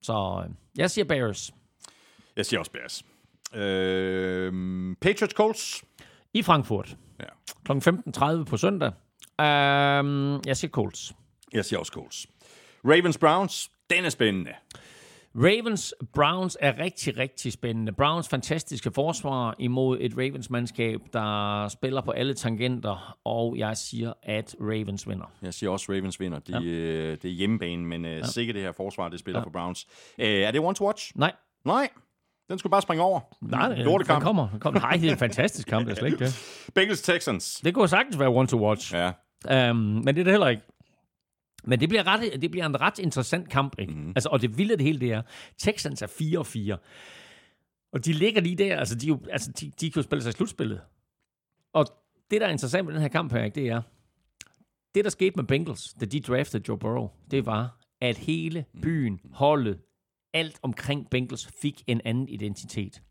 Så øh, jeg siger Bears. Jeg siger også Bears. Øh, Patriots Colts. I Frankfurt. Ja. Kl. 15.30 på søndag. Um, jeg siger Colts. Jeg siger også Colts. Ravens Browns. Den er spændende. Ravens Browns er rigtig, rigtig spændende. Browns fantastiske forsvar imod et Ravens-mandskab, der spiller på alle tangenter, og jeg siger, at Ravens vinder. Jeg siger også Ravens vinder. De, ja. øh, det er hjemmebane, men øh, ja. sikkert det her forsvar, det spiller ja. For Browns. Øh, er det one to watch? Nej, Nej. Den skulle bare springe over. nej, den Lortekamp. kommer. Den kommer. Nej, det er en fantastisk kamp, det er slet ikke det. Bengals Texans. Det kunne sagtens være one to watch, ja. um, men det er det heller ikke. Men det bliver, ret, det bliver en ret interessant kamp, ikke? Mm. Altså, og det vilde det hele, det er, Texans er 4-4. Og de ligger lige der, altså de, jo, altså, de, de kan jo spille sig i slutspillet. Og det, der er interessant med den her kamp her, ikke, det er, det der skete med Bengals, da de draftede Joe Burrow, det var, at hele byen, holdet, alt omkring Bengals fik en anden identitet.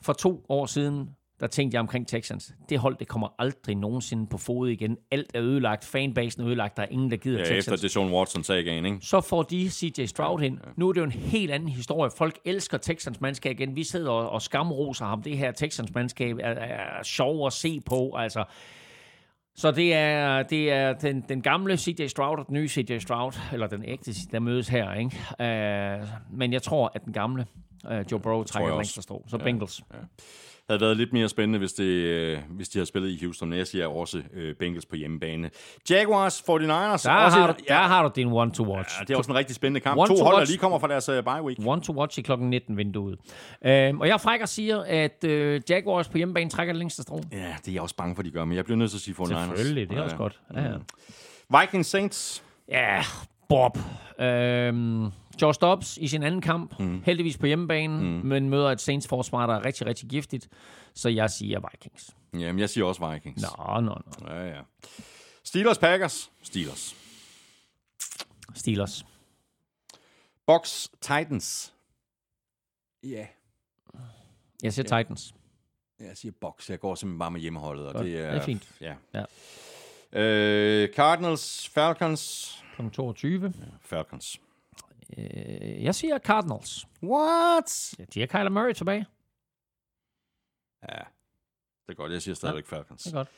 For to år siden, der tænkte jeg omkring Texans. Det hold, det kommer aldrig nogensinde på fod igen. Alt er ødelagt. Fanbasen er ødelagt. Der er ingen, der gider ja Texans. efter Deshaun Watson sagaen, ikke? Så får de CJ Stroud ind. Nu er det jo en helt anden historie. Folk elsker Texans mandskab igen. Vi sidder og, og skamroser ham. Det her Texans mandskab er, er sjov at se på. Altså, så det er, det er den, den gamle CJ Stroud og den nye CJ Stroud, eller den ægte, der mødes her. Ikke? Uh, men jeg tror, at den gamle uh, Joe Burrow trækker det også. længste strå. Så Bengals. Havde været lidt mere spændende, hvis, det, øh, hvis de havde spillet i Houston. Jeg siger også øh, Bengals på hjemmebane. Jaguars, 49ers. Der, også har du, der har du din one to watch. Ja, det er også en rigtig spændende kamp. One to to hold, der lige kommer fra deres uh, bye week. One to watch i klokken 19 vinduet. Øhm, og jeg frækker siger, at øh, Jaguars på hjemmebane trækker det længste strå. Ja, det er jeg også bange for, de gør, men jeg bliver nødt til at sige 49ers. Selvfølgelig, det er også godt. Ja, ja. Vikings Saints. ja Bob. Øhm, Josh Dobbs i sin anden kamp, mm. heldigvis på hjemmebane, mm. men møder et Saints forsvar, der er rigtig, rigtig giftigt. Så jeg siger Vikings. Jamen, jeg siger også Vikings. Nå, nå, nå. Ja, ja. Steelers, Packers. Steelers. Steelers. Box, Titans. Ja. Jeg siger Titans. Jeg siger box. Jeg går simpelthen bare med hjemmeholdet. Og Godt. det, er, Det er fint. Ja. Ja. Øh, Cardinals, Falcons. Klokken 22. Falcons. Øh, jeg siger Cardinals. What? Ja, de har Kyler Murray tilbage. Ja, det er godt. Jeg siger stadigvæk Falcons. Det er godt.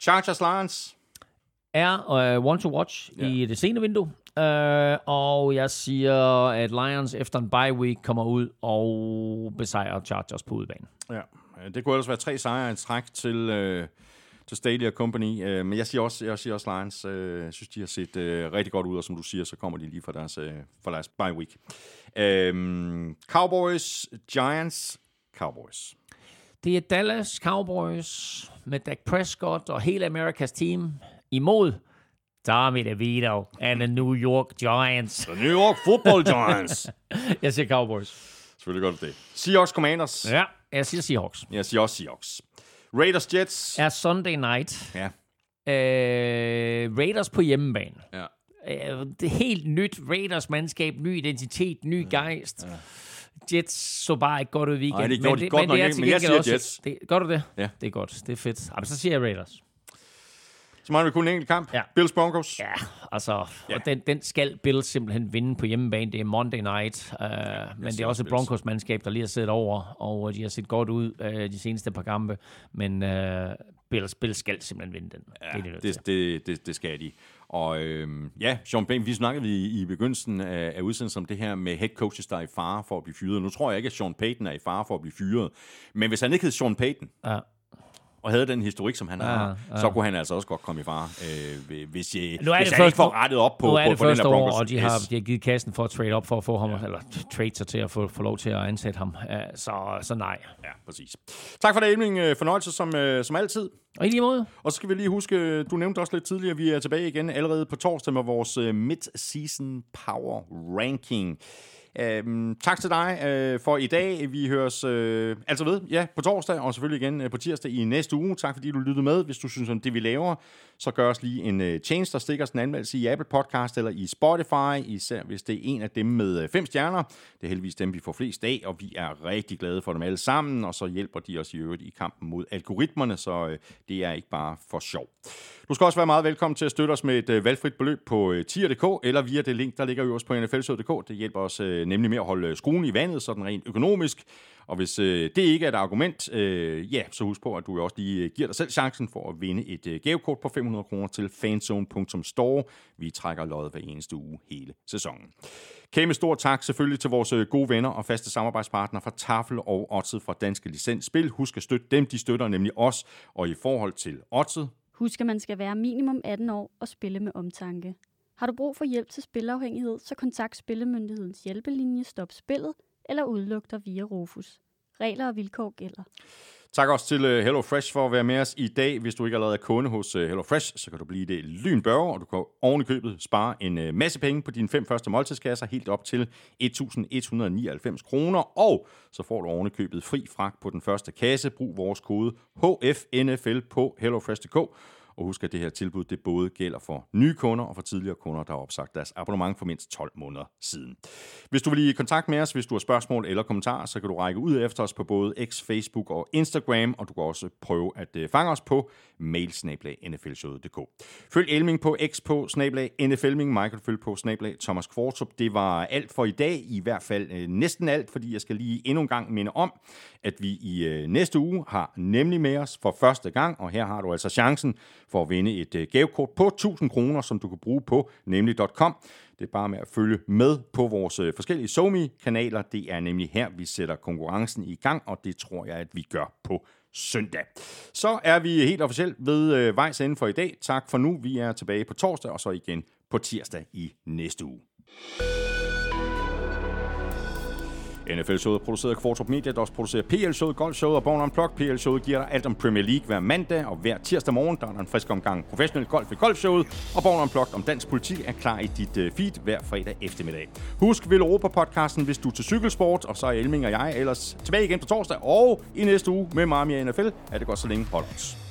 Chargers, Lions. er uh, one to watch Ja. ja. i det sene vindue. Uh, og jeg siger, at Lions efter en bye week kommer ud og besejrer Chargers på udebane. Ja, det kunne ellers være tre sejre i træk til, øh, til Stadia Company, øh, men jeg siger også, jeg siger også Lions. Øh, jeg synes, de har set øh, rigtig godt ud, og som du siger, så kommer de lige fra deres, øh, fra deres bye week. Øh, Cowboys, Giants, Cowboys. Det er Dallas Cowboys med Dak Prescott og hele Amerikas team imod Tommy DeVito and the New York Giants. The New York Football Giants. Jeg siger Cowboys. Selvfølgelig godt det. Seahawks Commanders. Ja, jeg siger Seahawks. Jeg siger også Seahawks. Raiders Jets. Er Sunday night. Ja. Øh, Raiders på hjemmebane. ja. Øh, det er helt nyt Raiders-mandskab, ny identitet, ny gejst. Jets så bare ikke godt ud i weekenden. Nej, det gjorde de men godt men nok det er ikke, men jeg siger også, Jets. Det, gør du det? Ja. Det er godt, det er fedt. Jamen, så siger jeg Raiders. Så mangler vi kun en enkelt kamp. Ja. Bills Broncos. Ja, altså, Ja. og den, den skal Bills simpelthen vinde på hjemmebane. Det er Monday night, uh, men det er også et. Broncos-mandskab, der lige har siddet over, og øh, de har set godt ud uh, de seneste par kampe, men uh, Bills, Bills skal simpelthen vinde den. Ja, det er det, det, det, det skal de. Og øhm, ja, Sean Payton, vi snakkede i, i begyndelsen af, af udsendelsen om det her med head coaches, der er i fare for at blive fyret. Nu tror jeg ikke, at Sean Payton er i fare for at blive fyret. Men hvis han ikke hed Sean Payton, Ja. Og havde den historik, som han Ja, har, ja. så kunne han altså også godt komme i fare, øh, hvis, øh, Nu er hvis det han ikke får år- rettet op på, nu er på, det på den første her Broncos. år, og de har, de har givet kassen for at trade op for at få ham, ja. eller trade sig til at få, få lov til at ansætte ham. Så, så nej. Ja, præcis. Tak for det, Emling. Øh, Fornøjelse som, øh, som altid. Og i lige måde, Og så skal vi lige huske, du nævnte også lidt tidligere, vi er tilbage igen allerede på torsdag med vores mid-season power ranking. Øhm, tak til dig øh, for i dag. Vi høres øh, altså ved, ja, på torsdag, og selvfølgelig igen øh, på tirsdag i næste uge. Tak fordi du lyttede med. Hvis du synes om det, vi laver, så gør os lige en øh, change, der stikker os en anmeldelse i Apple Podcast eller i Spotify, især hvis det er en af dem med øh, fem stjerner. Det er heldigvis dem, vi får flest af, og vi er rigtig glade for dem alle sammen, og så hjælper de os i øvrigt i kampen mod algoritmerne, så øh, det er ikke bare for sjov. Du skal også være meget velkommen til at støtte os med et øh, valgfrit beløb på øh, tier.dk eller via det link, der ligger øverst på nflsød.dk. Det hjælper os øh, nemlig med at holde øh, skruen i vandet, sådan rent økonomisk. Og hvis øh, det ikke er et argument, øh, ja, så husk på, at du også lige øh, giver dig selv chancen for at vinde et øh, gavekort på 500 kroner til fanzone.store. Vi trækker lod hver eneste uge hele sæsonen. Kæmpe stor tak selvfølgelig til vores øh, gode venner og faste samarbejdspartnere fra Tafel og Odset fra Danske Licens Spil. Husk at støtte dem, de støtter nemlig os. Og i forhold til Odset, Husk, at man skal være minimum 18 år og spille med omtanke. Har du brug for hjælp til spilafhængighed, så kontakt Spillemyndighedens hjælpelinje Stop Spillet eller udluk dig via Rufus. Regler og vilkår gælder. Tak også til Hello HelloFresh for at være med os i dag. Hvis du ikke allerede er kunde hos Hello HelloFresh, så kan du blive det lynbørge, og du kan oven i købet spare en øh, masse penge på dine fem første måltidskasser, helt op til 1.199 kroner. Og så får du oven i købet fri fragt på den første kasse. Brug vores kode HFNFL på HelloFresh.dk. Og husk, at det her tilbud det både gælder for nye kunder og for tidligere kunder, der har opsagt deres abonnement for mindst 12 måneder siden. Hvis du vil i kontakt med os, hvis du har spørgsmål eller kommentarer, så kan du række ud efter os på både X, Facebook og Instagram, og du kan også prøve at øh, fange os på mailsnablag.nflshowet.dk. Følg Elming på X på snablag NFLming, Michael følg på snablag Thomas Kvartrup. Det var alt for i dag, i hvert fald øh, næsten alt, fordi jeg skal lige endnu en gang minde om, at vi i øh, næste uge har nemlig med os for første gang, og her har du altså chancen for at vinde et øh, gavekort på 1000 kroner, som du kan bruge på nemlig.com. Det er bare med at følge med på vores øh, forskellige SoMe-kanaler. Det er nemlig her, vi sætter konkurrencen i gang, og det tror jeg, at vi gør på søndag. Så er vi helt officielt ved øh, vejs ende for i dag. Tak for nu. Vi er tilbage på torsdag, og så igen på tirsdag i næste uge. NFL-showet er produceret af Kvartrup Media, der også producerer PL-showet, Golf-showet og Born Unplugged. PL-showet giver dig alt om Premier League hver mandag, og hver tirsdag morgen, der er der en frisk omgang professionel golf i Golf-showet, og Born Unplugged om dansk politik er klar i dit øh, feed hver fredag eftermiddag. Husk Vil Europa-podcasten, hvis du er til cykelsport, og så er Elming og jeg ellers tilbage igen på torsdag, og i næste uge med Marmia NFL. Er det godt så længe. Hold os.